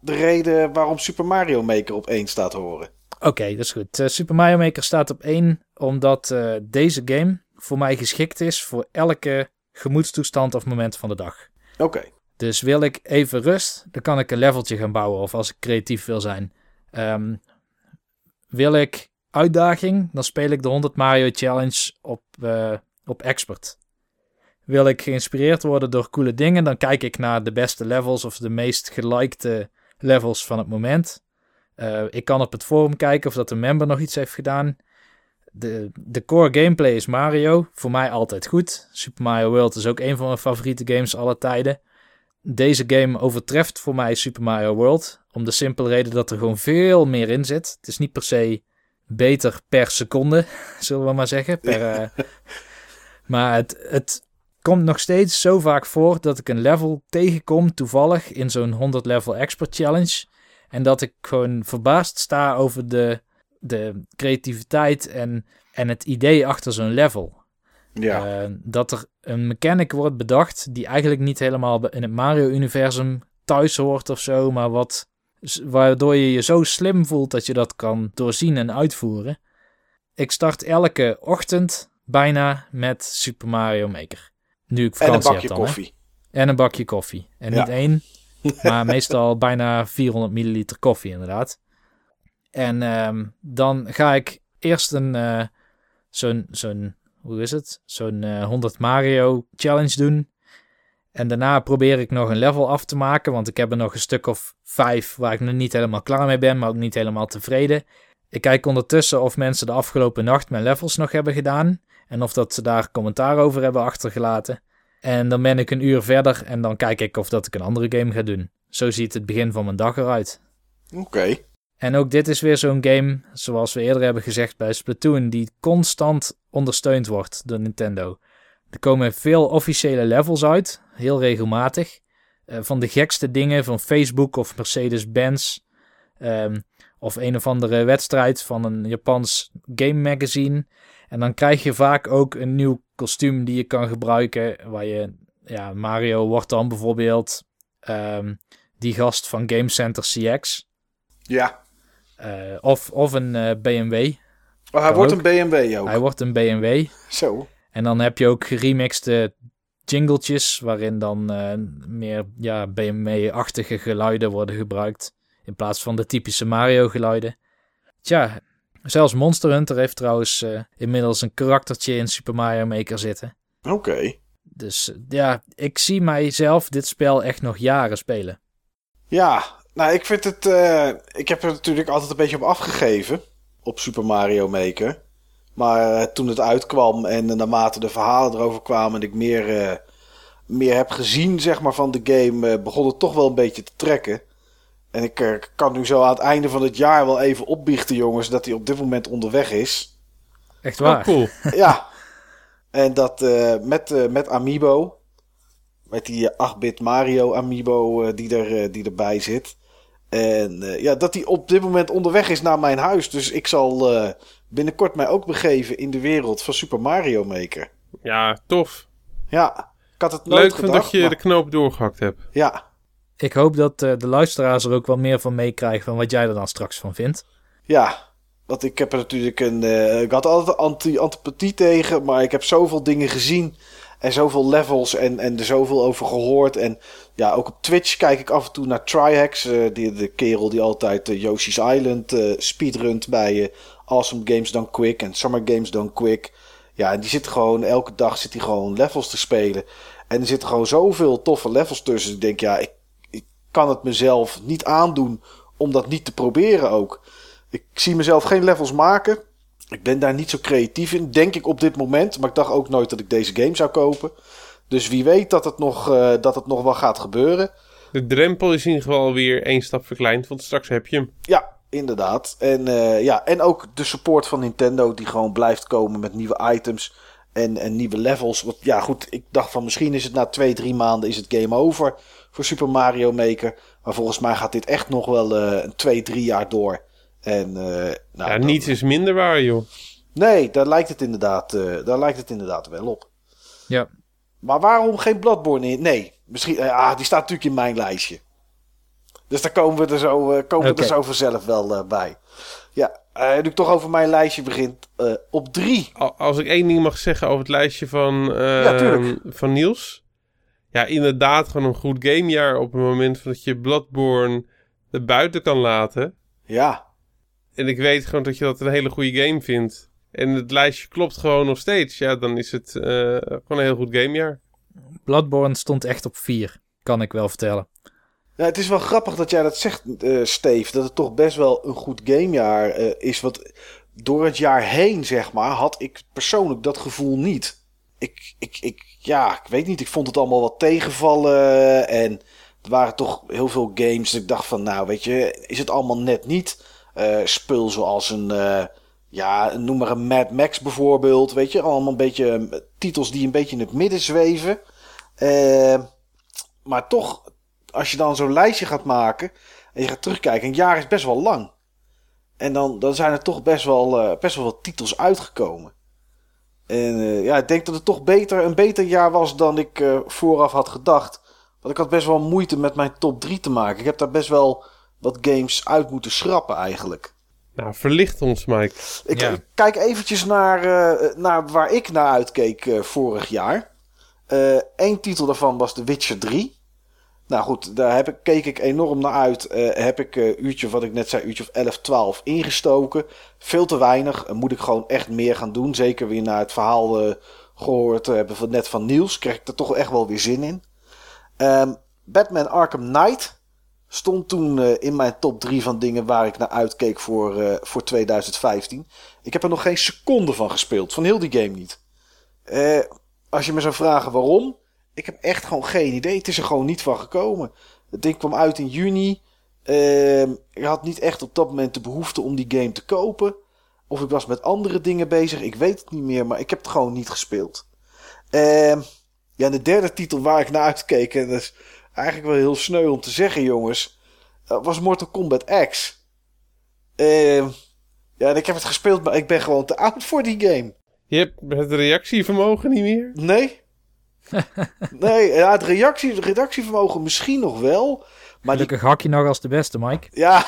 de reden waarom Super Mario Maker op 1 staat horen. Oké, dat is goed. Eh, Super Mario Maker staat op 1 omdat eh, deze game voor mij geschikt is voor elke gemoedstoestand of moment van de dag. Oké, Dus wil ik even rust, dan kan ik een leveltje gaan bouwen of als ik creatief wil zijn. Ehm, wil ik uitdaging, dan speel ik de 100 Mario Challenge op, eh, op expert. Wil ik geïnspireerd worden door coole dingen, dan kijk ik naar de beste levels of de meest gelikte levels van het moment. Eh, ik kan op het forum kijken of dat een member nog iets heeft gedaan. De, de core gameplay is Mario. Voor mij altijd goed. Super Mario World is ook een van mijn favoriete games aller tijden. Deze game overtreft voor mij Super Mario World. Om de simpele reden dat er gewoon veel meer in zit. Het is niet per se beter per seconde, zullen we maar zeggen. Per, eh, maar het, het komt nog steeds zo vaak voor dat ik een level tegenkom toevallig in zo'n 100 level expert challenge. En dat ik gewoon verbaasd sta over de, de creativiteit en, en het idee achter zo'n level. ja. Eh, dat er een mechanic wordt bedacht die eigenlijk niet helemaal in het Mario-universum thuis hoort of zo, maar wat, waardoor je je zo slim voelt dat je dat kan doorzien en uitvoeren. Ik start elke ochtend bijna met Super Mario Maker. Nu ik en een vakantie bakje heb dan, hè. koffie. En een bakje koffie. En Ja. niet één, maar meestal bijna 400 milliliter koffie inderdaad. En ehm, dan ga ik eerst een, eh, zo'n, zo'n hoe is het? Zo'n eh 100 Mario challenge doen. En daarna probeer ik nog een level af te maken, want ik heb er nog een stuk of vijf waar ik nog niet helemaal klaar mee ben, maar ook niet helemaal tevreden. Ik kijk ondertussen of mensen de afgelopen nacht mijn levels nog hebben gedaan en of dat ze daar commentaar over hebben achtergelaten. En dan ben ik een uur verder en dan kijk ik of dat ik een andere game ga doen. Zo ziet het begin van mijn dag eruit. Oké. En ook dit is weer zo'n game, zoals we eerder hebben gezegd bij Splatoon, die constant ondersteund wordt door Nintendo. Er komen veel officiële levels uit, heel regelmatig. Eh, van de gekste dingen van Facebook of Mercedes-Benz. ehm, of een of andere wedstrijd van een Japans game magazine. En dan krijg je vaak ook een nieuw kostuum die je kan gebruiken. Waar je, ja, Mario wordt dan bijvoorbeeld ehm, die gast van Game Center CX. Ja. Eh, of, of een eh, BMW. Oh, hij wordt ook. een BMW ook. Hij wordt een BMW. Zo. En dan heb je ook geremixte jingletjes, waarin dan eh, meer ja, BMW-achtige geluiden worden gebruikt. In plaats van de typische Mario-geluiden. Tja, zelfs Monster Hunter heeft trouwens eh, inmiddels een karaktertje in Super Mario Maker zitten. Oké. Dus eh, ja, ik zie mijzelf dit spel echt nog jaren spelen. Ja, nou, ik vind het. ik heb er natuurlijk altijd een beetje op afgegeven. Op Super Mario Maker. Maar eh, toen het uitkwam en eh, naarmate de verhalen erover kwamen en ik meer, eh, meer heb gezien zeg maar, van de game, eh, begon het toch wel een beetje te trekken. En ik kan nu zo aan het einde van het jaar wel even opbiechten, jongens, dat hij op dit moment onderweg is. Echt Oh, waar. cool. ja. En dat eh, met, eh, met Amiibo. Met die eh, 8-bit Mario Amiibo eh, die, er, die erbij zit. En eh, ja, dat hij op dit moment onderweg is naar mijn huis. Dus ik zal eh, binnenkort mij ook begeven in de wereld van Super Mario Maker. Ja, tof. Ja, ik had het nooit Leuk van gedacht. dat je maar- de knoop doorgehakt hebt. Ja, Ik hoop dat eh, de luisteraars er ook wel meer van meekrijgen van wat jij er dan straks van vindt. ja. Want ik heb er natuurlijk een... eh, ik had altijd anti antipathie tegen. Maar ik heb zoveel dingen gezien. En zoveel levels en, en er zoveel over gehoord. En ja, ook op Twitch kijk ik af en toe naar Trihex. eh, die, de kerel die altijd eh, Yoshi's Island eh speedrunt bij Awesome Games Done Quick en Summer Games Done Quick. Ja, en die zit gewoon, elke dag zit hij gewoon levels te spelen. En er zitten gewoon zoveel toffe levels tussen. Ik denk, ja, ik, ik kan het mezelf niet aandoen om dat niet te proberen ook. Ik zie mezelf geen levels maken. Ik ben daar niet zo creatief in, denk ik op dit moment. Maar ik dacht ook nooit dat ik deze game zou kopen. Dus wie weet dat het nog, eh, dat het nog wel gaat gebeuren. De drempel is in ieder geval weer één stap verkleind, want straks heb je hem. Ja, inderdaad. En, eh, ja, en ook de support van Nintendo die gewoon blijft komen met nieuwe items en, en nieuwe levels. Want ja, goed, ik dacht van misschien is het na twee, drie maanden is het game over voor Super Mario Maker. Maar volgens mij gaat dit echt nog wel eh, een twee, drie jaar door. En, eh, nou, ja, dan- niets is minder waar, joh. Nee, daar lijkt het inderdaad, eh, daar lijkt het inderdaad wel op. Ja, Maar waarom geen Bloodborne in? Nee, misschien, eh, ah, die staat natuurlijk in mijn lijstje. Dus daar komen we er zo, eh, komen we er zo vanzelf wel eh, bij. Ja, nu ik toch over mijn lijstje begint. eh, op drie. Al- Als ik één ding mag zeggen over het lijstje van, eh, Ja, tuurlijk. van Niels. Ja, inderdaad, gewoon een goed gamejaar op het moment dat je Bloodborne er buiten kan laten. Ja, En ik weet gewoon dat je dat een hele goede game vindt. En het lijstje klopt gewoon nog steeds. Ja, dan is het eh, gewoon een heel goed gamejaar. Bloodborne stond echt op 4, kan ik wel vertellen. Ja, het is wel grappig dat jij dat zegt, eh Steve. Dat het toch best wel een goed gamejaar eh, is. Want door het jaar heen, zeg maar, had ik persoonlijk dat gevoel niet. Ik, ik, ik, ja, ik weet niet. Ik vond het allemaal wat tegenvallen. En er waren toch heel veel games. Dat ik dacht van, nou, weet je, is het allemaal net niet. Eh spul zoals een, eh, ja, noem maar een Mad Max bijvoorbeeld. Weet je, allemaal een beetje eh, titels die een beetje in het midden zweven. Maar toch, als je dan zo'n lijstje gaat maken en je gaat terugkijken, een jaar is best wel lang. En dan, dan zijn er toch best wel, eh, best wel wat titels uitgekomen. En ja, ik denk dat het toch beter, een beter jaar was dan ik vooraf had gedacht. Want ik had best wel moeite met mijn top 3 te maken. Ik heb daar best wel wat games uit moeten schrappen eigenlijk. Nou, verlicht ons, Mike. Ik, Ja. ik kijk eventjes naar, eh, naar waar ik naar uitkeek eh, vorig jaar. Eén titel daarvan was The Witcher 3. Nou goed, daar heb ik, keek ik enorm naar uit. Eh, heb ik uh, uurtje, wat ik net zei, uurtje of 11, 12 ingestoken. Veel te weinig. Uh, moet ik gewoon echt meer gaan doen. Zeker weer naar het verhaal gehoord hebben van net van Niels. Krijg ik er toch echt wel weer zin in. Um, Batman Arkham Knight stond toen in mijn top 3 van dingen waar ik naar uitkeek voor, voor 2015. Ik heb er nog geen seconde van gespeeld. Van heel die game niet. als je me zou vragen waarom ik heb echt gewoon geen idee. Het is er gewoon niet van gekomen. Het ding kwam uit in juni. Uh, ik had niet echt op dat moment de behoefte om die game te kopen. Of ik was met andere dingen bezig. Ik weet het niet meer, maar ik heb het gewoon niet gespeeld. Uh, ja, de derde titel waar ik naar uitkeek, en dat is eigenlijk wel heel sneu om te zeggen, jongens, was Mortal Kombat X. Uh, ja, en ik heb het gespeeld, maar ik ben gewoon te oud voor die game. Je hebt het reactievermogen niet meer? Nee, nee, ja, het reactie, redactievermogen misschien nog wel. Maar Gelukkig die... hak je nog als de beste, Mike. Ja,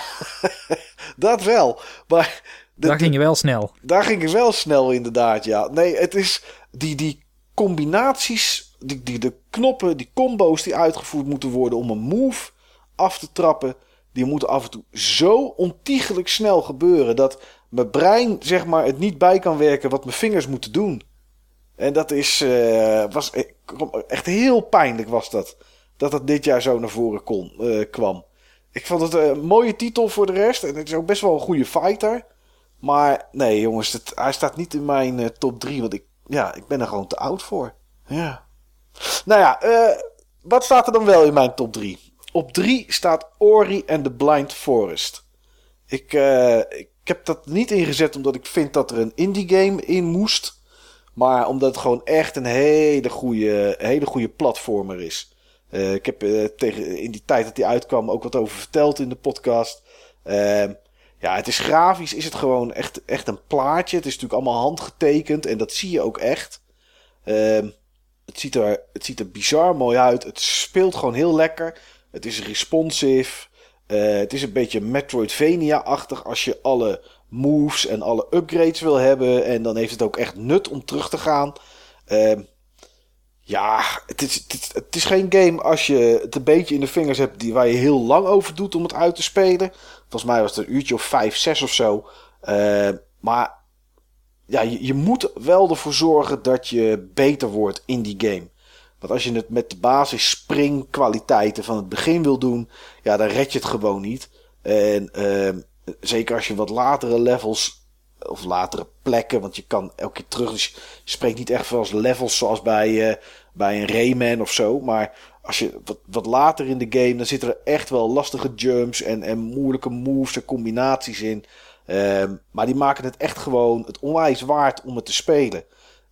dat wel. Maar daar ging je wel snel. Daar ging je wel snel, inderdaad, ja. Nee, het is die, die combinaties, die, de knoppen, die combo's die uitgevoerd moeten worden om een move af te trappen, die moeten af en toe zo ontiegelijk snel gebeuren dat mijn brein zeg maar het niet bij kan werken wat mijn vingers moeten doen. En dat is, uh, was eh, echt heel pijnlijk was dat. Dat het dit jaar zo naar voren kon, uh, kwam. Ik vond het een mooie titel voor de rest. En het is ook best wel een goede fighter. Maar nee jongens, het, hij staat niet in mijn uh, top 3. Want ik, ja, ik ben er gewoon te oud voor. Ja. Nou ja, wat staat er dan wel in mijn top 3? Op 3 staat Ori and the Blind Forest. Ik, ik heb dat niet ingezet omdat ik vind dat er een indie game in moest. Maar omdat het gewoon echt een hele goede, hele goede platformer is. Uh, ik heb uh, tegen, in die tijd dat die uitkwam ook wat over verteld in de podcast. Uh, ja, het is grafisch, is het gewoon echt, echt een plaatje. Het is natuurlijk allemaal handgetekend en dat zie je ook echt. Ehm, het, ziet er, het ziet er bizar mooi uit. Het speelt gewoon heel lekker. Het is responsive. Eh, het is een beetje Metroidvania-achtig als je alle moves en alle upgrades wil hebben. En dan heeft het ook echt nut om terug te gaan. Uh, ja, het is, het, het, is geen game als je het een beetje in de vingers hebt die, waar je heel lang over doet om het uit te spelen. Volgens mij was het een uurtje of 5, 6 of zo. Uh, maar ja, je, moet wel ervoor zorgen dat je beter wordt in die game. Want als je het met de basis springkwaliteiten van het begin wil doen, ja, dan red je het gewoon niet. En uh, Zeker als je wat latere levels of latere plekken, want je kan elke keer terug. Dus je spreekt niet echt als levels zoals bij, uh, bij een Rayman of zo. Maar als je wat, wat later in de game, dan zitten er echt wel lastige jumps en, en moeilijke moves en combinaties in. Um, maar die maken het echt gewoon het onwijs waard om het te spelen.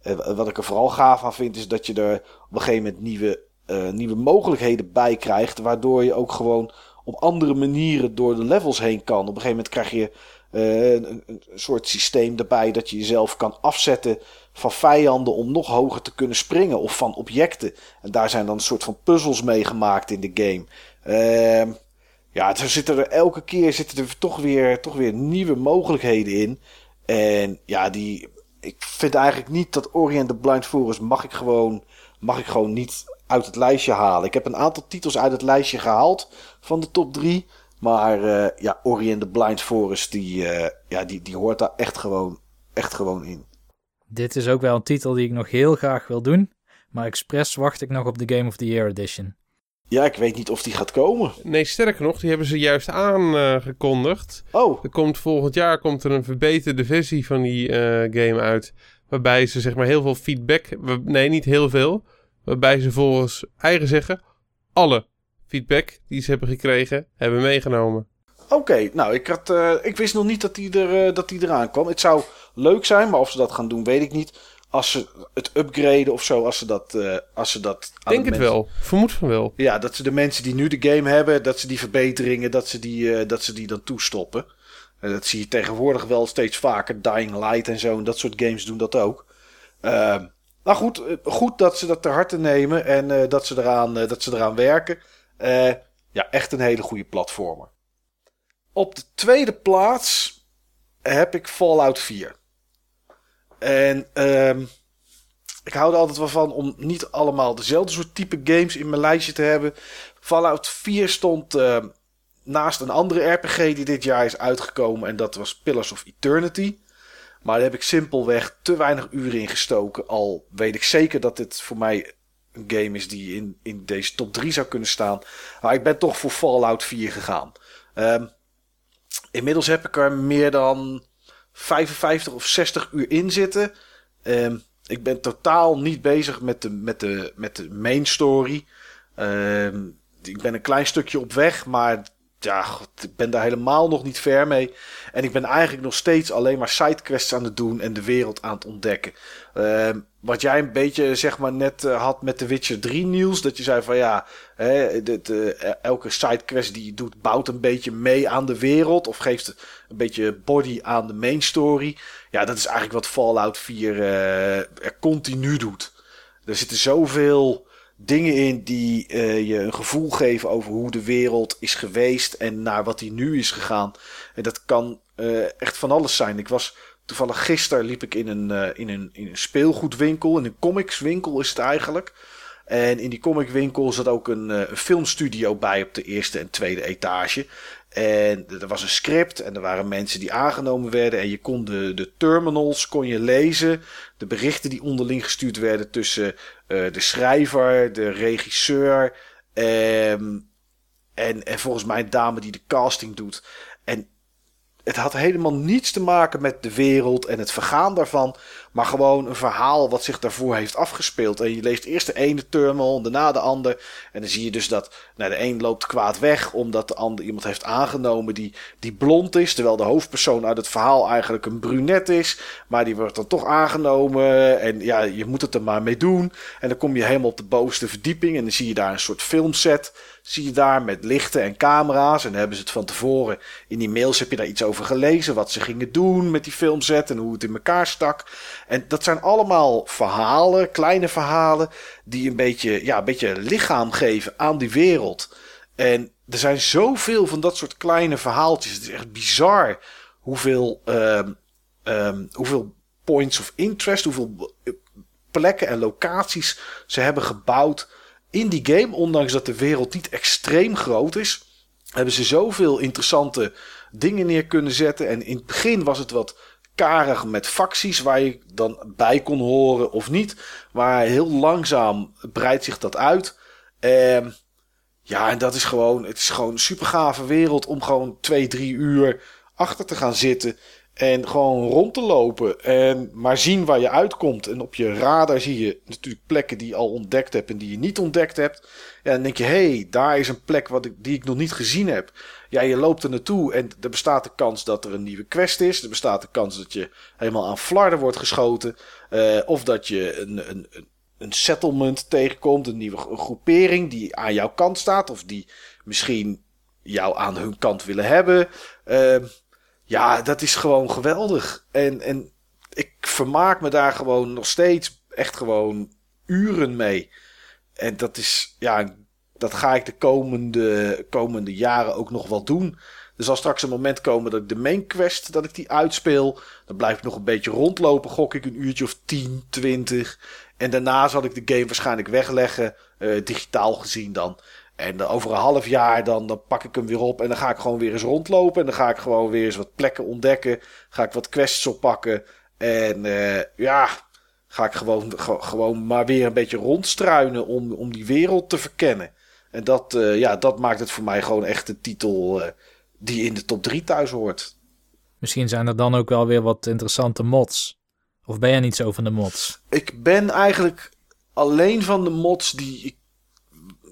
Uh, wat ik er vooral gaaf aan vind, is dat je er op een gegeven moment nieuwe, uh, nieuwe mogelijkheden bij krijgt. Waardoor je ook gewoon op andere manieren door de levels heen kan. Op een gegeven moment krijg je uh, een, een, soort systeem erbij dat je jezelf kan afzetten van vijanden om nog hoger te kunnen springen of van objecten. En daar zijn dan een soort van puzzels mee gemaakt in de game. Ja, er zitten er elke keer zitten er toch weer, toch weer nieuwe mogelijkheden in. En ja, die, ik vind eigenlijk niet dat Orient the Blind Forest mag ik gewoon, mag ik gewoon niet uit het lijstje halen. Ik heb een aantal titels uit het lijstje gehaald van de top 3. Maar uh, ja, Ori the Blind Forest, die, uh, ja, die, die hoort daar echt gewoon, echt gewoon in. Dit is ook wel een titel die ik nog heel graag wil doen. Maar expres wacht ik nog op de Game of the Year Edition. Ja, ik weet niet of die gaat komen. Nee, sterker nog, die hebben ze juist aangekondigd. Oh. Er komt volgend jaar komt er een verbeterde versie van die uh, game uit. Waarbij ze zeg maar heel veel feedback... Nee, niet heel veel. Waarbij ze volgens eigen zeggen alle feedback die ze hebben gekregen, hebben meegenomen. Oké, nou, ik, had, uh, ik wist nog niet dat die, er, uh, dat die eraan kwam. Het zou leuk zijn, maar of ze dat gaan doen, weet ik niet. Als ze het upgraden of zo, als ze dat. Uh, als ze dat Denk het wel, vermoed van wel. Ja, dat ze de mensen die nu de game hebben, dat ze die verbeteringen, dat ze die, dat ze die dan toestoppen. dat zie je tegenwoordig wel steeds vaker. Dying Light en zo, en dat soort games doen dat ook. Nou goed, goed dat ze dat ter harte nemen en dat, ze eraan, dat ze eraan werken. Uh, ja, echt een hele goede platformer. Op de tweede plaats heb ik Fallout 4. En um, ik hou er altijd wel van om niet allemaal dezelfde soort type games in mijn lijstje te hebben. Fallout 4 stond uh, naast een andere RPG die dit jaar is uitgekomen. En dat was Pillars of Eternity. Maar daar heb ik simpelweg te weinig uren in gestoken. Al weet ik zeker dat dit voor mij een game is die in, in deze top 3 zou kunnen staan. Maar ik ben toch voor Fallout 4 gegaan. Um, inmiddels heb ik er meer dan 55 of 60 uur in zitten. Um, ik ben totaal niet bezig met de, met de, met de main story. Um, ik ben een klein stukje op weg, maar ja, ik ben daar helemaal nog niet ver mee. En ik ben eigenlijk nog steeds alleen maar sidequests aan het doen en de wereld aan het ontdekken. Uh, wat jij een beetje zeg maar net uh, had met de Witcher 3 nieuws. Dat je zei van ja, hè, uh, elke sidequest die je doet bouwt een beetje mee aan de wereld. Of geeft een beetje body aan de main story. Ja, dat is eigenlijk wat Fallout 4 uh, er continu doet. Er zitten zoveel dingen in die uh, je een gevoel geven over hoe de wereld is geweest en naar wat die nu is gegaan. En dat kan uh, echt van alles zijn. Ik was toevallig gisteren liep ik in een, uh, in een, in een speelgoedwinkel, in een comicswinkel is het eigenlijk. En in die comicwinkel zat ook een, een filmstudio bij op de eerste en tweede etage. En er was een script en er waren mensen die aangenomen werden. En je kon de, de terminals kon je lezen. De berichten die onderling gestuurd werden tussen uh, de schrijver, de regisseur. Um, en, en volgens mij een dame die de casting doet. En het had helemaal niets te maken met de wereld en het vergaan daarvan. Maar gewoon een verhaal wat zich daarvoor heeft afgespeeld. En je leest eerst de ene terminal, daarna de ander. En dan zie je dus dat nou, de een loopt kwaad weg. Omdat de ander iemand heeft aangenomen die, die blond is. Terwijl de hoofdpersoon uit het verhaal eigenlijk een brunet is. Maar die wordt dan toch aangenomen. En ja, je moet het er maar mee doen. En dan kom je helemaal op de bovenste verdieping. En dan zie je daar een soort filmset zie je daar met lichten en camera's. En hebben ze het van tevoren in die mails heb je daar iets over gelezen. Wat ze gingen doen met die filmset en hoe het in elkaar stak. En dat zijn allemaal verhalen, kleine verhalen, die een beetje, ja, een beetje lichaam geven aan die wereld. En er zijn zoveel van dat soort kleine verhaaltjes. Het is echt bizar hoeveel, um, um, hoeveel points of interest, hoeveel plekken en locaties ze hebben gebouwd in die game, ondanks dat de wereld niet extreem groot is, hebben ze zoveel interessante dingen neer kunnen zetten. En in het begin was het wat karig met facties waar je dan bij kon horen of niet. Maar heel langzaam breidt zich dat uit. Uh, ja, en dat is gewoon, het is gewoon een super gave wereld om gewoon twee, drie uur achter te gaan zitten. En gewoon rond te lopen. En maar zien waar je uitkomt. En op je radar zie je natuurlijk plekken die je al ontdekt hebt en die je niet ontdekt hebt. Ja, dan denk je, hé, hey, daar is een plek wat ik, die ik nog niet gezien heb. Ja, je loopt er naartoe en er bestaat de kans dat er een nieuwe quest is. Er bestaat de kans dat je helemaal aan flarden wordt geschoten. Uh, of dat je een, een, een settlement tegenkomt. Een nieuwe groepering die aan jouw kant staat. Of die misschien jou aan hun kant willen hebben. Uh, ja, dat is gewoon geweldig. En, en ik vermaak me daar gewoon nog steeds echt gewoon uren mee. En dat is, ja, dat ga ik de komende, komende jaren ook nog wel doen. Er zal straks een moment komen dat ik de main quest, dat ik die uitspeel. Dan blijf ik nog een beetje rondlopen, gok ik een uurtje of 10, 20. En daarna zal ik de game waarschijnlijk wegleggen, uh, digitaal gezien dan. En over een half jaar dan, dan pak ik hem weer op en dan ga ik gewoon weer eens rondlopen. En dan ga ik gewoon weer eens wat plekken ontdekken. Ga ik wat quests oppakken. En uh, ja, ga ik gewoon, gewoon maar weer een beetje rondstruinen om, om die wereld te verkennen. En dat, uh, ja, dat maakt het voor mij gewoon echt een titel uh, die in de top 3 thuis hoort. Misschien zijn er dan ook wel weer wat interessante mods. Of ben jij niet zo van de mods? Ik ben eigenlijk alleen van de mods die ik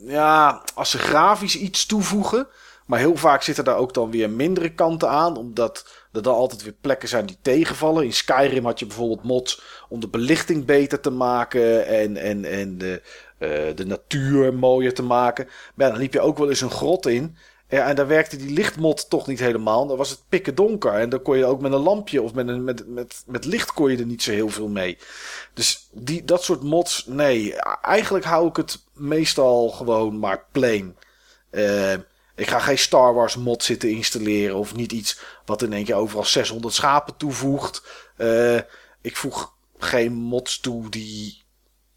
ja, als ze grafisch iets toevoegen. Maar heel vaak zitten daar ook dan weer mindere kanten aan. Omdat er dan altijd weer plekken zijn die tegenvallen. In Skyrim had je bijvoorbeeld mods om de belichting beter te maken. En, en, en de, uh, de natuur mooier te maken. Maar dan liep je ook wel eens een grot in. Ja, en daar werkte die lichtmod toch niet helemaal. Dan was het pikken donker. En dan kon je ook met een lampje of met, een, met, met, met licht kon je er niet zo heel veel mee. Dus die, dat soort mods, nee. Eigenlijk hou ik het meestal gewoon maar plain. Uh, ik ga geen Star Wars mod zitten installeren. Of niet iets wat in één keer overal 600 schapen toevoegt. Uh, ik voeg geen mods toe die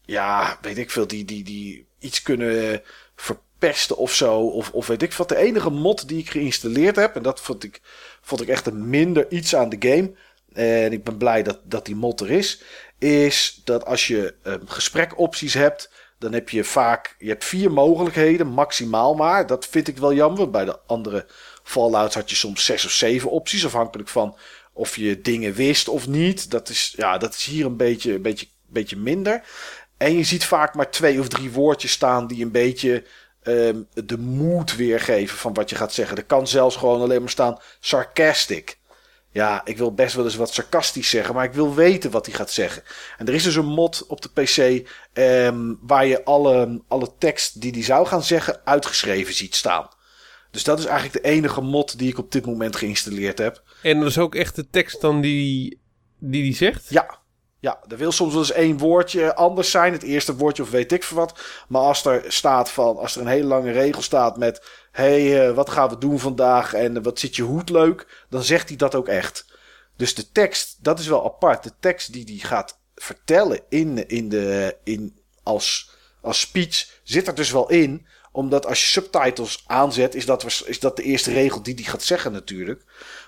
ja, weet ik veel, die, die, die iets kunnen verpesten of zo. Of, of weet ik wat. De enige mod die ik geïnstalleerd heb, en dat vond ik, vond ik echt een minder iets aan de game. En ik ben blij dat, dat die mod er is. Is dat als je um, gesprekopties hebt, dan heb je vaak je hebt vier mogelijkheden, maximaal maar. Dat vind ik wel jammer. Bij de andere Fallouts had je soms zes of zeven opties, afhankelijk van of je dingen wist of niet. Dat is, ja, dat is hier een beetje, een beetje, beetje minder. En je ziet vaak maar twee of drie woordjes staan die een beetje um, de moed weergeven van wat je gaat zeggen. Er kan zelfs gewoon alleen maar staan sarcastic. Ja, ik wil best wel eens wat sarcastisch zeggen, maar ik wil weten wat hij gaat zeggen. En er is dus een mod op de PC um, waar je alle, alle tekst die hij zou gaan zeggen uitgeschreven ziet staan. Dus dat is eigenlijk de enige mod die ik op dit moment geïnstalleerd heb. En dat is ook echt de tekst dan die die, die zegt? Ja, ja, er wil soms wel eens één woordje anders zijn. Het eerste woordje of weet ik veel wat. Maar als er staat van, als er een hele lange regel staat met... hey, uh, wat gaan we doen vandaag en wat zit je hoed leuk? Dan zegt hij dat ook echt. Dus de tekst, dat is wel apart. De tekst die hij gaat vertellen in, in de, in, als, als speech zit er dus wel in. Omdat als je subtitles aanzet, is dat, is dat de eerste regel die hij gaat zeggen natuurlijk.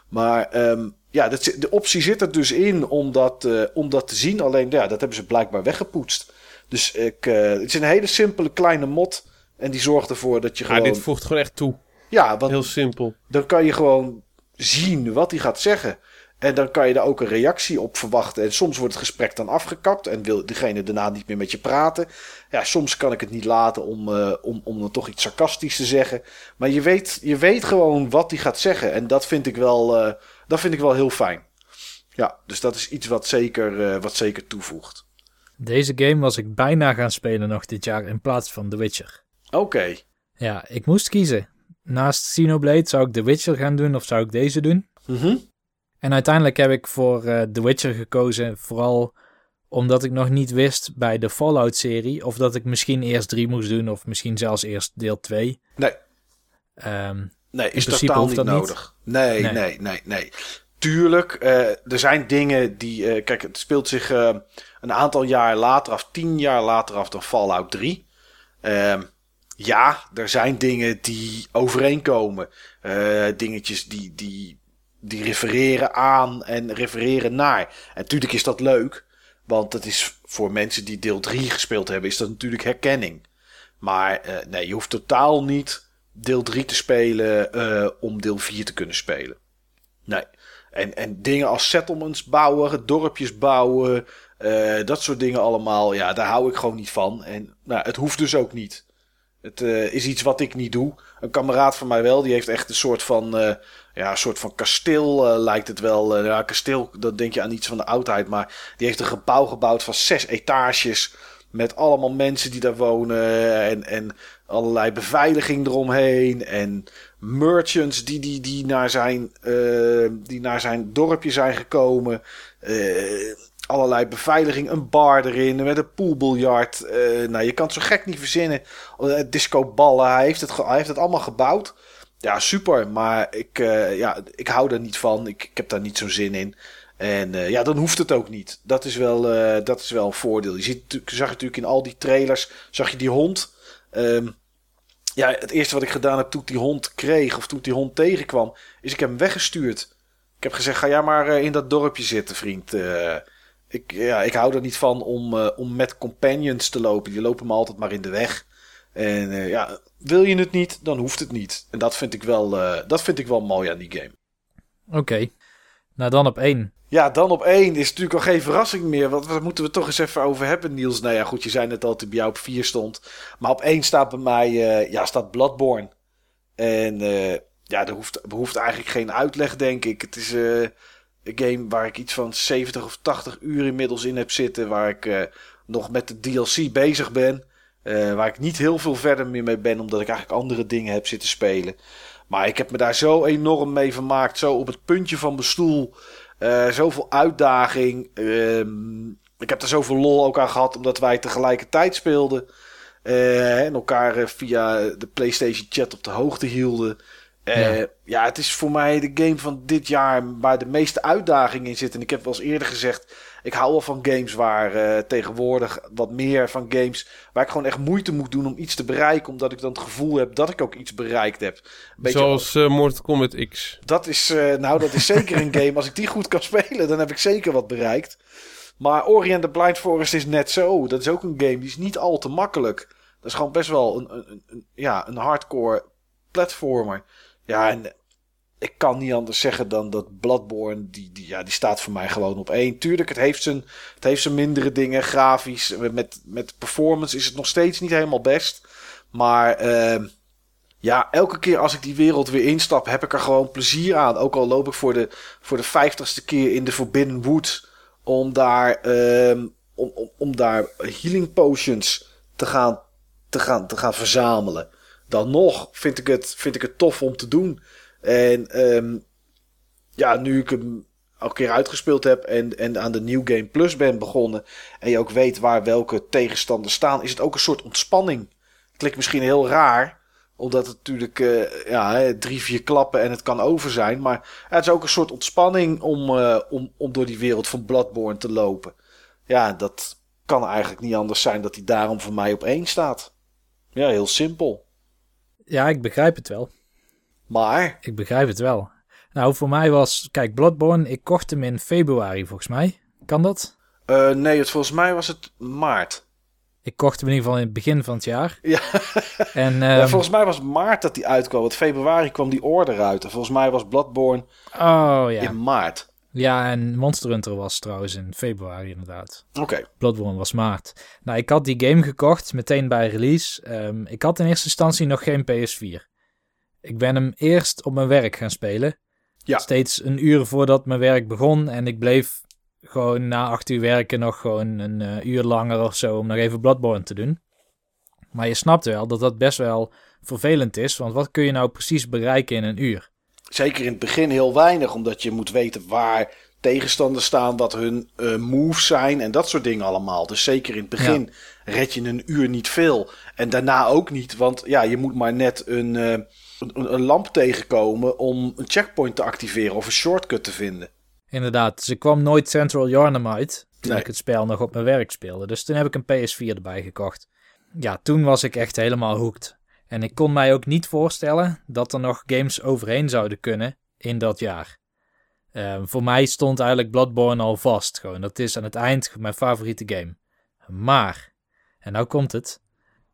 Maar um, ja, dat, de optie zit er dus in om dat, uh, om dat te zien. Alleen ja, dat hebben ze blijkbaar weggepoetst. Dus ik, uh, het is een hele simpele kleine mod. En die zorgt ervoor dat je ja, gewoon... dit voegt gewoon echt toe. Ja, want Heel simpel. dan kan je gewoon zien wat hij gaat zeggen. En dan kan je daar ook een reactie op verwachten. En soms wordt het gesprek dan afgekapt en wil diegene daarna niet meer met je praten. Ja, soms kan ik het niet laten om, uh, om, om dan toch iets sarcastisch te zeggen. Maar je weet, je weet gewoon wat hij gaat zeggen. En dat vind ik wel, uh, dat vind ik wel heel fijn. Ja, dus dat is iets wat zeker, uh, wat zeker toevoegt. Deze game was ik bijna gaan spelen nog dit jaar in plaats van The Witcher. Oké. Okay. Ja, ik moest kiezen. Naast Xenoblade zou ik The Witcher gaan doen of zou ik deze doen? Mm -hmm. En uiteindelijk heb ik voor uh, The Witcher gekozen, vooral omdat ik nog niet wist bij de Fallout-serie of dat ik misschien eerst 3 moest doen of misschien zelfs eerst deel 2. Nee. Um, nee, is totaal niet nodig. Niet. Nee, nee, nee, nee, nee. Tuurlijk, uh, er zijn dingen die. Uh, kijk, het speelt zich een aantal jaar later af, tien jaar later af dan Fallout 3. Uh, ja, er zijn dingen die overeenkomen. dingetjes die, die die refereren aan en refereren naar. En natuurlijk is dat leuk. Want het is voor mensen die deel 3 gespeeld hebben, is dat natuurlijk herkenning. Maar uh, nee, je hoeft totaal niet deel 3 te spelen uh, om deel 4 te kunnen spelen. Nee. En, en dingen als settlements bouwen, dorpjes bouwen, uh, dat soort dingen allemaal, ja, daar hou ik gewoon niet van. En nou, het hoeft dus ook niet. Het uh, is iets wat ik niet doe. Een kameraad van mij wel, die heeft echt een soort van, uh, ja, een soort van kasteel uh, lijkt het wel. ja, kasteel, dat denk je aan iets van de oudheid. Maar die heeft een gebouw gebouwd van zes etages. Met allemaal mensen die daar wonen. En, en allerlei beveiliging eromheen. En merchants die, die, die, naar, zijn, die naar zijn dorpje zijn gekomen allerlei beveiliging, een bar erin met een poolbiljart. Uh, nou, je kan het zo gek niet verzinnen. Uh, discoballen, hij heeft, het hij heeft het allemaal gebouwd. Ja, super, maar ik, uh, ja, ik hou er niet van. Ik, ik heb daar niet zo'n zin in. En ja, dan hoeft het ook niet. Dat is wel, dat is wel een voordeel. Je ziet, zag natuurlijk in al die trailers, zag je die hond. Um, ja, het eerste wat ik gedaan heb toen die hond kreeg, of toen die hond tegenkwam, is ik heb hem weggestuurd. Ik heb gezegd, ga jij maar in dat dorpje zitten, vriend. Ik, ja, ik hou er niet van om, uh, om met companions te lopen. Die lopen me altijd maar in de weg. En uh, ja, wil je het niet, dan hoeft het niet. En dat vind ik wel, uh, dat vind ik wel mooi aan die game. Oké. Okay. Nou, dan op één. Ja, dan op één is natuurlijk al geen verrassing meer. Want daar moeten we toch eens even over hebben, Niels. Nou ja, goed, je zei net al dat hij bij jou op vier stond. Maar op één staat bij mij, ja, staat Bloodborne. En ja, er hoeft, behoeft eigenlijk geen uitleg, denk ik. Het is game waar ik iets van 70 of 80 uur inmiddels in heb zitten. Waar ik uh, nog met de DLC bezig ben. Uh, waar ik niet heel veel verder meer mee ben, omdat ik eigenlijk andere dingen heb zitten spelen. Maar ik heb me daar zo enorm mee vermaakt. Zo op het puntje van mijn stoel. Uh, zoveel uitdaging. Ehm, ik heb er zoveel lol ook aan gehad, omdat wij tegelijkertijd speelden. en elkaar via de PlayStation chat op de hoogte hielden. Eh, Ja. ja. het is voor mij de game van dit jaar waar de meeste uitdagingen in zitten. En ik heb wel eens eerder gezegd, ik hou wel van games waar eh, tegenwoordig wat meer van games... waar ik gewoon echt moeite moet doen om iets te bereiken. Omdat ik dan het gevoel heb dat ik ook iets bereikt heb. Beetje Zoals eh, Mortal Kombat X. dat is, eh, nou, dat is zeker een game. Als ik die goed kan spelen, dan heb ik zeker wat bereikt. Maar Ori and the Blind Forest is net zo. Dat is ook een game die is niet al te makkelijk. Dat is gewoon best wel een, een, een, ja, een hardcore platformer. Ja, en ik kan niet anders zeggen dan dat Bloodborne, die, die, ja, die staat voor mij gewoon op één. Tuurlijk, het heeft zijn, het heeft zijn mindere dingen, grafisch. Met, met performance is het nog steeds niet helemaal best. Maar ehm, ja, elke keer als ik die wereld weer instap, heb ik er gewoon plezier aan. Ook al loop ik voor de, voor de vijftigste keer in de Forbidden Wood. Om daar, ehm, om, om, om daar healing potions te gaan, te, gaan, te gaan verzamelen. Dan nog vind ik het, vind ik het tof om te doen. En ehm, ja, nu ik hem al een keer uitgespeeld heb en, en aan de New Game Plus ben begonnen. En je ook weet waar welke tegenstanders staan, is het ook een soort ontspanning. Klinkt misschien heel raar omdat het natuurlijk eh, ja, drie, vier klappen en het kan over zijn. Maar het is ook een soort ontspanning om, eh, om, om door die wereld van Bloodborne te lopen. Ja, dat kan eigenlijk niet anders zijn dat hij daarom voor mij op één staat. Ja, heel simpel. Ja, ik begrijp het wel. Maar, Ik begrijp het wel. Nou, voor mij was... Kijk, Bloodborne, ik kocht hem in februari volgens mij. Kan dat? eh, nee, het, volgens mij was het maart. Ik kocht hem in ieder geval in het begin van het jaar. Ja. En Ja, ehm, volgens mij was het maart dat die uitkwam. Want februari kwam die order uit. En volgens mij was Bloodborne Oh ja. in maart. Ja, en Monster Hunter was trouwens in februari inderdaad. Oké. Bloodborne was maart. Nou, ik had die game gekocht meteen bij release. Ehm, ik had in eerste instantie nog geen PS4. Ik ben hem eerst op mijn werk gaan spelen. Ja. Steeds een uur voordat mijn werk begon. En ik bleef gewoon na acht uur werken nog gewoon een eh, uur langer of zo om nog even Bloodborne te doen. Maar je snapt wel dat dat best wel vervelend is. Want wat kun je nou precies bereiken in een uur? Zeker in het begin heel weinig. Omdat je moet weten waar tegenstanders staan. Wat hun eh, moves zijn. En dat soort dingen allemaal. Dus zeker in het begin red je een uur niet veel. En daarna ook niet. Want ja, je moet maar net een, eh, een, een lamp tegenkomen. Om een checkpoint te activeren. Of een shortcut te vinden. Inderdaad, ik kwam nooit Central Yarnum uit toen Nee. ik het spel nog op mijn werk speelde. Dus toen heb ik een PS4 erbij gekocht. Ja, toen was ik echt helemaal hooked. En ik kon mij ook niet voorstellen dat er nog games overheen zouden kunnen in dat jaar. Ehm, voor mij stond eigenlijk Bloodborne al vast. Gewoon. Dat is aan het eind mijn favoriete game. Maar, en nou komt het.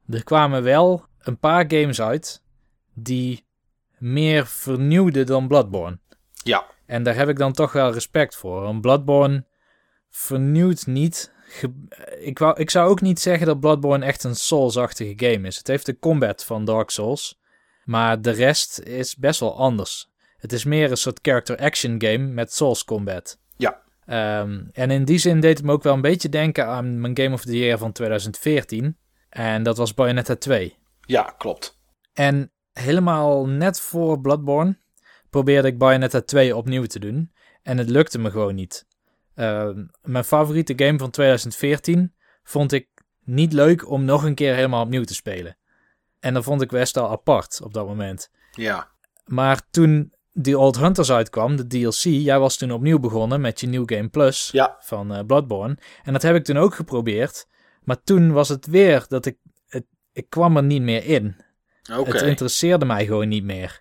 Er kwamen wel een paar games uit die meer vernieuwden dan Bloodborne. Ja. En daar heb ik dan toch wel respect voor. Want Bloodborne vernieuwt niet. Ik, wou, ik zou ook niet zeggen dat Bloodborne echt een Souls-achtige game is. Het heeft de combat van Dark Souls. Maar de rest is best wel anders. Het is meer een soort character action game met Souls combat. Ja. Ehm, en in die zin deed het me ook wel een beetje denken aan mijn Game of the Year van 2014. En dat was Bayonetta 2. Ja, klopt. En helemaal net voor Bloodborne probeerde ik Bayonetta 2 opnieuw te doen. En het lukte me gewoon niet. Uh, mijn favoriete game van 2014 vond ik niet leuk om nog een keer helemaal opnieuw te spelen. En dat vond ik best wel apart op dat moment. Ja. Maar toen The Old Hunters uitkwam, de DLC, jij was toen opnieuw begonnen met je New Game Plus Ja. van uh, Bloodborne. En dat heb ik toen ook geprobeerd. Maar toen was het weer dat ik, het, ik kwam er niet meer in. Oké. Het interesseerde mij gewoon niet meer.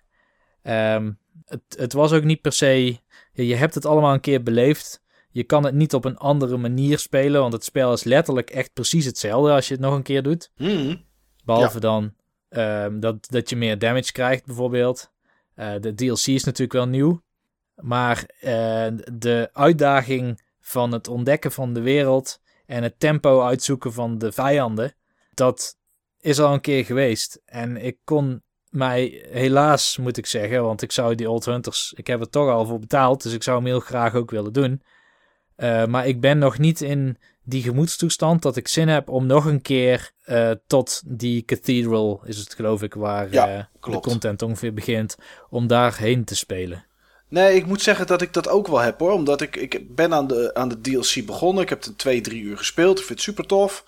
Um, het, het was ook niet per se. Je hebt het allemaal een keer beleefd. Je kan het niet op een andere manier spelen, want het spel is letterlijk echt precies hetzelfde als je het nog een keer doet. Mm. Behalve Ja. dan um, dat, dat je meer damage krijgt, bijvoorbeeld. Uh, de DLC is natuurlijk wel nieuw. Maar uh, de uitdaging van het ontdekken van de wereld en het tempo uitzoeken van de vijanden, dat is al een keer geweest. En ik kon mij helaas, moet ik zeggen, want ik zou die Old Hunters, ik heb er toch al voor betaald, dus ik zou hem heel graag ook willen doen. Uh, maar ik ben nog niet in die gemoedstoestand dat ik zin heb om nog een keer uh, tot die cathedral, is het geloof ik, waar Ja, uh, klopt. de content ongeveer begint, om daarheen te spelen. Nee, ik moet zeggen dat ik dat ook wel heb hoor. Omdat ik, ik ben aan de, aan de DLC begonnen. Ik heb het twee, drie uur gespeeld. Ik vind het super tof.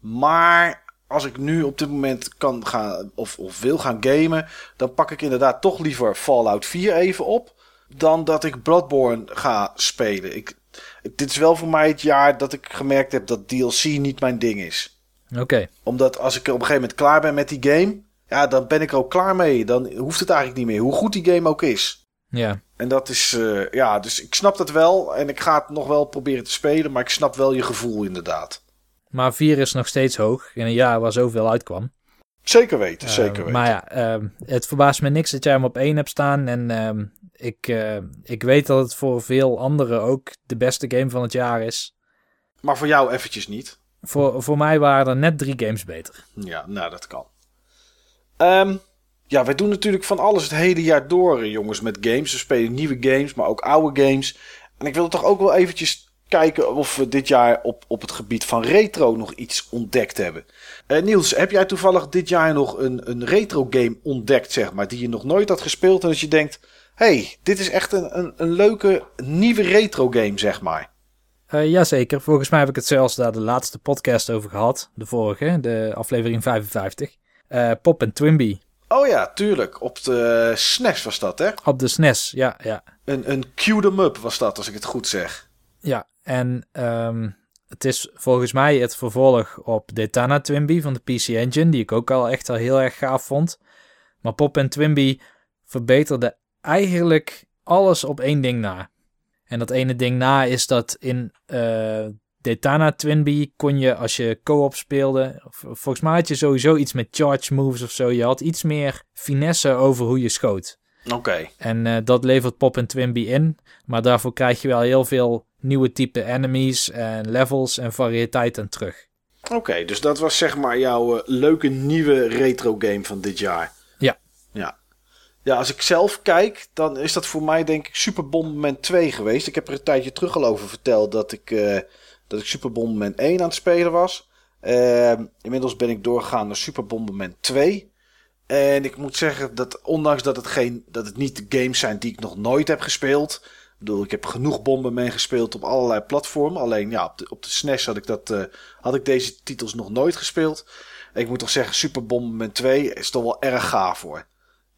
Maar als ik nu op dit moment kan gaan of, of wil gaan gamen, dan pak ik inderdaad toch liever Fallout 4 even op. Dan dat ik Bloodborne ga spelen. Ik, dit is wel voor mij het jaar dat ik gemerkt heb dat DLC niet mijn ding is. Oké. Omdat als ik op een gegeven moment klaar ben met die game, ja, dan ben ik er ook klaar mee. Dan hoeft het eigenlijk niet meer, hoe goed die game ook is. Ja. En dat is, eh, ja, dus ik snap dat wel. En ik ga het nog wel proberen te spelen, maar ik snap wel je gevoel inderdaad. Maar 4 is nog steeds hoog in een jaar waar zoveel uitkwam. Zeker weten, Eh, zeker weten. Maar ja, ehm, het verbaast me niks dat jij hem op 1 hebt staan. En ehm, ik, eh, ik weet dat het voor veel anderen ook de beste game van het jaar is. Maar voor jou eventjes niet. Voor, voor mij waren er net drie games beter. Ja, nou, dat kan. Ehm, ja, wij doen natuurlijk van alles het hele jaar door, eh, jongens, met games. We spelen nieuwe games, maar ook oude games. En ik wil toch ook wel eventjes kijken of we dit jaar op, op het gebied van retro nog iets ontdekt hebben. Eh, Niels, heb jij toevallig dit jaar nog een, een retro game ontdekt, zeg maar, die je nog nooit had gespeeld en dat je denkt, hey, dit is echt een, een, een leuke nieuwe retro game, zeg maar. Eh jazeker, volgens mij heb ik het zelfs daar de laatste podcast over gehad. De vorige, de aflevering 55. Eh, Pop en Twimby. Oh ja, tuurlijk. Op de SNES was dat, hè? Op de SNES, ja, ja. Een, een cue up was dat, als ik het goed zeg. Ja, en ehm, het is volgens mij het vervolg op Daytona Twimby van de PC Engine, die ik ook al echt al heel erg gaaf vond. Maar Pop en Twimby verbeterde eigenlijk alles op één ding na. En dat ene ding na is dat in eh Daytona Twinbee kon je als je co-op speelde, volgens mij had je sowieso iets met charge moves of zo. Je had iets meer finesse over hoe je schoot. Oké. En eh, dat levert Pop en Twimby in. Maar daarvoor krijg je wel heel veel nieuwe type enemies en levels en variëteit aan terug. Oké, dus dat was zeg maar jouw eh, leuke nieuwe retro game van dit jaar. Ja. Ja. Ja, als ik zelf kijk, dan is dat voor mij denk ik Super Bombman 2 geweest. Ik heb er een tijdje terug al over verteld dat ik, eh, dat ik Super Bombman 1 aan het spelen was. Ehm, inmiddels ben ik doorgegaan naar Super Bombman 2. En ik moet zeggen dat ondanks dat het, geen, dat het niet de games zijn die ik nog nooit heb gespeeld. Ik bedoel, ik heb genoeg Bomberman gespeeld op allerlei platformen. Alleen ja, op de, op de SNES had ik, dat, eh, had ik deze titels nog nooit gespeeld. Ik moet toch zeggen, Super Bomberman 2 is toch wel erg gaaf hoor.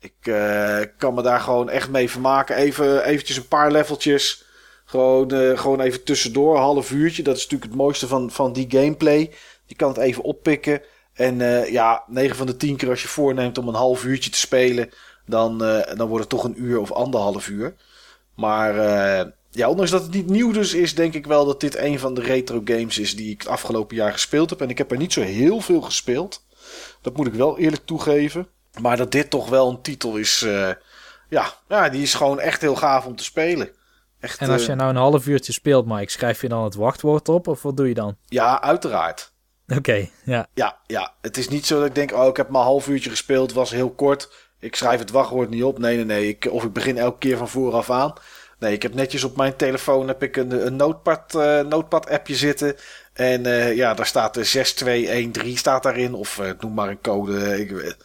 Ik eh, kan me daar gewoon echt mee vermaken. Even eventjes een paar leveltjes. Gewoon, eh, gewoon even tussendoor, een half uurtje. Dat is natuurlijk het mooiste van, van die gameplay. Je kan het even oppikken. En eh, ja, 9 van de 10 keer als je voorneemt om een half uurtje te spelen, dan, dan wordt het toch een uur of anderhalf uur. Maar ja, ondanks dat het niet nieuw dus is, denk ik wel dat dit een van de retro games is die ik het afgelopen jaar gespeeld heb. En ik heb er niet zo heel veel gespeeld. Dat moet ik wel eerlijk toegeven. Maar dat dit toch wel een titel is, eh, ja, ja, die is gewoon echt heel gaaf om te spelen. Echt, En als eh, je nou een half uurtje speelt, Mike, schrijf je dan het wachtwoord op of wat doe je dan? Ja, uiteraard. Oké, ja. Ja, ja, het is niet zo dat ik denk, oh, ik heb maar een half uurtje gespeeld, was heel kort. Ik schrijf het wachtwoord niet op. Nee, nee, nee. Ik, of ik begin elke keer van vooraf aan. Nee, ik heb netjes op mijn telefoon heb ik een, een notepad, eh, notepad appje zitten. En eh, ja, daar staat de 6213 staat daarin. Of eh, noem maar een code ik, weet-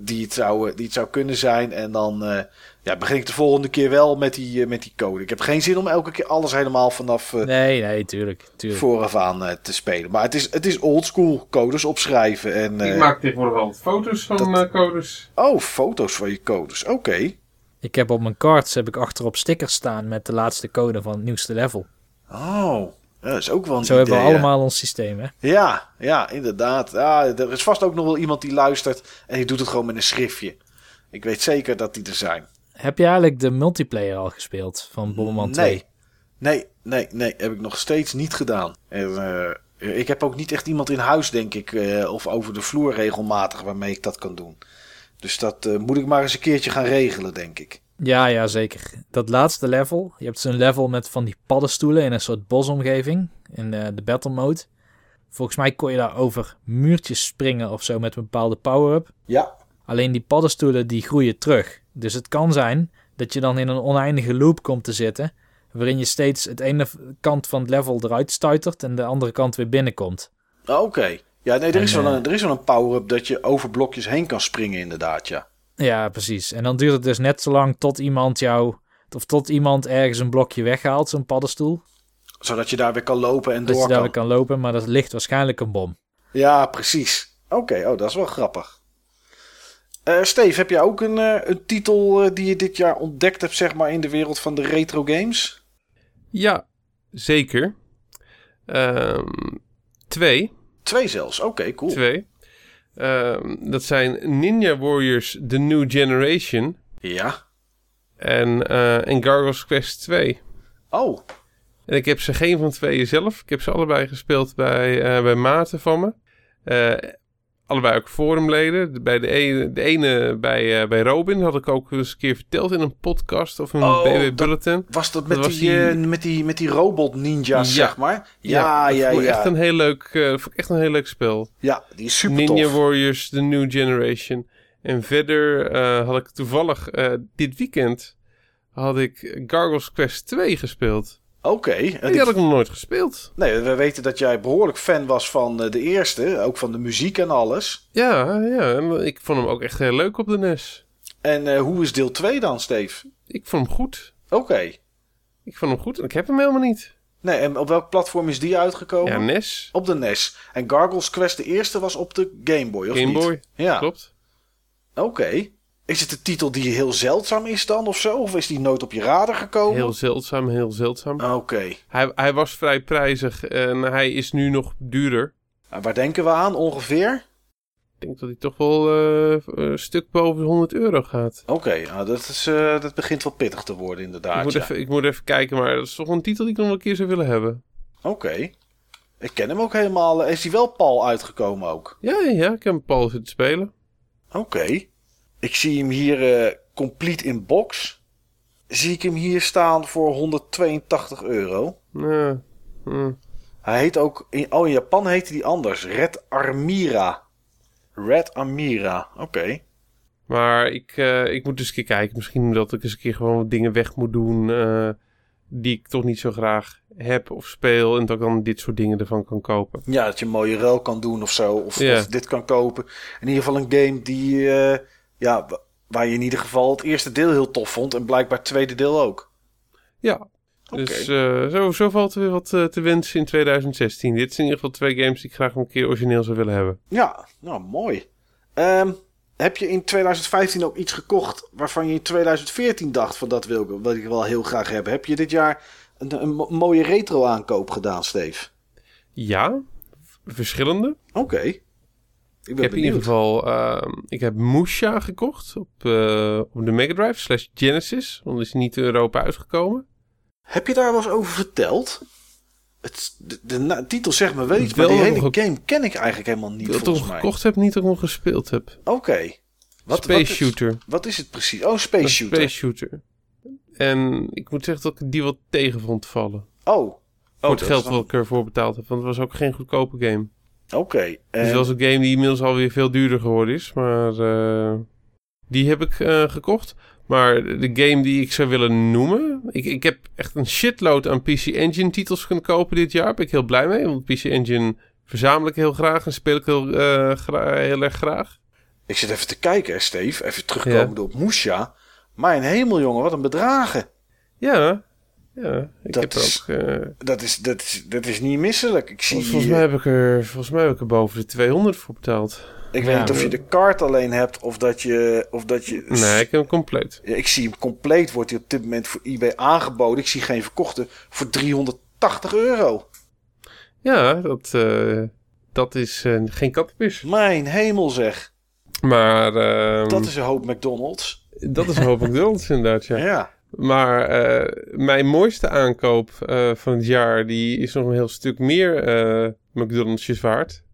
die, het zou, eh, die het zou kunnen zijn. En dan eh, ja, begin ik de volgende keer wel met die, eh, met die code. Ik heb geen zin om elke keer alles helemaal vanaf eh, Nee, nee, tuurlijk. tuurlijk. vooraf aan eh, te spelen. Maar het is, het is oldschool codes opschrijven. En, Ik maak tegenwoordig altijd foto's van dat- eh, codes. Oh, foto's van je codes. Oké. Ik heb op mijn cards heb ik achterop stickers staan met de laatste code van het nieuwste level. Oh, ja, dat is ook wel een Zo hebben we hè. allemaal ons systeem, hè? Ja, ja, inderdaad. Ja, er is vast ook nog wel iemand die luistert en die doet het gewoon met een schriftje. Ik weet zeker dat die er zijn. Heb je eigenlijk de multiplayer al gespeeld van Bomberman 2? Nee, nee, nee, nee, heb ik nog steeds niet gedaan. En, eh, ik heb ook niet echt iemand in huis, denk ik, eh, of over de vloer regelmatig waarmee ik dat kan doen. Dus dat eh, moet ik maar eens een keertje gaan regelen, denk ik. Ja, ja, zeker. Dat laatste level. Je hebt zo'n level met van die paddenstoelen in een soort bosomgeving. In eh, de battle mode. Volgens mij kon je daar over muurtjes springen of zo met een bepaalde power-up. Ja, Alleen die paddenstoelen die groeien terug. Dus het kan zijn dat je dan in een oneindige loop komt te zitten. Waarin je steeds het ene kant van het level eruit stuitert en de andere kant weer binnenkomt. oké. Ja, nee, er is, wel eh, een, er is wel een power-up dat je over blokjes heen kan springen, inderdaad, ja. Ja, precies. En dan duurt het dus net zo lang tot iemand jou. Of tot iemand ergens een blokje weghaalt, zo'n paddenstoel. Zodat je daar weer kan lopen en Dat door je daar kan. weer kan lopen, maar dat ligt waarschijnlijk een bom. Ja, precies. Oké, oh, dat is wel grappig. Eh Steve, heb jij ook een, eh, een titel eh, die je dit jaar ontdekt hebt, zeg maar, in de wereld van de retro games? Ja, zeker. Ehm, twee. Twee zelfs, oké, cool. Twee. Ehm, dat zijn Ninja Warriors The New Generation Ja. en, eh, en Gargoyles Quest 2. Oh, En ik heb ze geen van tweeën zelf. Ik heb ze allebei gespeeld bij, eh, bij maten van me. Allebei ook forumleden. Bij de ene, de ene bij, eh, bij Robin had ik ook eens een keer verteld in een podcast of een Oh, BB dat- Bulletin. was dat met, Dat die, die- eh, met, die, met die robot ninja's, Ja. zeg maar? Ja, ja, dat ja. ik Echt een heel leuk, eh, echt een heel leuk spel. Ja, die is super Ninja tof. Warriors The New Generation. En verder had ik toevallig dit weekend had ik Gargoyles Quest 2 gespeeld. Oké. en En die had ik nog nooit gespeeld. Nee, we weten dat jij behoorlijk fan was van eh, de eerste. Ook van de muziek en alles. Ja, ja. En ik vond hem ook echt heel leuk op de NES. En eh, hoe is deel 2 dan, Steve? Ik vond hem goed. Oké. Ik vond hem goed en ik heb hem helemaal niet. Nee, en op welk platform is die uitgekomen? Ja, NES. Op de NES. En Gargoyles Quest, de eerste, was op de Game Boy, of Game niet? Boy. Ja, Klopt. oké. Is het een titel die heel zeldzaam is dan, of zo? Of is die nooit op je radar gekomen? Heel zeldzaam, heel zeldzaam. Oké. Hij, hij was vrij prijzig en hij is nu nog duurder. Waar denken we aan, ongeveer? Ik denk dat hij toch wel eh, een stuk boven de 100 euro gaat. Oké, nou, dat, is, eh, dat begint wel pittig te worden, inderdaad. ik, moet ja. even, ik moet even kijken, maar dat is toch een titel die ik nog wel een keer zou willen hebben. Oké. Ik ken hem ook helemaal. Is hij wel Paul uitgekomen ook? Ja, ja, ik heb Paul zitten spelen. Oké. Ik zie hem hier eh, complete in box. Zie ik hem hier staan voor 182 euro. Ja, hm. Hij heet ook... In, oh, in Japan heette die anders. Red Armira. Red Armira. Oké. Maar ik, eh, ik moet dus een keer kijken. Misschien dat ik eens een keer gewoon wat dingen weg moet doen. eh, die ik toch niet zo graag heb of speel. En dat ik dan dit soort dingen ervan kan kopen. Ja, dat je een mooie ruil kan doen of zo. Of, Ja. of dit kan kopen. In ieder geval een game die... ja, wa- waar je in ieder geval het eerste deel heel tof vond. En blijkbaar het tweede deel ook. Ja. Dus eh, zo, zo valt er weer wat eh, te wensen in 2016. Dit zijn in ieder geval twee games die ik graag een keer origineel zou willen hebben. Ja, nou mooi. Ehm, heb je in 2015 ook iets gekocht waarvan je in 2014 dacht van dat wil ik, wil ik wel heel graag hebben? Heb je dit jaar een, een mo- mooie retro aankoop gedaan, Steve? Ja, verschillende. Oké. Ik heb in ieder geval ehm, ik heb Musha gekocht op, eh, op de Mega Drive slash Genesis. Want is niet in Europa uitgekomen. Heb je daar wel eens over verteld? Het, de, titel zegt me wel iets, maar die hele game ken ik eigenlijk helemaal niet dat ik mij. gekocht heb, niet dat ik nog gespeeld heb. Oké. Wat- Space wat is- Shooter. Wat is het precies? Oh, Space Een Shooter. Space Shooter. En ik moet zeggen dat ik die wat tegen vond vallen. Oh. oh Voor het geld wat ik ervoor betaald heb. Want het was ook geen goedkope game. Oké. Het en- is wel eens een game die inmiddels alweer veel duurder geworden is. Maar eh, die heb ik eh, gekocht. Maar de game die ik zou willen noemen... Ik, ik heb echt een shitload aan PC Engine titels kunnen kopen dit jaar. Daar ben ik heel blij mee. Want PC Engine verzamel ik heel graag. En speel ik heel, gra- heel erg graag. Ik zit even te kijken, hè, Steve. Even terugkomen Ja. op Musha. Mijn hemel, jongen, wat een bedragen. Ja, ja. Ik Dat heb is- ook... eh, Dat is, dat, is, dat is niet misselijk. Ik zie volgens, mij heb ik er, volgens mij heb ik er boven de 200 voor betaald. Ik Ja. weet niet of je de kaart alleen hebt of dat je. Of dat je Nee, ik heb hem compleet. Ja, ik zie hem compleet, wordt hij op dit moment voor eBay aangeboden. Ik zie geen verkochte voor 380 euro. Ja, dat, eh, dat is eh, geen kattenpis. Mijn hemel zeg. Maar ehm, Dat is een hoop McDonald's. dat is hoop ik Dulles inderdaad, ja. Ja. Maar eh, mijn mooiste aankoop eh, van het jaar, die is nog een heel stuk meer eh McDonald'sjes waard.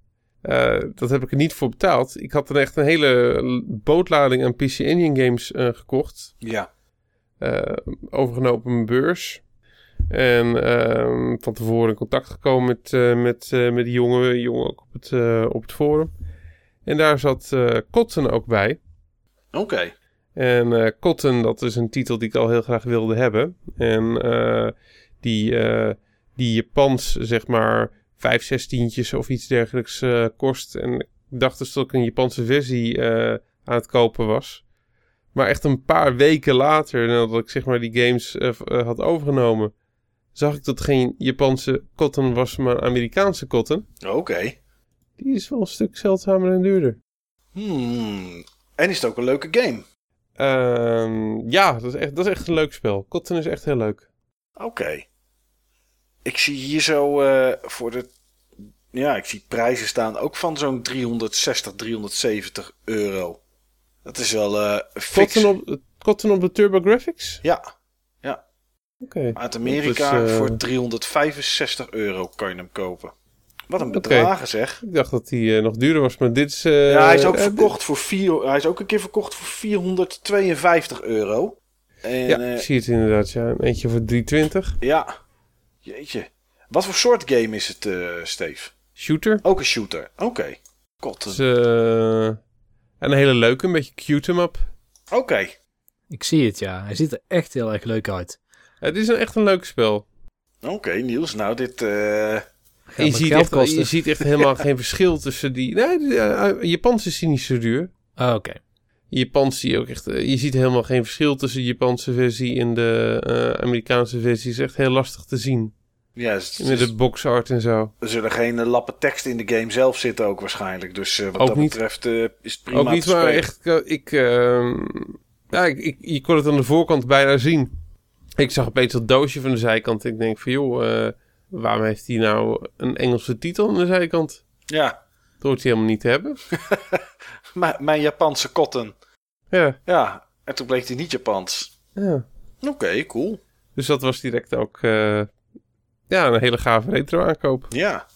Dat heb ik er niet voor betaald. Ik had dan echt een hele bootlading aan PC Engine games gekocht. Ja. overgenomen op mijn beurs. En ehm, van tevoren in contact gekomen met, met, met die jongen, jongen ook op het, op het forum. En daar zat Cotton ook bij. Oké. En eh Cotton, dat is een titel die ik al heel graag wilde hebben. En eh, die, eh, die Japans, zeg maar, vijf, zestientjes of iets dergelijks kost. En ik dacht dus dat ik een Japanse versie aan het kopen was. Maar echt een paar weken later, nadat ik zeg maar die games had overgenomen, zag ik dat het geen Japanse cotton was, maar Amerikaanse cotton. Oké. Die is wel een stuk zeldzamer en duurder. Hmm. En is het ook een leuke game? Ehm, ja, dat is, echt, dat is echt een leuk spel. Cotton is echt heel leuk. Oké. Ik zie hier zo eh, voor de. Ja, ik zie prijzen staan ook van zo'n 360, 370 euro. Dat is wel eh fix. Cotton op, Cotton op de Turbo Graphics? Ja, Oké. uit Amerika is, eh, voor 365 euro kan je hem kopen. Wat een bedragen zeg. Ik dacht dat die eh, nog duurder was, maar dit is... eh, ja, hij is ook eh, verkocht voor vier, hij is ook een keer verkocht voor 452 euro. En Ja, ja, ik zie het inderdaad. Ja. Een eentje voor 320. ja. Jeetje. Wat voor soort game is het, eh Steve? Shooter. Ook een shooter. Oké. Dus, eh, een hele leuke, een beetje cute em up. Oké. Ik zie het, ja. Hij ziet er echt heel erg leuk uit. Het is een, echt een leuk spel. Oké, Niels. Nou, dit... je, ziet geld echt, kosten. je ziet echt helemaal geen verschil tussen die... Nee, de, eh, Japans is die niet zo duur. Ah, Oké. Japans zie je ook echt... eh, je ziet helemaal geen verschil tussen de Japanse versie en de eh, Amerikaanse versie. is echt heel lastig te zien. Ja, Met de boxart en zo. er zullen geen lappen tekst in de game zelf zitten ook waarschijnlijk. Dus eh, wat Ook dat niet. betreft is het prima Ook niet, te maar spelen. echt... Ik, ehm, ja, ik, ik, je kon het aan de voorkant bijna zien. Ik zag opeens dat doosje van de zijkant. Ik denk van, joh, eh, waarom heeft hij nou een Engelse titel aan de zijkant? Ja, Dat hoort hij helemaal niet te hebben. M- mijn Japanse cotton. Ja, Ja, en toen bleek hij niet Japans. ja. Oké, cool. Dus dat was direct ook eh, ja, een hele gave retro aankoop. Ja.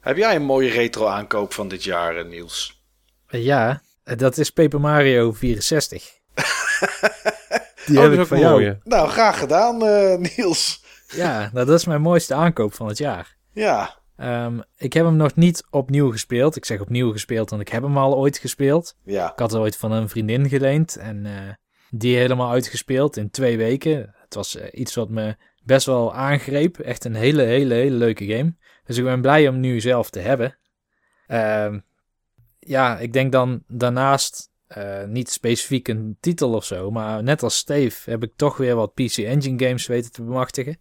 Heb jij een mooie retro aankoop van dit jaar, eh, Niels? Eh, Ja, dat is Paper Mario 64. Die oh, heb ik van jou. mooie. Nou, graag gedaan, eh, Niels. Ja, nou, dat is mijn mooiste aankoop van het jaar. Ja, Ehm, ik heb hem nog niet opnieuw gespeeld. Ik zeg opnieuw gespeeld, want ik heb hem al ooit gespeeld. ja. Ik had het ooit van een vriendin geleend en eh, die helemaal uitgespeeld in twee weken. Het was eh, iets wat me best wel aangreep. Echt een hele, hele, hele leuke game. Dus ik ben blij om nu zelf te hebben. Ehm, ja, ik denk dan daarnaast eh, niet specifiek een titel of zo, maar net als Steve heb ik toch weer wat PC Engine games weten te bemachtigen.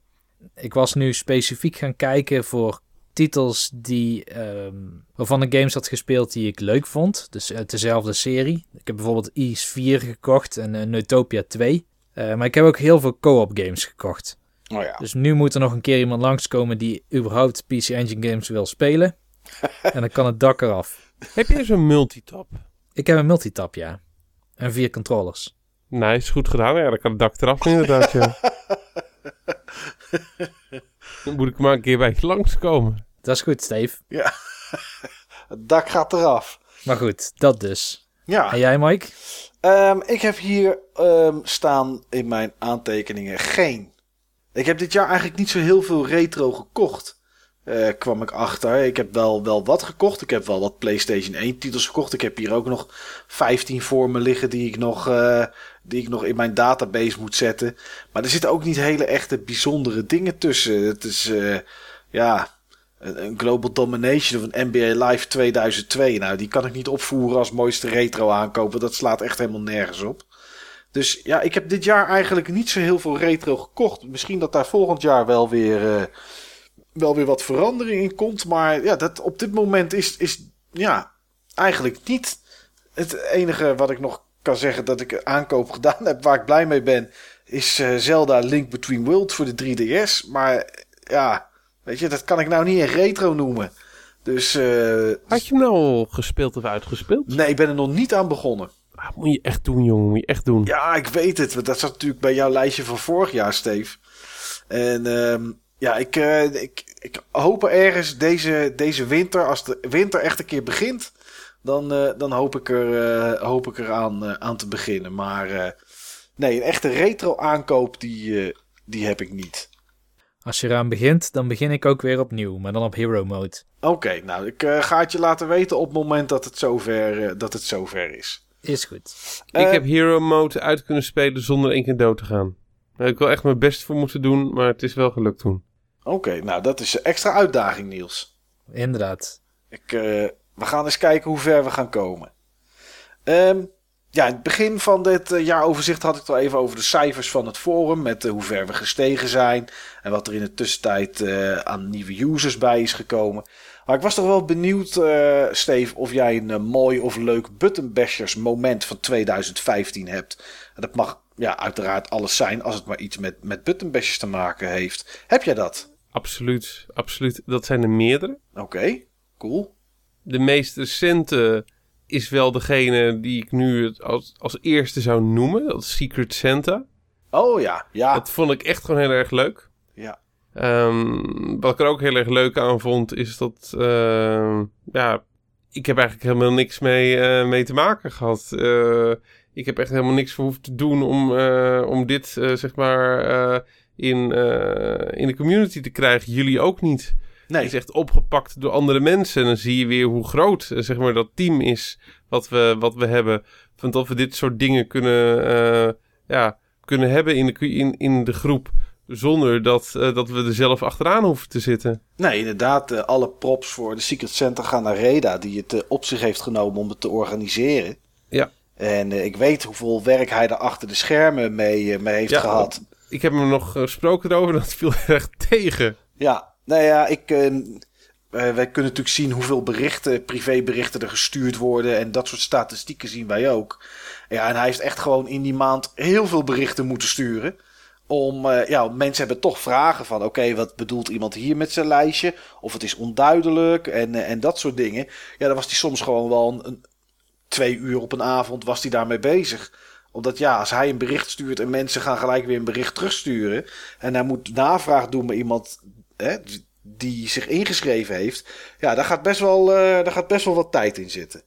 Ik was nu specifiek gaan kijken voor titels die, ehm, waarvan ik games had gespeeld die ik leuk vond. Dus uit dezelfde serie. Ik heb bijvoorbeeld Ease 4 gekocht en uh, Neutopia 2. Uh, maar ik heb ook heel veel co-op games gekocht. Oh ja. Dus nu moet er nog een keer iemand langskomen die überhaupt PC Engine games wil spelen. en dan kan het dak eraf. Heb jij zo'n multitap? Ik heb een multitap, ja. En vier controllers. Nice, goed gedaan. Ja, dan kan het dak eraf inderdaad, ja. dan moet ik maar een keer bij je langskomen. Dat is goed, Steve. Ja. het dak gaat eraf. Maar goed, dat dus. Ja. En jij, Mike? Um, ik heb hier um, staan in mijn aantekeningen geen. Ik heb dit jaar eigenlijk niet zo heel veel retro gekocht. Uh, kwam ik achter. Ik heb wel, wel wat gekocht. Ik heb wel wat PlayStation 1 titels gekocht. Ik heb hier ook nog 15 voor me liggen die ik nog, uh, die ik nog in mijn database moet zetten. Maar er zitten ook niet hele echte bijzondere dingen tussen. Het is uh, ja, een Global Domination of een NBA Live 2002. Nou, die kan ik niet opvoeren als mooiste retro aankopen. Dat slaat echt helemaal nergens op. Dus ja, ik heb dit jaar eigenlijk niet zo heel veel retro gekocht. Misschien dat daar volgend jaar wel weer, uh, wel weer wat verandering in komt. Maar ja, dat op dit moment is, is ja, eigenlijk niet het enige wat ik nog kan zeggen dat ik aankoop gedaan heb. Waar ik blij mee ben, is uh, Zelda Link Between Worlds voor de 3DS. Maar ja, weet je, dat kan ik nou niet een retro noemen. Dus, uh, Had je hem nou al gespeeld of uitgespeeld? Nee, ik ben er nog niet aan begonnen. Ah, moet je echt doen, jongen. Moet je echt doen. Ja, ik weet het. Dat zat natuurlijk bij jouw lijstje van vorig jaar, Steve. En um, ja, ik, uh, ik, ik hoop ergens deze, deze winter, als de winter echt een keer begint, dan, uh, dan hoop ik er, uh, hoop ik er aan, aan te beginnen. Maar nee, een echte retro aankoop, die, die heb ik niet. Als je eraan begint, dan begin ik ook weer opnieuw, maar dan op hero mode. Oké, okay, nou, ik ga het je laten weten op het moment dat het zover, dat het zover is. Is goed. Ik uh, heb Hero Mode uit kunnen spelen zonder één keer dood te gaan. Daar heb ik wel echt mijn best voor moeten doen, maar het is wel gelukt toen. Oké, okay, nou dat is een extra uitdaging, Niels. Inderdaad. Ik, uh, we gaan eens kijken hoe ver we gaan komen. Um, ja, in het begin van dit uh, jaaroverzicht had ik het al even over de cijfers van het forum. Met uh, hoe ver we gestegen zijn. En wat er in de tussentijd uh, aan nieuwe users bij is gekomen. Maar ik was toch wel benieuwd, Steve, of jij een mooi of leuk buttonbashers moment van 2015 hebt. En dat mag ja, uiteraard alles zijn als het maar iets met, met buttonbashers te maken heeft. Heb jij dat? Absoluut, absoluut. Dat zijn er meerdere. Oké, cool. De meest recente is wel degene die ik nu als, als eerste zou noemen. Dat is Secret Santa. Oh ja, ja. Dat vond ik echt gewoon heel erg leuk. Ja. Um, wat ik er ook heel erg leuk aan vond, is dat... Uh, ja, ik heb eigenlijk helemaal niks mee, uh, mee te maken gehad. Uh, ik heb echt helemaal niks voor hoeven te doen om, uh, om dit, zeg maar, in, in de community te krijgen. Jullie ook niet. Nee. Het is echt opgepakt door andere mensen. En dan zie je weer hoe groot uh, zeg maar, dat team is wat we, wat we hebben. Want dat we dit soort dingen kunnen, uh, ja, kunnen hebben in de, in, in de groep. Zonder dat, uh, dat we er zelf achteraan hoeven te zitten. Nee, inderdaad. alle props voor de Secret Center gaan naar Reda. Die het op zich heeft genomen om het te organiseren. Ja. En ik weet hoeveel werk hij er achter de schermen mee, mee heeft ja, gehad. Ik heb hem nog gesproken erover. Dat viel erg tegen. Ja, nou ja, ik, uh, wij kunnen natuurlijk zien hoeveel berichten, privéberichten er gestuurd worden. En dat soort statistieken zien wij ook. Ja, en hij heeft echt gewoon in die maand heel veel berichten moeten sturen. Om, uh, ja, mensen hebben toch vragen van, oké, wat bedoelt iemand hier met zijn lijstje? Of het is onduidelijk en, uh, en dat soort dingen. Ja, dan was hij soms gewoon wel een, een, twee uur op een avond was hij daarmee bezig omdat ja, als hij een bericht stuurt en mensen gaan gelijk weer een bericht terugsturen. En hij moet navraag doen bij iemand hè, die zich ingeschreven heeft. Ja, daar gaat best wel, uh, daar gaat best wel wat tijd in zitten.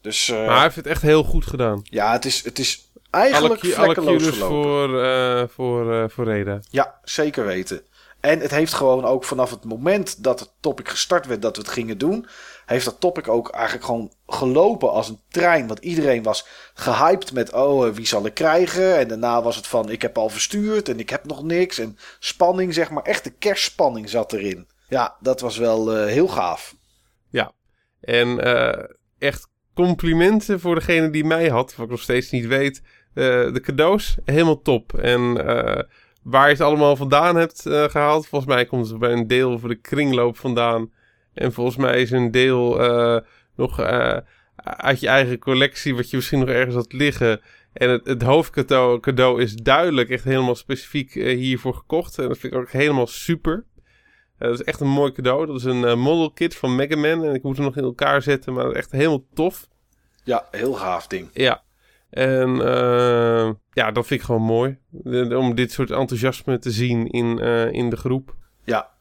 Dus, uh, maar hij heeft het echt heel goed gedaan. Ja, het is, het is eigenlijk alle, vlekkeloos alle voor, uh, voor, voor Reda. Ja, zeker weten. En het heeft gewoon ook vanaf het moment dat het topic gestart werd dat we het gingen doen, heeft dat topic ook eigenlijk gewoon gelopen als een trein. Want iedereen was gehyped met, oh, wie zal ik krijgen? En daarna was het van, ik heb al verstuurd en ik heb nog niks. En spanning, zeg maar, echt de kerstspanning zat erin. Ja, dat was wel uh, heel gaaf. Ja, en uh, echt complimenten voor degene die mij had, wat ik nog steeds niet weet. De cadeaus, helemaal top. En waar je het allemaal vandaan hebt gehaald, volgens mij komt het bij een deel voor de kringloop vandaan. En volgens mij is een deel uh, nog uh, uit je eigen collectie, wat je misschien nog ergens had liggen. En het, het hoofdcadeau cadeau is duidelijk echt helemaal specifiek uh, hiervoor gekocht. En dat vind ik ook helemaal super. dat is echt een mooi cadeau. Dat is een model kit van Mega Man. En ik moet hem nog in elkaar zetten, maar echt helemaal tof. Ja, heel gaaf ding. Ja. En ja, dat vind ik gewoon mooi. De, om dit soort enthousiasme te zien in, in de groep. Ja,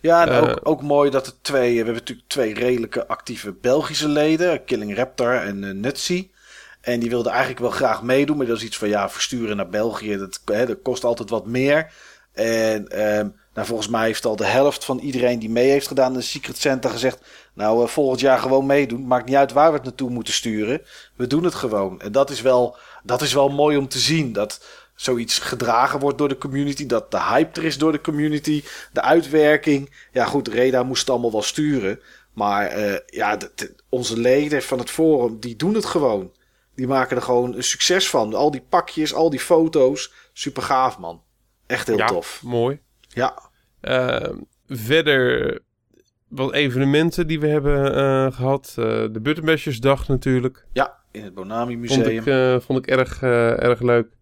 ja, en ook, uh, ook mooi dat er twee... We hebben natuurlijk twee redelijke actieve Belgische leden. Killing Raptor en uh, Nutsy. En die wilden eigenlijk wel graag meedoen. Maar dat is iets van, ja, versturen naar België. Dat, hè, dat kost altijd wat meer. En um, nou, volgens mij heeft al de helft van iedereen die mee heeft gedaan... in de Secret Center gezegd... Nou, uh, volgend jaar gewoon meedoen. Maakt niet uit waar we het naartoe moeten sturen. We doen het gewoon. En dat is wel, dat is wel mooi om te zien. Dat zoiets gedragen wordt door de community. Dat de hype er is door de community. De uitwerking. Ja, goed, Reda moest het allemaal wel sturen. Maar uh, ja, de, de, onze leden van het forum, die doen het gewoon. Die maken er gewoon een succes van. Al die pakjes, al die foto's. Super gaaf, man. Echt heel ja, tof. Mooi. Ja. Uh, verder wat evenementen die we hebben uh, gehad. de Buttonbashers natuurlijk. Ja, in het Bonami Museum. Vond ik, vond ik erg, erg leuk.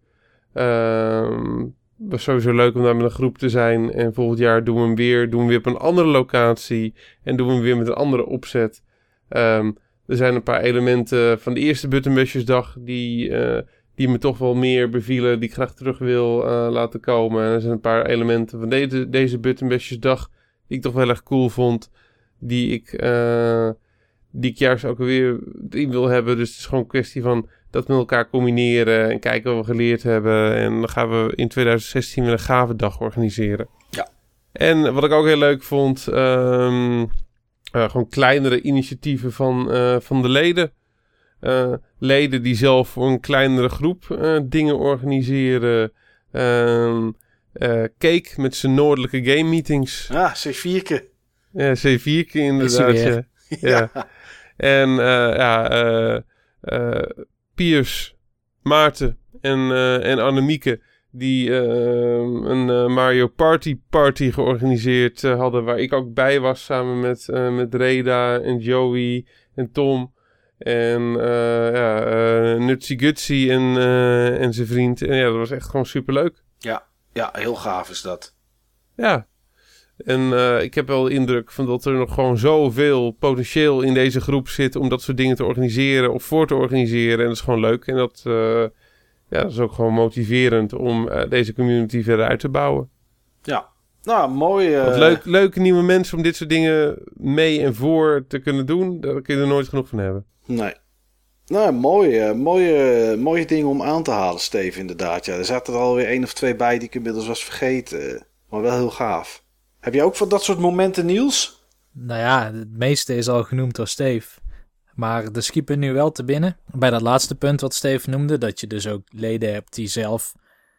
Uh, was sowieso leuk om daar met een groep te zijn. En volgend jaar doen we hem weer. Doen we weer op een andere locatie. En doen we hem weer met een andere opzet. Um, er zijn een paar elementen van de eerste Buttonbashers die, uh, die me toch wel meer bevielen. Die ik graag terug wil uh, laten komen. En er zijn een paar elementen van deze, deze Buttonbashers die ik toch wel erg cool vond. Die ik, uh, die ik juist ook weer in wil hebben. Dus het is gewoon een kwestie van dat met elkaar combineren en kijken wat we geleerd hebben. En dan gaan we in 2016 weer een gave dag organiseren. Ja. En wat ik ook heel leuk vond, um, uh, gewoon kleinere initiatieven van, uh, van de leden. Uh, leden die zelf voor een kleinere groep dingen organiseren. Ehm, cake met zijn noordelijke game meetings. Ja, C4'ke. Ja, C4'ke inderdaad. Ja. ja. En ja, Piers Maarten en, eh, en Annemieke die eh, een eh, Mario Party Party georganiseerd hadden, waar ik ook bij was samen met, met Reda en Joey en Tom en eh ja, Nutsy Gutsy en, en zijn vriend. En ja, dat was echt gewoon superleuk. Ja, heel gaaf is dat. Ja. En eh, ik heb wel de indruk van dat er nog gewoon zoveel potentieel in deze groep zit om dat soort dingen te organiseren of voor te organiseren. En dat is gewoon leuk. En dat, eh, ja, dat is ook gewoon motiverend om eh, deze community verder uit te bouwen. Ja. Nou, mooi. leuk, leuke nieuwe mensen om dit soort dingen mee en voor te kunnen doen, daar kun je er nooit genoeg van hebben. Nee. Nou, mooie, mooie, mooie dingen om aan te halen, Steve, inderdaad. Ja, er zaten er alweer één of twee bij die ik inmiddels was vergeten. Maar wel heel gaaf. Heb je ook van dat soort momenten, Niels? Nou ja, het meeste is al genoemd door Steve. Maar de schiepen nu wel te binnen. Bij dat laatste punt wat Steve noemde, dat je dus ook leden hebt die zelf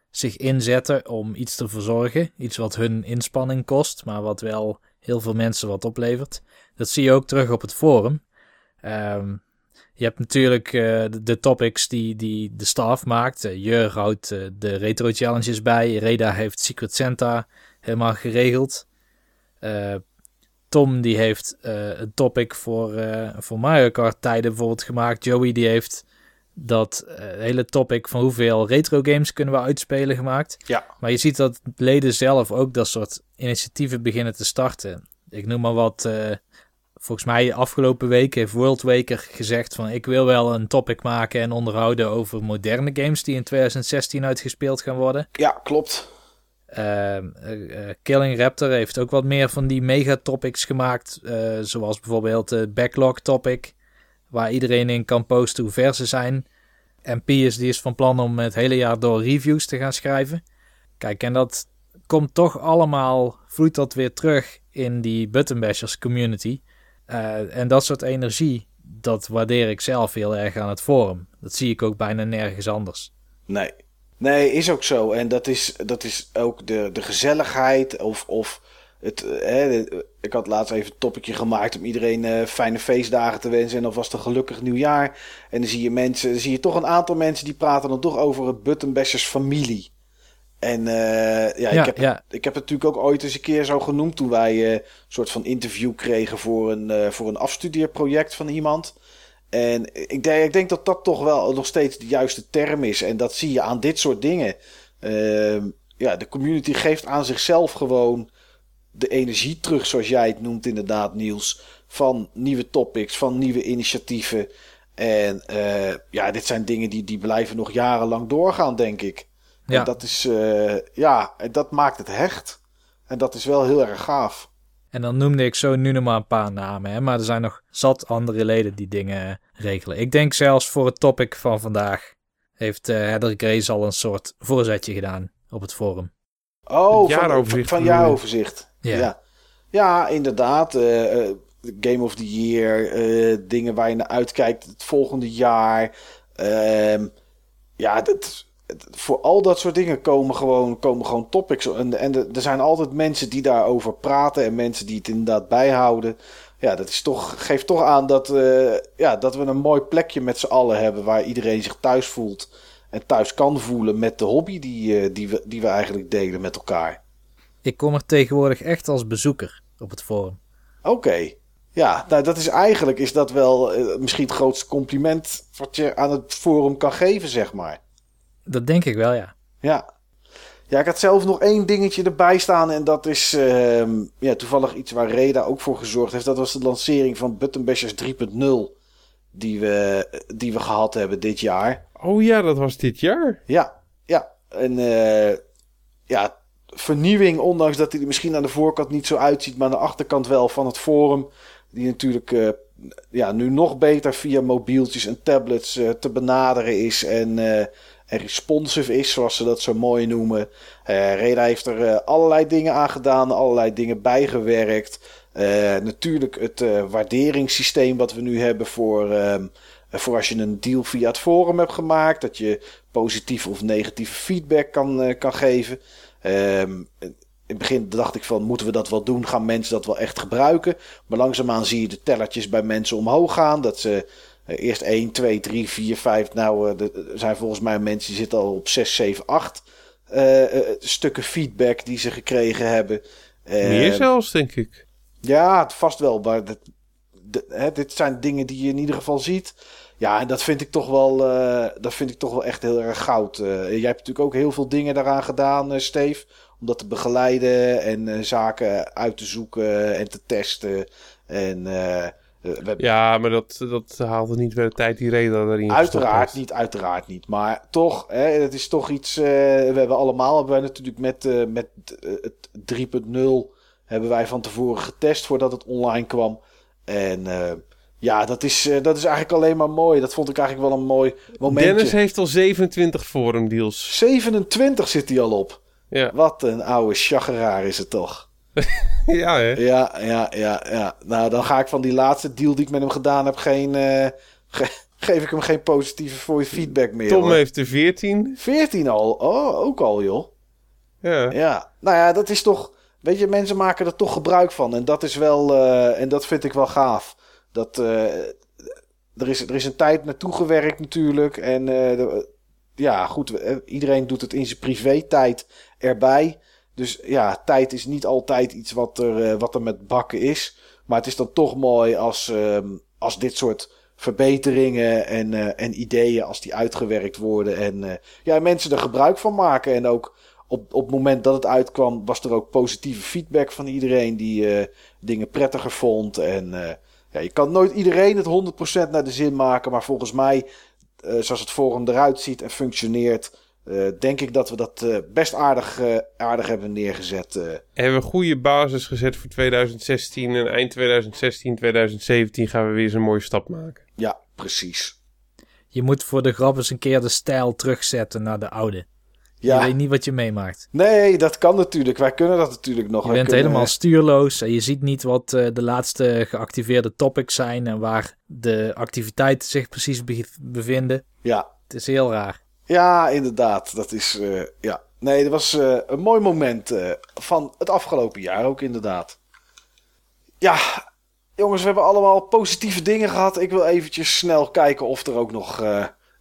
zich inzetten om iets te verzorgen. Iets wat hun inspanning kost, maar wat wel heel veel mensen wat oplevert. Dat zie je ook terug op het forum. Ehm, je hebt natuurlijk eh, de, topics die, die de staff maakt. Uh, Jur houdt eh, de retro challenges bij. Reda heeft Secret Santa helemaal geregeld. Eh, Tom die heeft eh, een topic voor, eh, voor Mario Kart tijden bijvoorbeeld gemaakt. Joey die heeft dat hele topic van hoeveel retro games kunnen we uitspelen gemaakt. Ja. Maar je ziet dat leden zelf ook dat soort initiatieven beginnen te starten. Ik noem maar wat. volgens mij afgelopen week heeft World Waker gezegd van ik wil wel een topic maken en onderhouden over moderne games die in 2016 uitgespeeld gaan worden. Ja, klopt. Ehm, eh, eh, Killing Raptor heeft ook wat meer van die megatopics gemaakt. eh, zoals bijvoorbeeld de backlog topic. Waar iedereen in kan posten hoe ver ze zijn. En Piers die is van plan om het hele jaar door reviews te gaan schrijven. Kijk, en dat komt toch allemaal, vloeit dat weer terug in die Buttonbashers community. En dat soort energie, dat waardeer ik zelf heel erg aan het forum. Dat zie ik ook bijna nergens anders. Nee. Nee, is ook zo. En dat is, dat is ook de, de gezelligheid of, of het... eh, Hè, ik had laatst even een topicje gemaakt om iedereen eh, fijne feestdagen te wensen en alvast een gelukkig nieuwjaar. En dan zie je mensen, dan zie je toch een aantal mensen die praten dan toch over het Buttonbashers familie. En eh, ja, Ja, ik, heb, ja. ik heb het natuurlijk ook ooit eens een keer zo genoemd toen wij een soort van interview kregen voor een, voor een afstudeerproject van iemand. En ik denk, ik denk dat dat toch wel nog steeds de juiste term is. En dat zie je aan dit soort dingen. Ehm, ja, de community geeft aan zichzelf gewoon de energie terug, zoals jij het noemt inderdaad, Niels. Van nieuwe topics, van nieuwe initiatieven. En eh, ja, dit zijn dingen die, die blijven nog jarenlang doorgaan, denk ik. Ja. En dat is, eh, ja, en dat maakt het hecht. En dat is wel heel erg gaaf. En dan noemde ik zo nu nog maar een paar namen, hè? maar er zijn nog zat andere leden die dingen regelen. Ik denk zelfs voor het topic van vandaag heeft eh Heather Grace al een soort voorzetje gedaan op het forum. Oh, Het van, jaaroverzicht van, van bedoel je? jaaroverzicht. Ja. Ja, ja. inderdaad. eh, eh, Game of the Year, eh, dingen waar je naar uitkijkt het volgende jaar. Ehm, ja, dat, het- voor al dat soort dingen komen gewoon, komen gewoon topics. En, en er zijn altijd mensen die daarover praten en mensen die het inderdaad bijhouden. Ja, dat is toch, geeft toch aan dat, eh, ja, dat we een mooi plekje met z'n allen hebben waar iedereen zich thuis voelt. En thuis kan voelen met de hobby die, eh, die, we, die we eigenlijk delen met elkaar. Ik kom er tegenwoordig echt als bezoeker op het forum. Oké. Ja, nou dat is eigenlijk is dat wel eh, misschien het grootste compliment wat je aan het forum kan geven, zeg maar. Dat denk ik wel, ja. Ja. Ja, ik had zelf nog één dingetje erbij staan. En dat is ehm, ja, toevallig iets waar Reda ook voor gezorgd heeft. Dat was de lancering van Button Bashers 3.0. Die we, die we gehad hebben dit jaar. Oh ja, dat was dit jaar. Ja, ja. En eh, ja, vernieuwing, ondanks dat hij er misschien aan de voorkant niet zo uitziet, maar aan de achterkant wel van het forum. Die natuurlijk eh, ja, nu nog beter via mobieltjes en tablets eh, te benaderen is en, eh, en responsive is, zoals ze dat zo mooi noemen. Eh Reda heeft er eh, allerlei dingen aan gedaan, allerlei dingen bijgewerkt. Eh, natuurlijk het waarderingssysteem wat we nu hebben voor, ehm, voor als je een deal via het forum hebt gemaakt. Dat je positieve of negatieve feedback kan, kan geven. Ehm, in het begin dacht ik van, moeten we dat wel doen? Gaan mensen dat wel echt gebruiken? Maar langzaamaan zie je de tellertjes bij mensen omhoog gaan. Dat ze eerst 1, 2, 3, 4, 5. Nou, eh, er zijn volgens mij mensen die zitten al op 6, 7, 8 eh, eh, stukken feedback die ze gekregen hebben. Meer zelfs, denk ik. Ja, vast wel. Maar dat, de- hè, dit zijn dingen die je in ieder geval ziet. Ja, en dat vind ik toch wel, eh, dat vind ik toch wel echt heel erg goud. Eh, jij hebt natuurlijk ook heel veel dingen daaraan gedaan, eh Steve. Om dat te begeleiden en zaken uit te zoeken en te testen. En we hebben Ja, maar dat, dat haalde niet weer de tijd die reden gestopt Uiteraard niet, uiteraard niet. Maar toch, hè, het is toch iets. eh, we hebben allemaal, hebben wij natuurlijk met, eh, met eh, het 3.0 hebben wij van tevoren getest voordat het online kwam. En eh, ja, dat is, eh, dat is eigenlijk alleen maar mooi. Dat vond ik eigenlijk wel een mooi momentje. Dennis heeft al 27 forum deals. 27 zit hij al op. Ja, Wat een oude chageraar is het toch. ja hè? Ja, ja, ja, ja. Nou, dan ga ik van die laatste deal die ik met hem gedaan heb geen... eh, ge- geef ik hem geen positieve feedback meer. Tom hoor. heeft er 14. 14 al? Oh, ook al, joh. Ja. Ja, nou ja, dat is toch. Weet je, mensen maken er toch gebruik van. En dat is wel. eh, en dat vind ik wel gaaf. Dat. eh, er, is, er is een tijd naartoe gewerkt, natuurlijk. En. ja, goed. Iedereen doet het in zijn privé-tijd erbij. Dus ja, tijd is niet altijd iets wat er, eh, wat er met bakken is. Maar het is dan toch mooi als, ehm, als dit soort verbeteringen en, eh, en ideeën, als die uitgewerkt worden. En eh, ja, mensen er gebruik van maken. En ook op, op het moment dat het uitkwam, was er ook positieve feedback van iedereen die dingen prettiger vond. En ja, je kan nooit iedereen het 100% naar de zin maken. Maar volgens mij, zoals het forum eruit ziet en functioneert, eh, denk ik dat we dat eh, best aardig, eh, aardig hebben neergezet. eh. Hebben we een goede basis gezet voor 2016. En eind 2016, 2017 gaan we weer eens een mooie stap maken. ja, precies. Je moet voor de grap eens een keer de stijl terugzetten naar de oude. Je Ja, weet niet wat je meemaakt. nee, dat kan natuurlijk. Wij kunnen dat natuurlijk nog. Je bent kunnen- helemaal stuurloos en je ziet niet wat eh, de laatste geactiveerde topics zijn en waar de activiteiten zich precies be- bevinden. Ja, Het is heel raar. Ja, inderdaad. Dat is. eh, ja. Nee, dat was eh, een mooi moment eh, van het afgelopen jaar ook, inderdaad. Ja, jongens, we hebben allemaal positieve dingen gehad. Ik wil eventjes snel kijken of er ook nog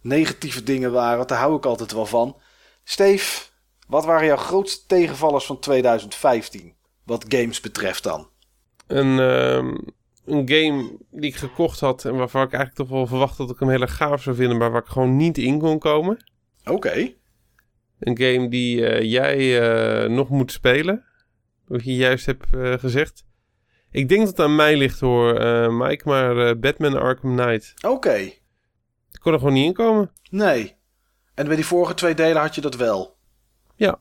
negatieve dingen waren. Want daar hou ik altijd wel van. Steve, wat waren jouw grootste tegenvallers van 2015? Wat games betreft dan. Een, ehm, een game die ik gekocht had en waarvan ik eigenlijk toch wel verwacht dat ik hem heel erg gaaf zou vinden, maar waar ik gewoon niet in kon komen. Oké. Een game die eh, jij eh, nog moet spelen. Wat je juist hebt eh, gezegd. Ik denk dat het aan mij ligt hoor, Mike, maar Batman Arkham Knight. Oké. Ik kon er gewoon niet in komen. Nee. En bij die vorige twee delen had je dat wel? Ja.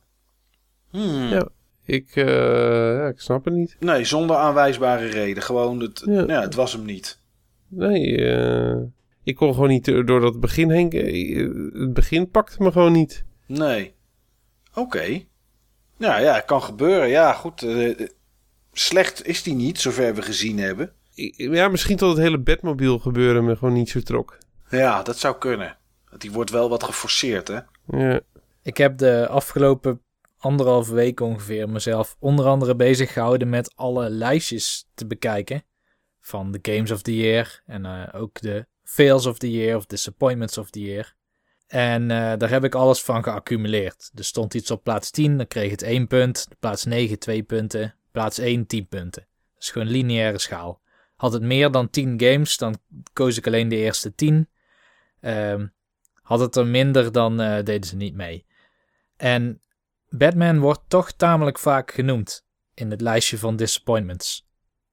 Hmm. Ja. Ik, ja, ik snap het niet. Nee, zonder aanwijsbare reden. Gewoon, het, Ja. ja. het was hem niet. Nee, eh, ik kon gewoon niet door dat begin heen. eh, Het begin pakte me gewoon niet. Nee. Oké. Ja, ja, kan gebeuren. Ja, goed. eh, slecht is die niet, zover we gezien hebben. Ik- Ja, misschien tot het hele Batmobile gebeuren me gewoon niet zo trok. Ja, dat zou kunnen. Want Die wordt wel wat geforceerd, hè? Ja. Ik heb de afgelopen anderhalve week ongeveer mezelf onder andere bezig gehouden met alle lijstjes te bekijken. Van de Games of the Year en eh, ook de Fails of the Year of Disappointments of the Year. En eh, daar heb ik alles van geaccumuleerd. Er stond iets op plaats 10, dan kreeg het 1 punt. Plaats 9 2 punten. Plaats 1 10 punten. Dat is gewoon lineaire schaal. Had het meer dan 10 games, dan koos ik alleen de eerste 10. Ehm, had het er minder, dan eh, deden ze niet mee. En Batman wordt toch tamelijk vaak genoemd in het lijstje van disappointments.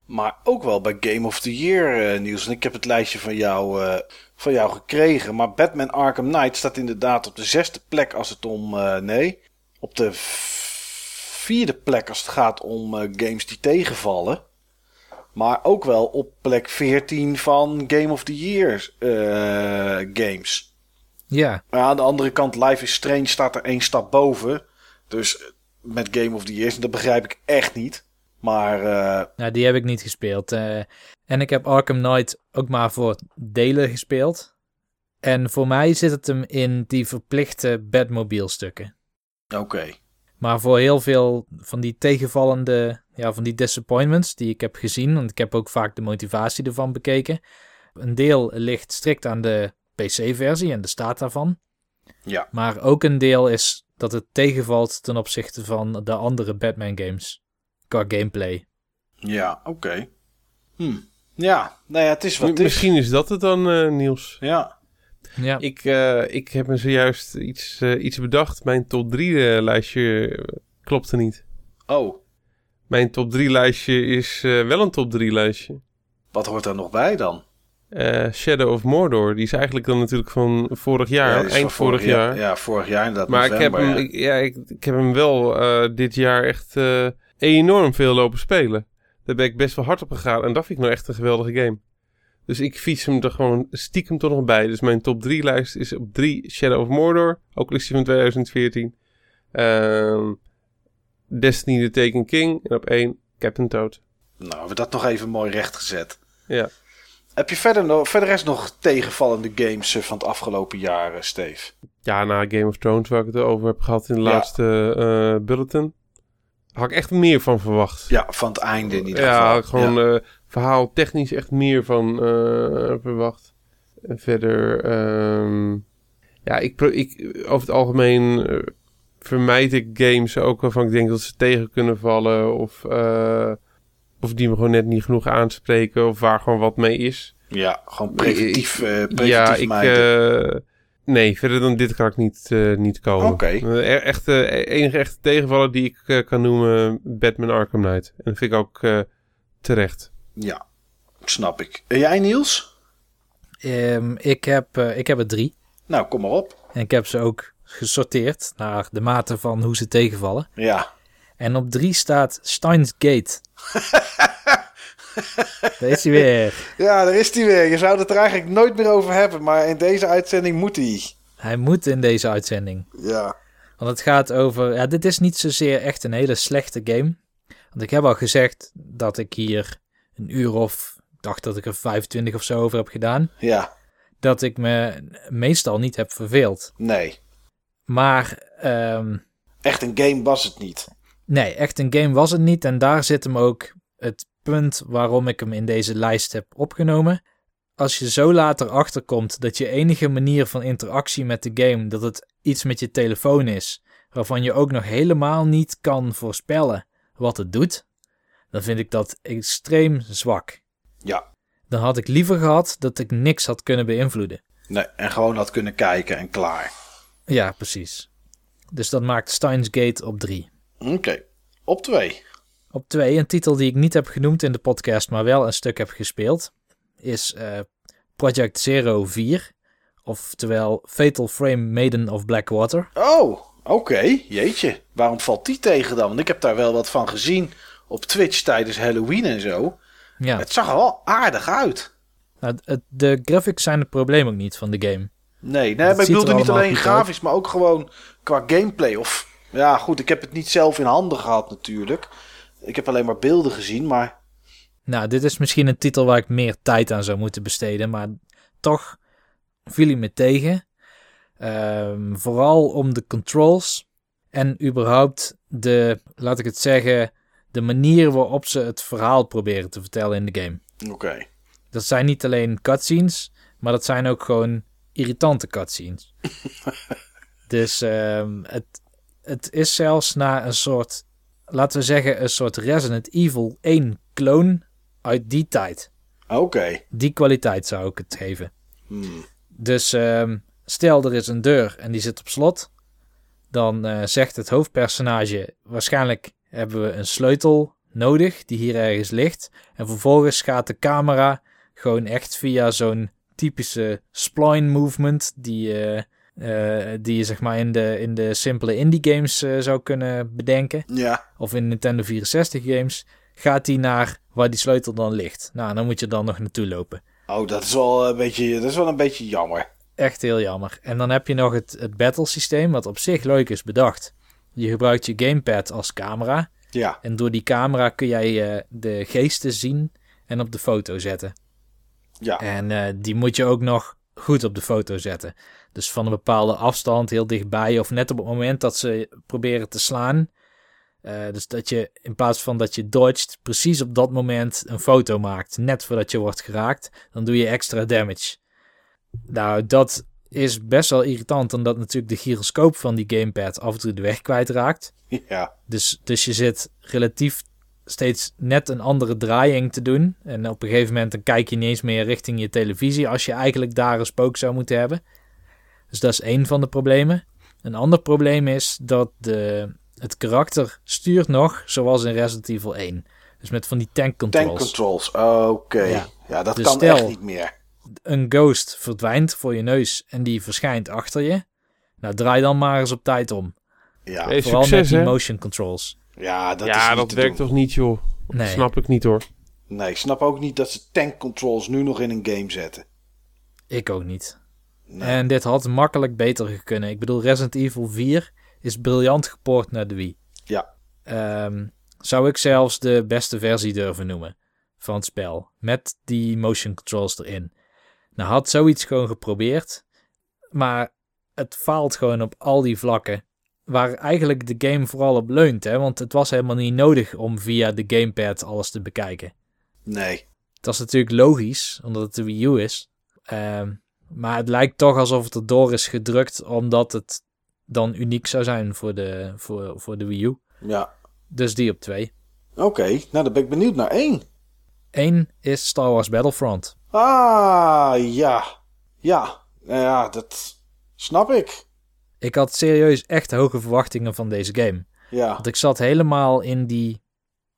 Maar ook wel bij Game of the Year, eh Niels. En ik heb het lijstje van jou, eh, van jou gekregen. Maar Batman Arkham Knight staat inderdaad op de zesde plek als het om... eh, nee, op de vierde plek als het gaat om games die tegenvallen. Maar ook wel op plek 14 van Game of the Year games. Ja, Maar aan de andere kant, Life is Strange staat er één stap boven. Dus met Game of the Year, dat begrijp ik echt niet. Maar eh, nou, die heb ik niet gespeeld. eh. en ik heb Arkham Knight ook maar voor delen gespeeld. En voor mij zit het hem in die verplichte Batmobile stukken. oké. Maar voor heel veel van die tegenvallende, ja, van die disappointments die ik heb gezien, want ik heb ook vaak de motivatie ervan bekeken, Een deel ligt strikt aan de PC-versie en de staat daarvan. Ja. Maar ook een deel is dat het tegenvalt ten opzichte van de andere Batman-games. Qua gameplay. Ja, oké. Hm. Ja, nou ja, het is wat het M- is. Misschien is dat het dan, eh, Niels. Ja. Ja, Ik, eh, ik heb me zojuist iets, eh, iets bedacht. Mijn top 3 lijstje klopte niet. Oh, Mijn top 3 lijstje is eh, wel een top 3 lijstje. wat hoort er nog bij dan? Eh, Shadow of Mordor. Die is eigenlijk dan natuurlijk van vorig jaar. eind vorig jaar. Ja, vorig jaar inderdaad. Maar ik heb, november, hem, ja. ik, ja, ik, ik heb hem wel eh, dit jaar echt eh, enorm veel lopen spelen. Daar ben ik best wel hard op gegaan. En dat vind ik nou echt een geweldige game. Dus ik fiets hem er gewoon stiekem toch nog bij. Dus mijn top 3 lijst is op 3 Shadow of Mordor. Ook al is die van 2014. Ehm, Destiny the Taken King. En op 1 Captain Toad. Nou, hebben we dat nog even mooi rechtgezet. Ja. Heb je verder, nog, verder rest nog tegenvallende games eh, van het afgelopen jaar, Steve? Ja, na Game of Thrones waar ik het over heb gehad in de Ja. laatste eh, bulletin. Had ik echt meer van verwacht. Ja, van het einde in ieder ja, geval. had ik gewoon Ja. eh, verhaal technisch echt meer van eh, verwacht. En verder, ehm, ja, ik, ik, over het algemeen eh, vermijd ik games ook waarvan ik denk dat ze tegen kunnen vallen. Of, of die me gewoon net niet genoeg aanspreken. Of waar gewoon wat mee is. ja, gewoon preventief, ja, ik, nee, verder dan dit kan ik niet, eh, niet komen. Oké. Eh, echt, eh, enige echte tegenvaller die ik kan noemen, Batman Arkham Knight. En dat vind ik ook eh, terecht. Ja, snap ik. En jij, Niels? Ehm, ik, heb, ik heb er drie. Nou, kom maar op. En ik heb ze ook gesorteerd naar de mate van hoe ze tegenvallen. Ja. En op drie staat Steins Gate. Daar is hij weer. Ja, daar is hij weer. Je zou het er eigenlijk nooit meer over hebben, maar in deze uitzending moet hij. Hij moet in deze uitzending. Ja. Want het gaat over... Ja, dit is niet zozeer echt een hele slechte game. Want ik heb al gezegd dat ik hier een uur of... Ik dacht dat ik er 25 of zo over heb gedaan. Ja, Dat ik me meestal niet heb verveeld. nee. Maar... ehm, Echt een game was het niet. Nee, echt een game was het niet. En daar zit hem ook het punt waarom ik hem in deze lijst heb opgenomen. Als je zo later achterkomt dat je enige manier van interactie met de game, dat het iets met je telefoon is, waarvan je ook nog helemaal niet kan voorspellen wat het doet, dan vind ik dat extreem zwak. Ja. Dan had ik liever gehad dat ik niks had kunnen beïnvloeden. Nee, en gewoon had kunnen kijken en klaar. Ja, precies. Dus dat maakt Steins Gate op 3. Oké. Op twee. Op 2, een titel die ik niet heb genoemd in de podcast, maar wel een stuk heb gespeeld, is eh, Project Zero 4. Oftewel Fatal Frame Maiden of Blackwater. Oh, oké. Jeetje. Waarom valt die tegen dan? Want ik heb daar wel wat van gezien op Twitch tijdens Halloween en zo. Ja, Het zag er wel aardig uit. nou, de graphics zijn het probleem ook niet van de game. Nee, nee maar ik bedoelde niet alleen grafisch, maar ook gewoon qua gameplay. Of ja, goed, ik heb het niet zelf in handen gehad natuurlijk. Ik heb alleen maar beelden gezien, maar Nou, dit is misschien een titel waar ik meer tijd aan zou moeten besteden, maar toch viel hij me tegen. Ehm, vooral om de controls en überhaupt de, laat ik het zeggen, de manier waarop ze het verhaal proberen te vertellen in de game. oké. Dat zijn niet alleen cutscenes, maar dat zijn ook gewoon irritante cutscenes. dus ehm, het, het is zelfs na een soort, laten we zeggen, een soort Resident Evil 1 kloon uit die tijd. Oké. Die kwaliteit zou ik het geven. Hmm. Dus ehm, stel er is een deur en die zit op slot. Dan eh, zegt het hoofdpersonage waarschijnlijk hebben we een sleutel nodig die hier ergens ligt. En vervolgens gaat de camera gewoon echt via zo'n typische spline movement die, eh, eh, die je zeg maar in de, in de simpele indie games eh, zou kunnen bedenken. Ja, Of in Nintendo 64 games. Gaat die naar waar die sleutel dan ligt. Nou, dan moet je dan nog naartoe lopen. oh, dat is wel een beetje, dat is wel een beetje jammer. Echt heel jammer. En dan heb je nog het, het battle systeem, wat op zich leuk is bedacht. Je gebruikt je gamepad als camera. Ja, En door die camera kun jij eh, de geesten zien en op de foto zetten. ja, En die moet je ook nog goed op de foto zetten. Dus van een bepaalde afstand, heel dichtbij, of net op het moment dat ze proberen te slaan, Eh, dus dat je in plaats van dat je dodgt, precies op dat moment een foto maakt, net voordat je wordt geraakt, dan doe je extra damage. Nou, dat is best wel irritant, omdat natuurlijk de gyroscoop van die gamepad af en toe de weg kwijtraakt. Ja. Dus, dus je zit relatief steeds net een andere draaiing te doen. En op een gegeven moment dan kijk je niet eens meer richting je televisie als je eigenlijk daar een spook zou moeten hebben. Dus dat is één van de problemen. Een ander probleem is dat de, het karakter stuurt nog zoals in Resident Evil 1. Dus met van die tank controls. Tank controls, oké. Ja. Ja. dat Dus kan stel- echt niet meer. Een ghost verdwijnt voor je neus en die verschijnt achter je. Nou, draai dan maar eens op tijd om. Ja, Hey, Vooral met die hè? motion controls. Ja dat is ja, niet dat te werkt doen. toch niet, joh. Nee. Snap ik niet, hoor. Nee, ik snap ook niet dat ze tank controls nu nog in een game zetten. Ik ook niet. Nee. En dit had makkelijk beter gekund. Ik bedoel, Resident Evil 4 is briljant gepoord naar de Wii. Ja. Ehm, zou ik zelfs de beste versie durven noemen van het spel. Met die motion controls erin. Nou, had zoiets gewoon geprobeerd. Maar het faalt gewoon op al die vlakken. Waar eigenlijk de game vooral op leunt. Hè? Want het was helemaal niet nodig om via de gamepad alles te bekijken. Nee. Dat is natuurlijk logisch, omdat het de Wii U is. Ehm, maar het lijkt toch alsof het erdoor is gedrukt, omdat het dan uniek zou zijn voor de, voor, voor de Wii U. Ja. Dus die op twee. Oké, nou dan ben ik benieuwd naar één. Eén is Star Wars Battlefront. Ah, ja. Ja. Nou ja, dat snap ik. Ik had serieus echt hoge verwachtingen van deze game. Ja. Want ik zat helemaal in die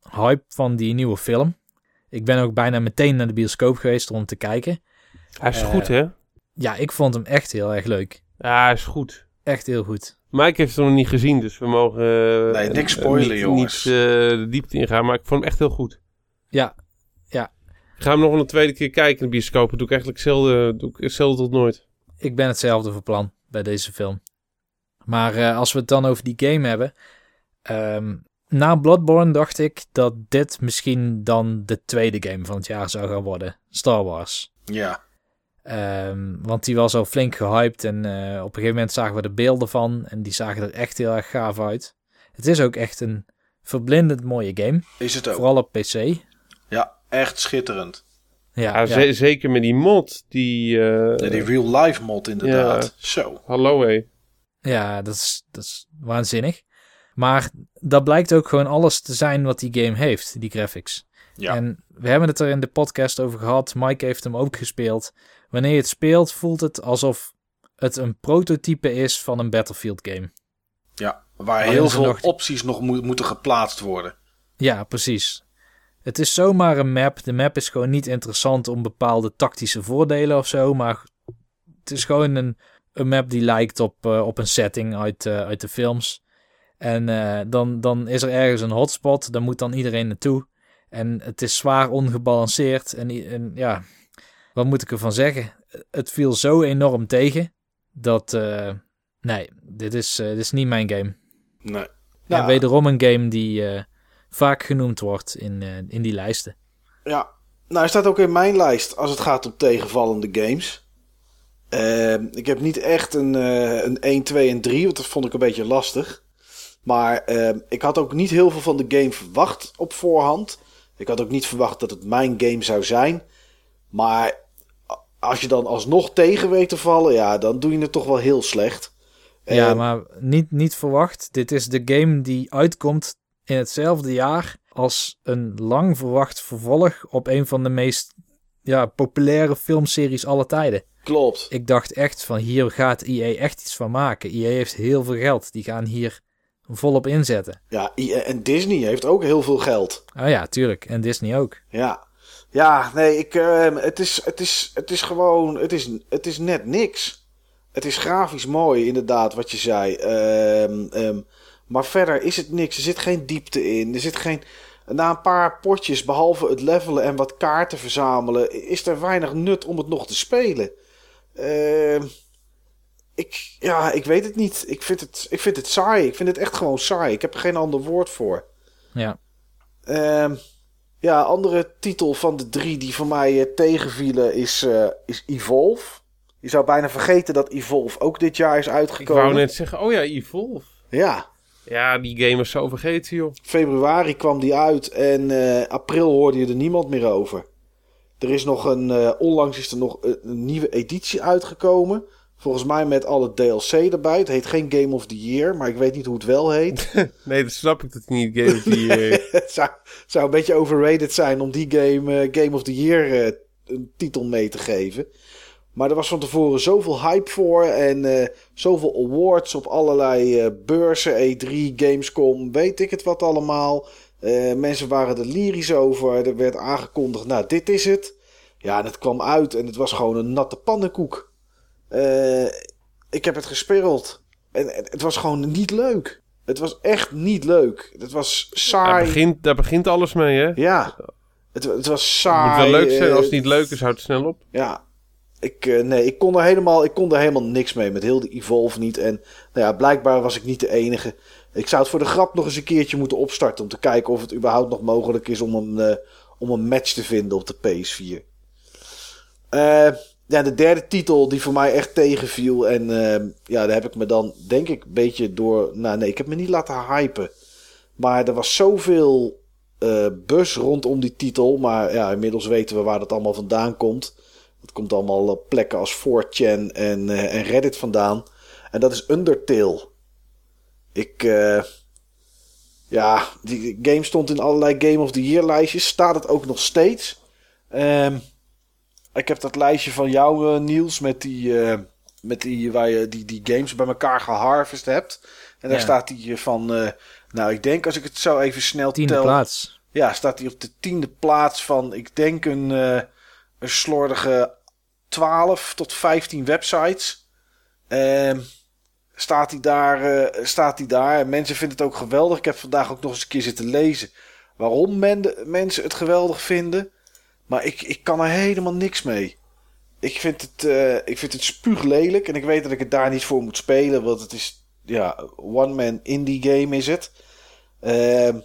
hype van die nieuwe film. Ik ben ook bijna meteen naar de bioscoop geweest om te kijken. Hij is Eh, goed, hè? Ja, ik vond hem echt heel erg leuk. Ja, hij is goed. Echt heel goed. Mike heeft hem nog niet gezien, dus we mogen... eh, Nee, niks eh, spoilen, niet, jongens. Niet eh, de diepte ingaan, maar ik vond hem echt heel goed. Ja, Ik ga hem nog een tweede keer kijken in de bioscoop. Dat doe ik eigenlijk zelden, doe ik hetzelfde tot nooit. ik ben hetzelfde van plan bij deze film. Maar eh, als we het dan over die game hebben. ehm, na Bloodborne dacht ik dat dit misschien dan de tweede game van het jaar zou gaan worden. Star Wars. Ja. Ehm, want die was al flink gehyped en eh, op een gegeven moment zagen we de beelden van. En die zagen er echt heel erg gaaf uit. Het is ook echt een verblindend mooie game. Is het ook. Vooral op PC. Ja, echt schitterend. Ja, Ja, ja. ze- zeker met die mod. Die, eh, Ja, die real life mod inderdaad. Zo. Hallo, hé. Ja, dat is, dat is waanzinnig. Maar dat blijkt ook gewoon alles te zijn wat die game heeft, die graphics. Ja. En we hebben het er in de podcast over gehad. Mike heeft hem ook gespeeld. Wanneer je het speelt, voelt het alsof het een prototype is van een Battlefield game. Ja. Waar Alleen heel veel nog- opties nog moet- moeten geplaatst worden. Ja, precies. Het is zomaar een map. De map is gewoon niet interessant om bepaalde tactische voordelen of zo. Maar het is gewoon een, een map die lijkt op, eh, op een setting uit, eh, uit de films. En eh, dan, dan is er ergens een hotspot. Daar moet dan iedereen naartoe. En het is zwaar ongebalanceerd. En, en ja, wat moet ik ervan zeggen? Het viel zo enorm tegen. Dat, eh, nee, dit is, eh, dit is niet mijn game. Nee. En Ja, wederom een game die eh, vaak genoemd wordt in, eh, in die lijsten. ja. Nou, hij staat ook in mijn lijst als het gaat om tegenvallende games. Ehm, ik heb niet echt een, eh, een 1, 2 en 3, want dat vond ik een beetje lastig. Maar ehm, ik had ook niet heel veel van de game verwacht op voorhand. Ik had ook niet verwacht dat het mijn game zou zijn. Maar als je dan alsnog tegen weet te vallen, ja, dan doe je het toch wel heel slecht. Ja, En- maar niet, niet verwacht. Dit is de game die uitkomt in hetzelfde jaar als een lang verwacht vervolg op een van de meest ja, populaire filmseries aller tijden. Klopt. Ik dacht echt van hier gaat EA echt iets van maken. EA heeft heel veel geld. Die gaan hier volop inzetten. Ja, en Disney heeft ook heel veel geld. Oh ja, tuurlijk. En Disney ook. Ja, ja nee, ik, ehm, het, is, het, is, het is gewoon, het is, het is net niks. Het is grafisch mooi, inderdaad, wat je zei. Ehm, ehm, maar verder is het niks. Er zit geen diepte in. Er zit geen. Na een paar potjes, behalve het levelen en wat kaarten verzamelen, is er weinig nut om het nog te spelen. Ehm, ik, ja, ik weet het niet. Ik vind het, ik vind het saai. Ik vind het echt gewoon saai. Ik heb er geen ander woord voor. Ja. Ehm, ja, andere titel van de drie die voor mij eh, tegenvielen is, eh, is Evolve. Je zou bijna vergeten dat Evolve ook dit jaar is Ik uitgekomen. wou net zeggen, oh ja, Evolve. Ja, Ja, die game is zo vergeten, joh. Februari kwam die uit en eh, april hoorde je er niemand meer over. Er is nog een, eh, onlangs is er nog een, een nieuwe editie uitgekomen. Volgens mij met alle DLC erbij. Het heet geen Game of the Year, maar ik weet niet hoe het wel heet. Nee, dat snap ik dat hij niet Game of the Year... het zou, zou een beetje overrated zijn om die game eh, Game of the Year eh, een titel mee te geven. Maar er was van tevoren zoveel hype voor en eh, zoveel awards op allerlei eh, beurzen, E3, Gamescom, weet ik het wat allemaal. Eh, mensen waren er lyrisch over. Er werd aangekondigd, nou dit is het. Ja, en het kwam uit en het was gewoon een natte pannenkoek. Eh, ik heb het gespeeld en en het was gewoon niet leuk. Het was echt niet leuk. Het was Daar saai. begint, daar begint alles mee, hè? Ja, het, het was Het saai. moet wel leuk zijn. eh, Als het niet leuk is, houdt het snel op. Ja, ik, eh, nee, ik, kon er helemaal, ik kon er helemaal niks mee. Met heel de Evolve niet. En nou ja, blijkbaar was ik niet de enige. Ik zou het voor de grap nog eens een keertje moeten opstarten. Om te kijken of het überhaupt nog mogelijk is om een, eh, om een match te vinden op de PS4. Eh, ja, de derde titel die voor mij echt tegenviel. En eh, ja, daar heb ik me dan denk ik een beetje door... Nou nee, ik heb me niet laten hypen. Maar er was zoveel buzz rondom die titel. Maar ja, inmiddels weten we waar dat allemaal vandaan komt. Het komt allemaal plekken als 4chan en, en Reddit vandaan. En dat is Undertale. Ik, eh, ja, die game stond in allerlei Game of the Year lijstjes. Staat het ook nog steeds. Ehm, ik heb dat lijstje van jou, eh, Niels, met die, eh, met die, waar je die, die games bij elkaar geharvest hebt. En daar Ja. staat die van, nou ik denk als ik het zo even snel Tiende tel. plaats. Ja, staat hij op de tiende plaats van, ik denk een, een slordige 12 tot 15 websites. Ehm, staat hij daar, eh, staat hij daar. En mensen vinden het ook geweldig. Ik heb vandaag ook nog eens een keer zitten lezen waarom men, mensen het geweldig vinden. Maar ik, ik kan er helemaal niks mee. Ik vind het, eh, ik vind het spuuglelijk. En ik weet dat ik het daar niet voor moet spelen. Want het is, ja, one-man indie game is het. Ehm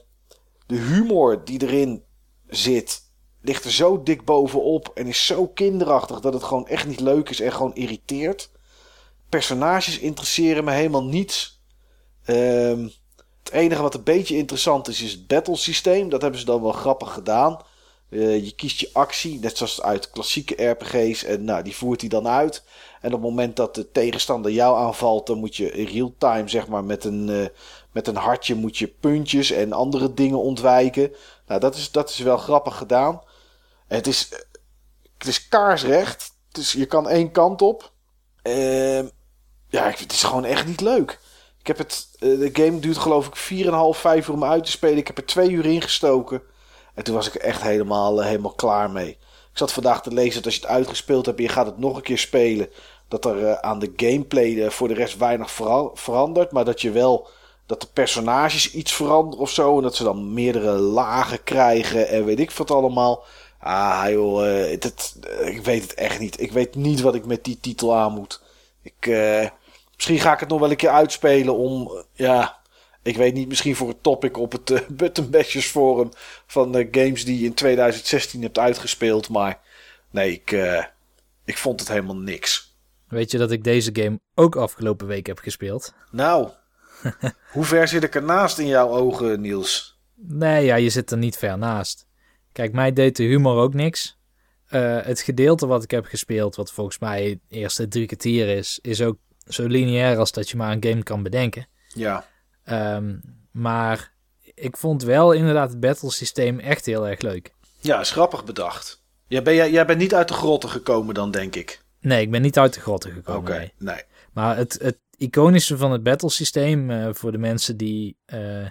de humor die erin zit, ligt er zo dik bovenop en is zo kinderachtig dat het gewoon echt niet leuk is en gewoon irriteert. Personages interesseren me helemaal niets. Ehm, het enige wat een beetje interessant is, is het battle systeem. Dat hebben ze dan wel grappig gedaan. Eh, je kiest je actie, net zoals uit klassieke RPG's. En nou, die voert hij dan uit. En op het moment dat de tegenstander jou aanvalt, dan moet je in real time, zeg maar, met een, eh, met een hartje moet je puntjes en andere dingen ontwijken. Nou, dat is, dat is wel grappig gedaan. Het is, het is kaarsrecht. Dus je kan één kant op. Ehm, ja, het is gewoon echt niet leuk. Ik heb het, eh, de game duurt geloof ik 4,5, 5 uur om uit te spelen. Ik heb er twee uur in gestoken. En toen was ik echt helemaal, eh, helemaal klaar mee. Ik zat vandaag te lezen dat als je het uitgespeeld hebt en je gaat het nog een keer spelen. Dat er eh, aan de gameplay voor de rest weinig vera- verandert. Maar dat je wel, dat de personages iets veranderen of zo. En dat ze dan meerdere lagen krijgen en weet ik wat allemaal. Ah joh, ik weet het echt niet. Ik weet niet wat ik met die titel aan moet. Ik, misschien ga ik het nog wel een keer uitspelen om, eh, ja... Ik weet niet, misschien voor het topic op het eh, Button Bashers forum van de games die je in 2016 hebt uitgespeeld. Maar nee, ik, eh, ik vond het helemaal niks. Weet je dat ik deze game ook afgelopen week heb gespeeld? Nou, hoe ver zit ik ernaast in jouw ogen, Niels? Nee, ja, je zit er niet ver naast. Kijk, mij deed de humor ook niks. Het gedeelte wat ik heb gespeeld, wat volgens mij de eerste drie kwartier is, is ook zo lineair als dat je maar een game kan bedenken. Ja, Ehm, maar ik vond wel inderdaad het battle systeem echt heel erg leuk. ja is grappig bedacht. Jij, ben, jij, jij bent niet uit de grotten gekomen dan, denk ik. Nee, ik ben niet uit de grotten Oké, gekomen. nee. nee. Maar het, het iconische van het battle systeem eh, voor de mensen die. eh,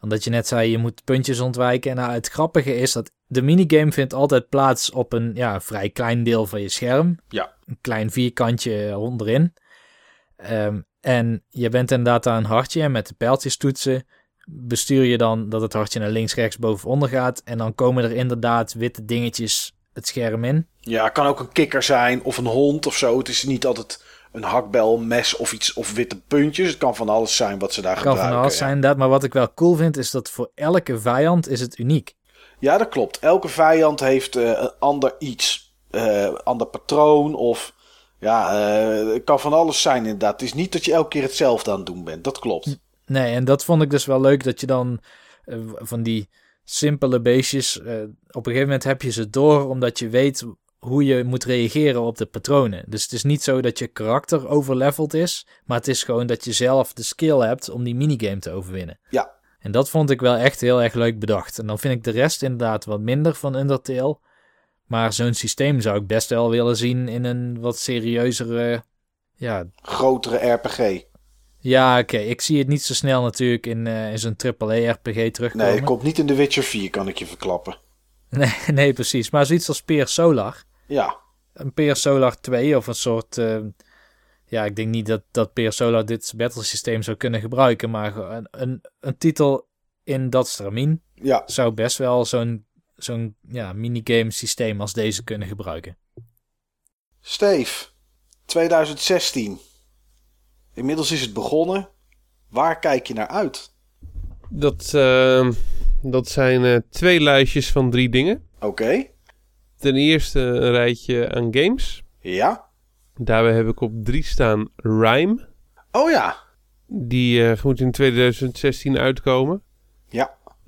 omdat je net zei, je moet puntjes ontwijken. En nou, het grappige is dat de minigame vindt altijd plaats op een ja, vrij klein deel van je scherm. Ja. Een klein vierkantje onderin. Ehm, en je bent inderdaad daar een hartje. En met de pijltjes toetsen bestuur je dan dat het hartje naar links, rechts, boven, onder gaat. En dan komen er inderdaad witte dingetjes het scherm in. Ja, het kan ook een kikker zijn of een hond of zo. Het is niet altijd een hakbel, mes of iets of witte puntjes. Het kan van alles zijn wat ze daar Het kan gebruiken. van alles ja. zijn inderdaad. Maar wat ik wel cool vind, is dat voor elke vijand is het uniek. Ja, dat klopt. Elke vijand heeft eh, een ander iets. Eh ander patroon of... Ja, eh, het kan van alles zijn inderdaad. Het is niet dat je elke keer hetzelfde aan het doen bent. Dat klopt. Nee, en dat vond ik dus wel leuk dat je dan eh, van die simpele beestjes. eh, op een gegeven moment heb je ze door omdat je weet hoe je moet reageren op de patronen. Dus het is niet zo dat je karakter overleveld is, maar het is gewoon dat je zelf de skill hebt om die minigame te overwinnen. Ja. En dat vond ik wel echt heel erg leuk bedacht. En dan vind ik de rest inderdaad wat minder van Undertale. Maar zo'n systeem zou ik best wel willen zien in een wat serieuzere. Ja, Grotere RPG. ja oké. Ik zie het niet zo snel natuurlijk in, eh, in zo'n AAA-RPG terugkomen. Nee, het komt niet in The Witcher 4, kan ik je verklappen. Nee, nee, precies. Maar zoiets als Peer Solar. Ja, Een Peer Solar 2 of een soort... eh, ja, ik denk niet dat, dat Peer Solar dit battlesysteem zou kunnen gebruiken. Maar een, een, een titel in dat stramien ja. zou best wel zo'n zo'n ja, minigame systeem als deze kunnen gebruiken. Steve, 2016. Inmiddels is het begonnen. Waar kijk je naar uit? Dat, eh, dat zijn eh, twee lijstjes van drie dingen. Oké. Ten eerste een rijtje aan games. Ja. Daarbij heb ik op drie staan Rhyme. Oh ja. Die eh, moet in 2016 uitkomen.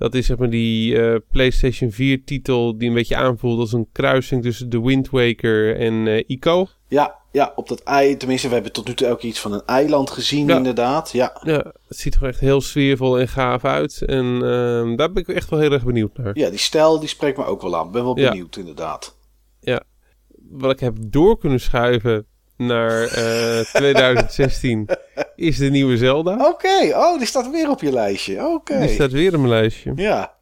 Ja. Dat is zeg maar die eh, PlayStation 4 titel die een beetje aanvoelt als een kruising tussen The Wind Waker en eh, Ico. Ja, ja, op dat ei. Tenminste, we hebben tot nu toe ook iets van een eiland gezien, Ja. inderdaad. Ja. Ja, het ziet er echt heel sfeervol en gaaf uit. En ehm, daar ben ik echt wel heel erg benieuwd naar. ja, die stijl die spreekt me ook wel aan. Ik ben wel Ja. benieuwd, inderdaad. Wat ik heb door kunnen schuiven naar eh, 2016 is de nieuwe Zelda. Oké, oh, die staat weer op je lijstje. Oké. Die staat weer op mijn lijstje. Ja.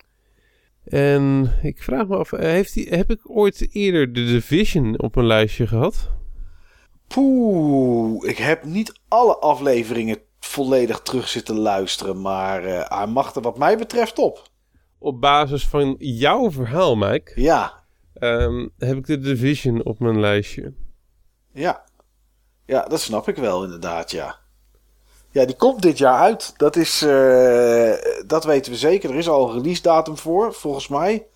En ik vraag me af, eh, heeft die, heb ik ooit eerder de Division op mijn lijstje gehad? Poeh, ik heb niet alle afleveringen volledig terug zitten luisteren, maar eh, hij mag er wat mij betreft op. Op basis van jouw verhaal, Mike, Ja, ehm, heb ik de Division op mijn lijstje. ja. Ja, dat snap ik wel inderdaad, ja. Ja, die komt dit jaar uit. Dat is, eh, dat weten we zeker. Er is al een release datum voor, volgens mij.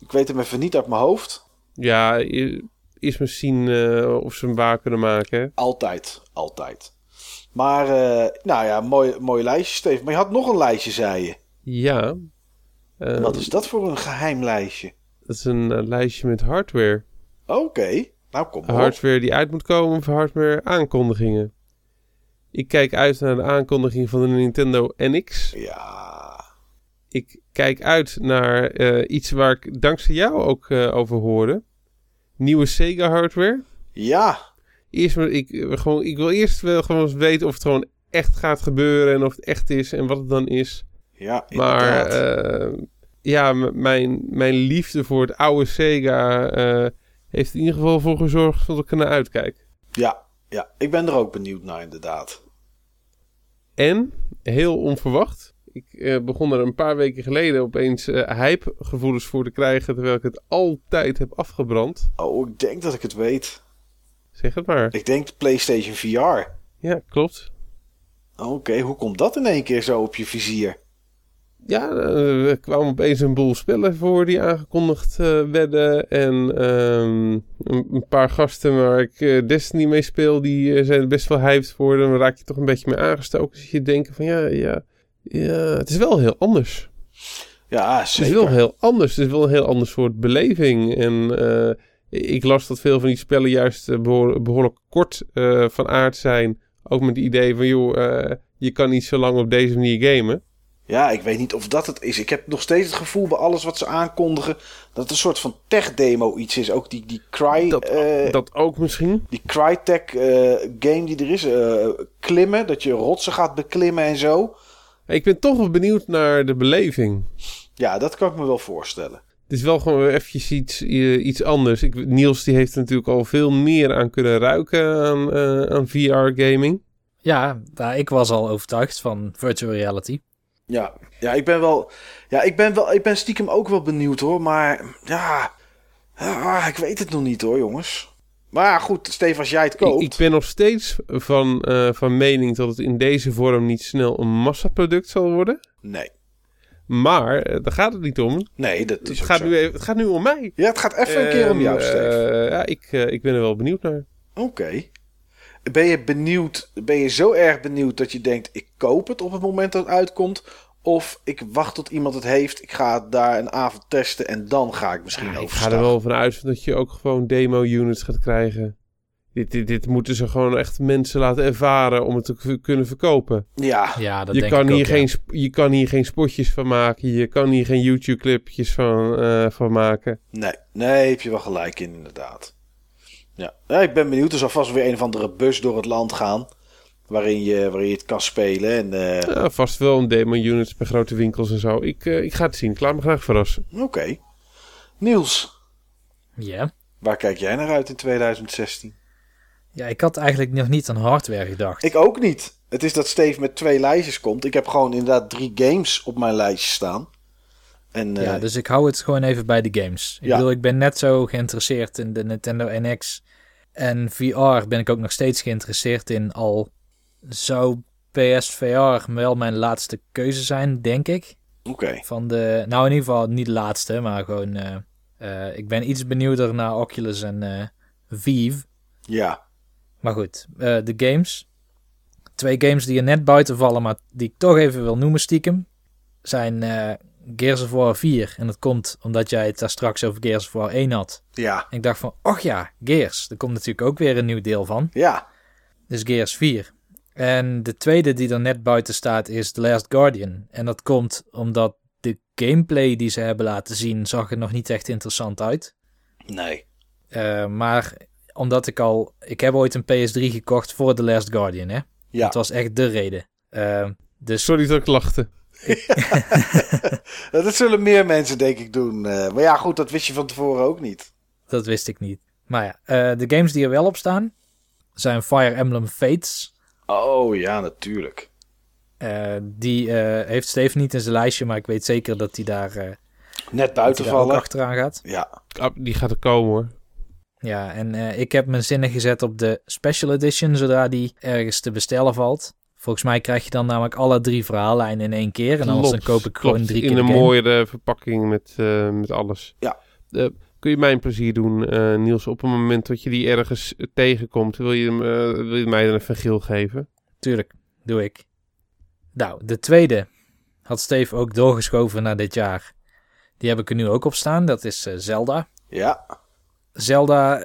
Ik weet hem even niet uit mijn hoofd. Ja, is misschien eh, of ze hem waar kunnen maken. hè? Altijd, altijd. Maar, eh, nou ja, mooi, mooi lijstje, Steven. Maar je had nog een lijstje, zei je. Ja. Wat is dat voor een geheim lijstje? Dat is een lijstje met hardware. Oké, nou kom maar op. Hardware die uit moet komen of hardware aankondigingen. Ik kijk uit naar de aankondiging van de Nintendo NX. Ja, Ik kijk uit naar eh, iets waar ik dankzij jou ook eh, over hoorde. Nieuwe Sega hardware. ja, Eerst maar, ik, eh, gewoon, ik wil eerst wel gewoon eens weten of het gewoon echt gaat gebeuren en of het echt is en wat het dan is. ja, Maar ja, mijn, mijn liefde voor het oude Sega heeft in ieder geval voor gezorgd dat ik er naar uitkijk. ja, ja, ik ben er ook benieuwd naar, inderdaad. En, heel onverwacht, ik eh, begon er een paar weken geleden opeens eh hype-gevoelens voor te krijgen, terwijl ik het altijd heb afgebrand. Oh, ik denk dat ik het weet. Zeg het maar. Ik denk de PlayStation VR. Ja, klopt. Oké, hoe komt dat in één keer zo op je vizier? Ja, eh, er kwamen opeens een boel spellen voor die aangekondigd eh, werden. En ehm, een, paar gasten waar ik eh, Destiny mee speel, die zijn best wel hyped voor. Dan raak je toch een beetje mee aangestoken. Dus je denkt van ja, ja, ja, het is wel heel anders. Ja, Het is wel zeker. heel anders. Het is wel een heel ander soort beleving. En ik las dat veel van die spellen juist eh, behoor- behoorlijk kort van aard zijn. Ook met het idee van, joh, je kan niet zo lang op deze manier gamen. Ja, ik weet niet of dat het is. Ik heb nog steeds het gevoel bij alles wat ze aankondigen... dat het een soort van tech-demo iets is. Ook die, die Cry... Dat, eh, dat ook misschien. Die Crytek eh, game die er is. eh, klimmen, dat je rotsen gaat beklimmen en zo. Ik ben toch wel benieuwd naar de beleving. Ja, dat kan ik me wel voorstellen. Het is wel gewoon weer eventjes iets, iets anders. Ik, Niels die heeft er natuurlijk al veel meer aan kunnen ruiken aan, eh, aan VR-gaming. Ja, nou, ik was al overtuigd van virtual reality. Ja, ja, ik ben wel. Ja, ik ben wel. Ik ben stiekem ook wel benieuwd hoor. Maar ja. ah, ik weet het nog niet hoor, jongens. Maar ja, goed, Steve, als jij het koopt. ik ben nog steeds van, eh, van mening dat het in deze vorm niet snel een massaproduct zal worden. Nee. Maar eh, daar gaat het niet om. Nee, dat is Het gaat, zo. nu even, het gaat nu om mij. Ja, het gaat even een keer om jou, Steve. eh, ja, ik, ik ben er wel benieuwd naar. Oké. Ben je benieuwd, ben je zo erg benieuwd dat je denkt, ik koop het op het moment dat het uitkomt? Of ik wacht tot iemand het heeft, ik ga het daar een avond testen en dan ga ik misschien Ja, ik ga er wel van uit dat je ook gewoon demo-units gaat krijgen. Dit, dit, dit moeten ze gewoon echt mensen laten ervaren om het te kunnen verkopen. Ja, Ja, dat Je denk kan, ik hier ook, geen, je kan hier geen spotjes van maken. Je kan hier geen YouTube-clipjes van, eh, van maken. nee, nee, heb je wel gelijk in inderdaad. Ja. ja, ik ben benieuwd. Er zal vast weer een of andere bus door het land gaan. Waarin je, waarin je het kan spelen. En eh, Ja, vast wel een demo-units bij grote winkels en zo. Ik, eh, ik ga het zien. Ik laat me graag verrassen. oké. Niels, Ja. waar kijk jij naar uit in 2016? ja, ik had eigenlijk nog niet aan hardware gedacht. Ik ook niet. Het is dat Steve met twee lijstjes komt. Ik heb gewoon inderdaad drie games op mijn lijstje staan. En eh, Ja, dus ik hou het gewoon even bij de games. Ik Ja. bedoel, ik ben net zo geïnteresseerd in de Nintendo NX. En VR ben ik ook nog steeds geïnteresseerd in. Al zou PSVR wel mijn laatste keuze zijn, denk ik. oké. Van de, nou in ieder geval niet de laatste, maar gewoon... eh, eh, ik ben iets benieuwder naar Oculus en eh Vive. Ja, Maar goed, eh, de games. Twee games die er net buiten vallen, maar die ik toch even wil noemen stiekem. Zijn eh, Gears of War 4. En dat komt omdat jij het daar straks over Gears of War 1 had. ja, En ik dacht van, och ja, Gears. Er komt natuurlijk ook weer een nieuw deel van. ja. Dus Gears 4. En de tweede die er net buiten staat is The Last Guardian. En dat komt omdat de gameplay die ze hebben laten zien... zag er nog niet echt interessant uit. Nee. Eh, maar omdat ik al... Ik heb ooit een PS3 gekocht voor The Last Guardian, hè. Ja. Dat was echt de reden. Eh, dus Sorry dat ik lachte. dat zullen meer mensen denk ik doen. eh, maar ja, goed, dat wist je van tevoren ook niet. dat wist ik niet. Maar ja, eh, de games die er wel op staan... zijn Fire Emblem Fates. Oh ja, natuurlijk. Eh, die eh, heeft Steve niet in zijn lijstje... maar ik weet zeker dat hij daar, Net buiten daar vallen. achteraan gaat. Ja, Ah, Die gaat er komen hoor. Ja, en eh, ik heb mijn zinnen gezet op de Special Edition... zodra die ergens te bestellen valt. Volgens mij krijg je dan namelijk alle drie verhaallijnen in één keer... en anders dan Klopt, koop ik gewoon klopt. drie keer In een game. mooiere verpakking met, eh, met alles. Ja. Eh, kun je mij een plezier doen, eh, Niels? Op het moment dat je die ergens tegenkomt, wil je, hem, wil je mij dan even een geel geven? Tuurlijk, doe ik. Nou, de tweede had Steve ook doorgeschoven naar dit jaar. Die heb ik er nu ook op staan. Dat is eh, Zelda. ja, Zelda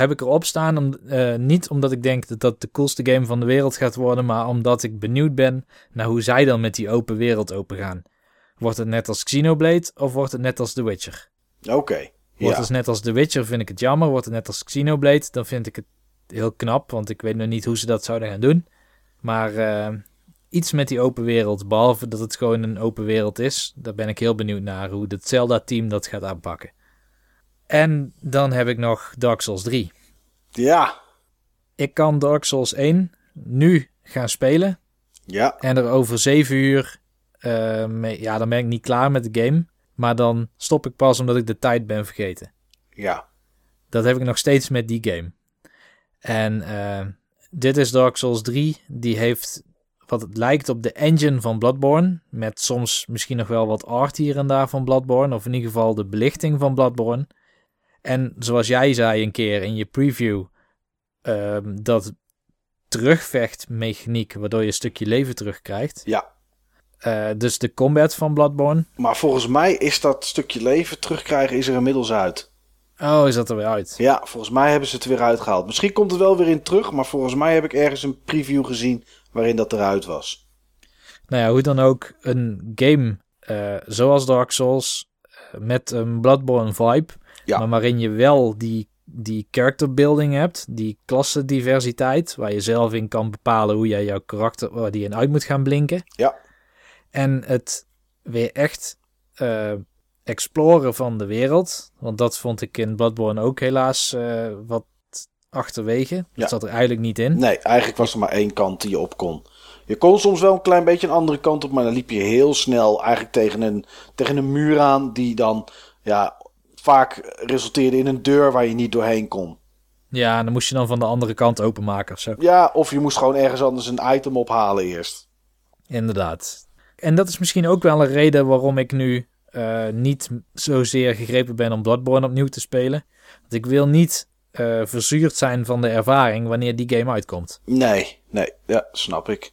heb ik erop staan. Om, eh, niet omdat ik denk dat dat de coolste game van de wereld gaat worden. Maar omdat ik benieuwd ben naar hoe zij dan met die open wereld open gaan. Wordt het net als Xenoblade of wordt het net als The Witcher? oké. Wordt Ja. het net als The Witcher vind ik het jammer. Wordt het net als Xenoblade dan vind ik het heel knap. Want ik weet nog niet hoe ze dat zouden gaan doen. Maar eh, iets met die open wereld. Behalve dat het gewoon een open wereld is. Daar ben ik heel benieuwd naar hoe het Zelda-team dat gaat aanpakken. En dan heb ik nog Dark Souls 3. Ja, Ik kan Dark Souls 1 nu gaan spelen. ja, En er over 7 uur. eh, mee, ja, dan ben ik niet klaar met de game. Maar dan stop ik pas omdat ik de tijd ben vergeten. ja. Dat heb ik nog steeds met die game. En eh, dit is Dark Souls 3. Die heeft wat het lijkt op de engine van Bloodborne. Met soms misschien nog wel wat art hier en daar van Bloodborne. Of in ieder geval de belichting van Bloodborne. En zoals jij zei een keer in je preview. ehm, dat terugvechtmechaniek. Waardoor je een stukje leven terugkrijgt. Ja. Eh, dus de combat van Bloodborne. Maar volgens mij is dat stukje leven terugkrijgen is er inmiddels uit. Oh, is dat er weer uit? Ja, volgens mij hebben ze het weer uitgehaald. Misschien komt het wel weer in terug, maar volgens mij heb ik ergens een preview gezien waarin dat eruit was. Nou ja, hoe dan ook, een game eh, zoals Dark Souls, eh, met een Bloodborne vibe, Ja. maar waarin je wel die, die character building hebt, die klassendiversiteit, waar je zelf in kan bepalen hoe jij jouw karakter, waar die in uit moet gaan blinken. Ja. En het weer echt eh, exploren van de wereld, want dat vond ik in Bloodborne ook helaas eh, wat achterwege. Dat Ja. zat er eigenlijk niet in. Nee, eigenlijk was er maar één kant die je op kon. Je kon soms wel een klein beetje een andere kant op, maar dan liep je heel snel eigenlijk tegen een, tegen een muur aan die dan ja, vaak resulteerde in een deur waar je niet doorheen kon. Ja, en dan moest je dan van de andere kant openmaken of zo. Ja, of je moest gewoon ergens anders een item ophalen eerst. Inderdaad. En dat is misschien ook wel een reden waarom ik nu eh, niet zozeer gegrepen ben om Bloodborne opnieuw te spelen. Want ik wil niet eh, verzuurd zijn van de ervaring wanneer die game uitkomt. Nee, nee, ja, snap ik.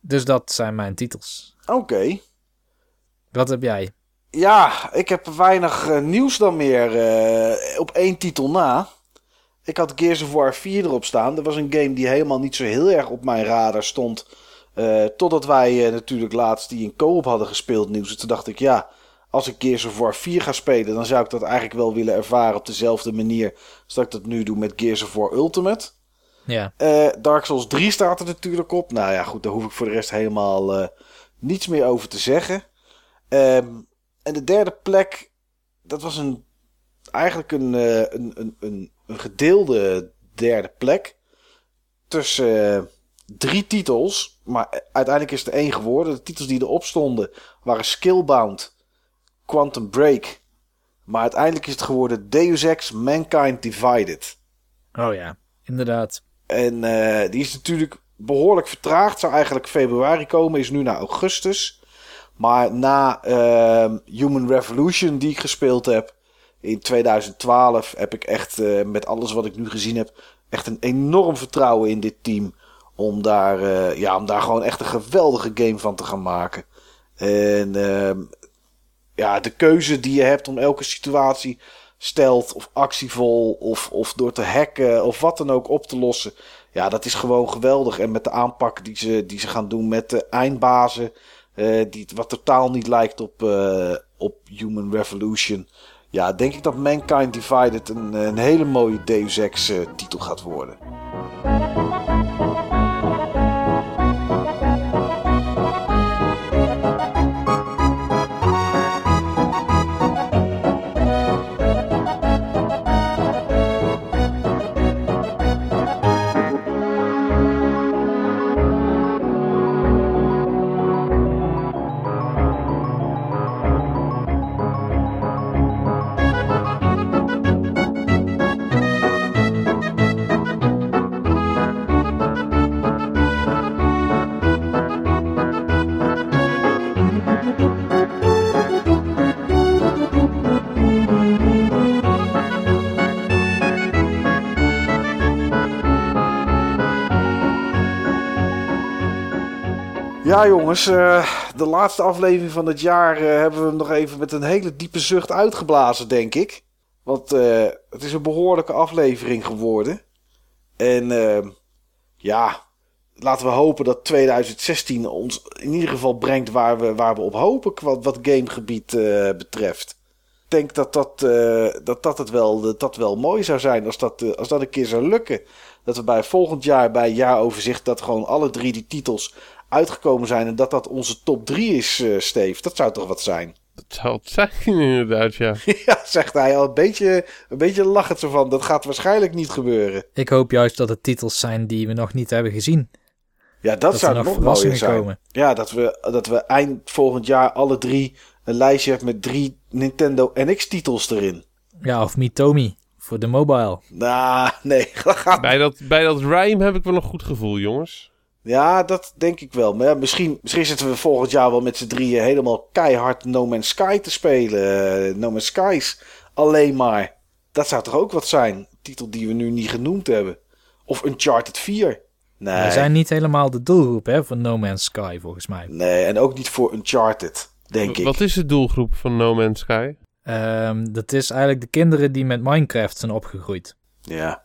Dus dat zijn mijn titels. Oké. Wat heb jij? Ja, ik heb weinig eh, nieuws dan meer eh, op één titel na. Ik had Gears of War 4 erop staan. Dat was een game die helemaal niet zo heel erg op mijn radar stond. eh, totdat wij eh, natuurlijk laatst die in co-op hadden gespeeld nieuws. En toen dacht ik, ja, als ik Gears of War 4 ga spelen... dan zou ik dat eigenlijk wel willen ervaren op dezelfde manier... als dat ik dat nu doe met Gears of War Ultimate. Ja, Eh, Dark Souls 3 staat er natuurlijk op. Nou ja, goed, daar hoef ik voor de rest helemaal eh, niets meer over te zeggen. Ehm, en de derde plek, dat was een, eigenlijk een, eh, een, een, een, een gedeelde derde plek. Tussen eh, drie titels, maar uiteindelijk is het er één geworden. De titels die erop stonden waren Skillbound, Quantum Break. Maar uiteindelijk is het geworden Deus Ex Mankind Divided. oh ja, inderdaad. En eh, die is natuurlijk behoorlijk vertraagd. Zou eigenlijk februari komen, is nu naar augustus. Maar na ehm, Human Revolution, die ik gespeeld heb in 2012, heb ik echt eh, met alles wat ik nu gezien heb, echt een enorm vertrouwen in dit team. Om daar, eh, ja, om daar gewoon echt een geweldige game van te gaan maken. En ehm, ja, de keuze die je hebt om elke situatie stelt of actievol of, of door te hacken of wat dan ook op te lossen. Ja, dat is gewoon geweldig. En met de aanpak die ze, die ze gaan doen met de eindbazen, eh, wat totaal niet lijkt op, eh, op Human Revolution. Ja, denk ik dat Mankind Divided een, een hele mooie Deus Ex eh, titel gaat worden. Ja, jongens, eh, de laatste aflevering van het jaar eh, hebben we hem nog even met een hele diepe zucht uitgeblazen, denk ik. Want eh, het is een behoorlijke aflevering geworden. En eh, ja, laten we hopen dat 2016 ons in ieder geval brengt waar we, waar we op hopen wat, wat gamegebied betreft. Ik denk dat dat, dat, dat, het wel, dat wel mooi zou zijn als dat, als dat een keer zou lukken. Dat we bij volgend jaar, bij jaaroverzicht, dat gewoon alle drie die titels uitgekomen zijn. En dat dat onze top 3 is, eh Steve. Dat zou toch wat zijn? Dat zou het zijn, inderdaad, ja. ja, zegt hij al een beetje, een beetje lachend zo van. Dat gaat waarschijnlijk niet gebeuren. Ik hoop juist dat het titels zijn die we nog niet hebben gezien. Ja, dat, Dat zou er nog nog mooier zijn. komen. Ja, dat we, dat we eind volgend jaar alle drie een lijstje hebben met drie Nintendo NX-titels erin. Ja, of Mitomi voor de mobile. Nou, nee, dat gaat Bij dat, bij dat rhyme heb ik wel een goed gevoel, jongens. Ja, dat denk ik wel. Maar ja, misschien, misschien zitten we volgend jaar wel met z'n drieën helemaal keihard No Man's Sky te spelen. Eh, no Man's Skies alleen maar. Dat zou toch ook wat zijn? Titel die we nu niet genoemd hebben. Of Uncharted 4. Nee, We zijn niet helemaal de doelgroep hè, van No Man's Sky, volgens mij. nee, en ook niet voor Uncharted, denk ik. Wat is de doelgroep van No Man's Sky? Ehm, dat is eigenlijk de kinderen die met Minecraft zijn opgegroeid. Ja,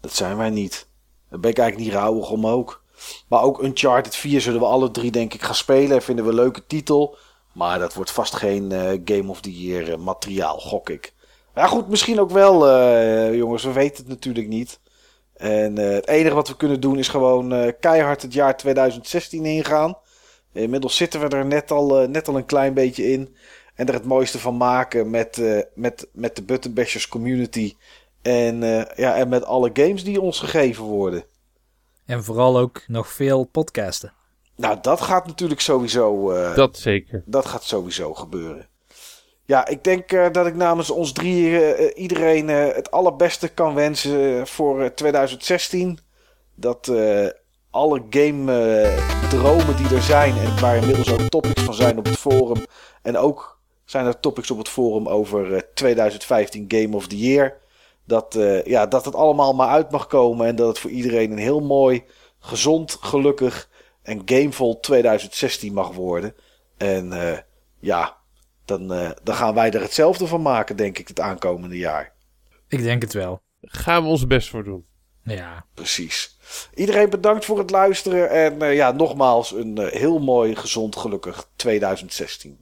dat zijn wij niet. Daar ben ik eigenlijk niet rouwig om ook. Maar ook Uncharted 4 zullen we alle drie denk ik gaan spelen. Vinden we een leuke titel. Maar dat wordt vast geen eh, Game of the Year eh, materiaal, gok ik. Ja goed, misschien ook wel eh, jongens. We weten het natuurlijk niet. En het enige wat we kunnen doen is gewoon keihard het jaar 2016 ingaan. Inmiddels zitten we er net al, net al een klein beetje in. En er het mooiste van maken met, met, met de Button Bashers community. En, ja, en met alle games die ons gegeven worden. En vooral ook nog veel podcasten. Nou, dat gaat natuurlijk sowieso, eh, Dat zeker. dat gaat sowieso gebeuren. Ja, ik denk eh, dat ik namens ons drie eh, iedereen eh, het allerbeste kan wensen voor eh, 2016. Dat eh, alle game eh, dromen die er zijn en waar inmiddels ook topics van zijn op het forum. En ook zijn er topics op het forum over eh, 2015 Game of the Year. Dat, eh, ja, dat het allemaal maar uit mag komen. En dat het voor iedereen een heel mooi, gezond, gelukkig en gamevol 2016 mag worden. En eh, ja, dan, eh, dan gaan wij er hetzelfde van maken, denk ik, het aankomende jaar. Ik denk het wel. Gaan we ons best voor doen. Ja. Precies. Iedereen bedankt voor het luisteren. En eh, ja, nogmaals een heel mooi, gezond, gelukkig 2016.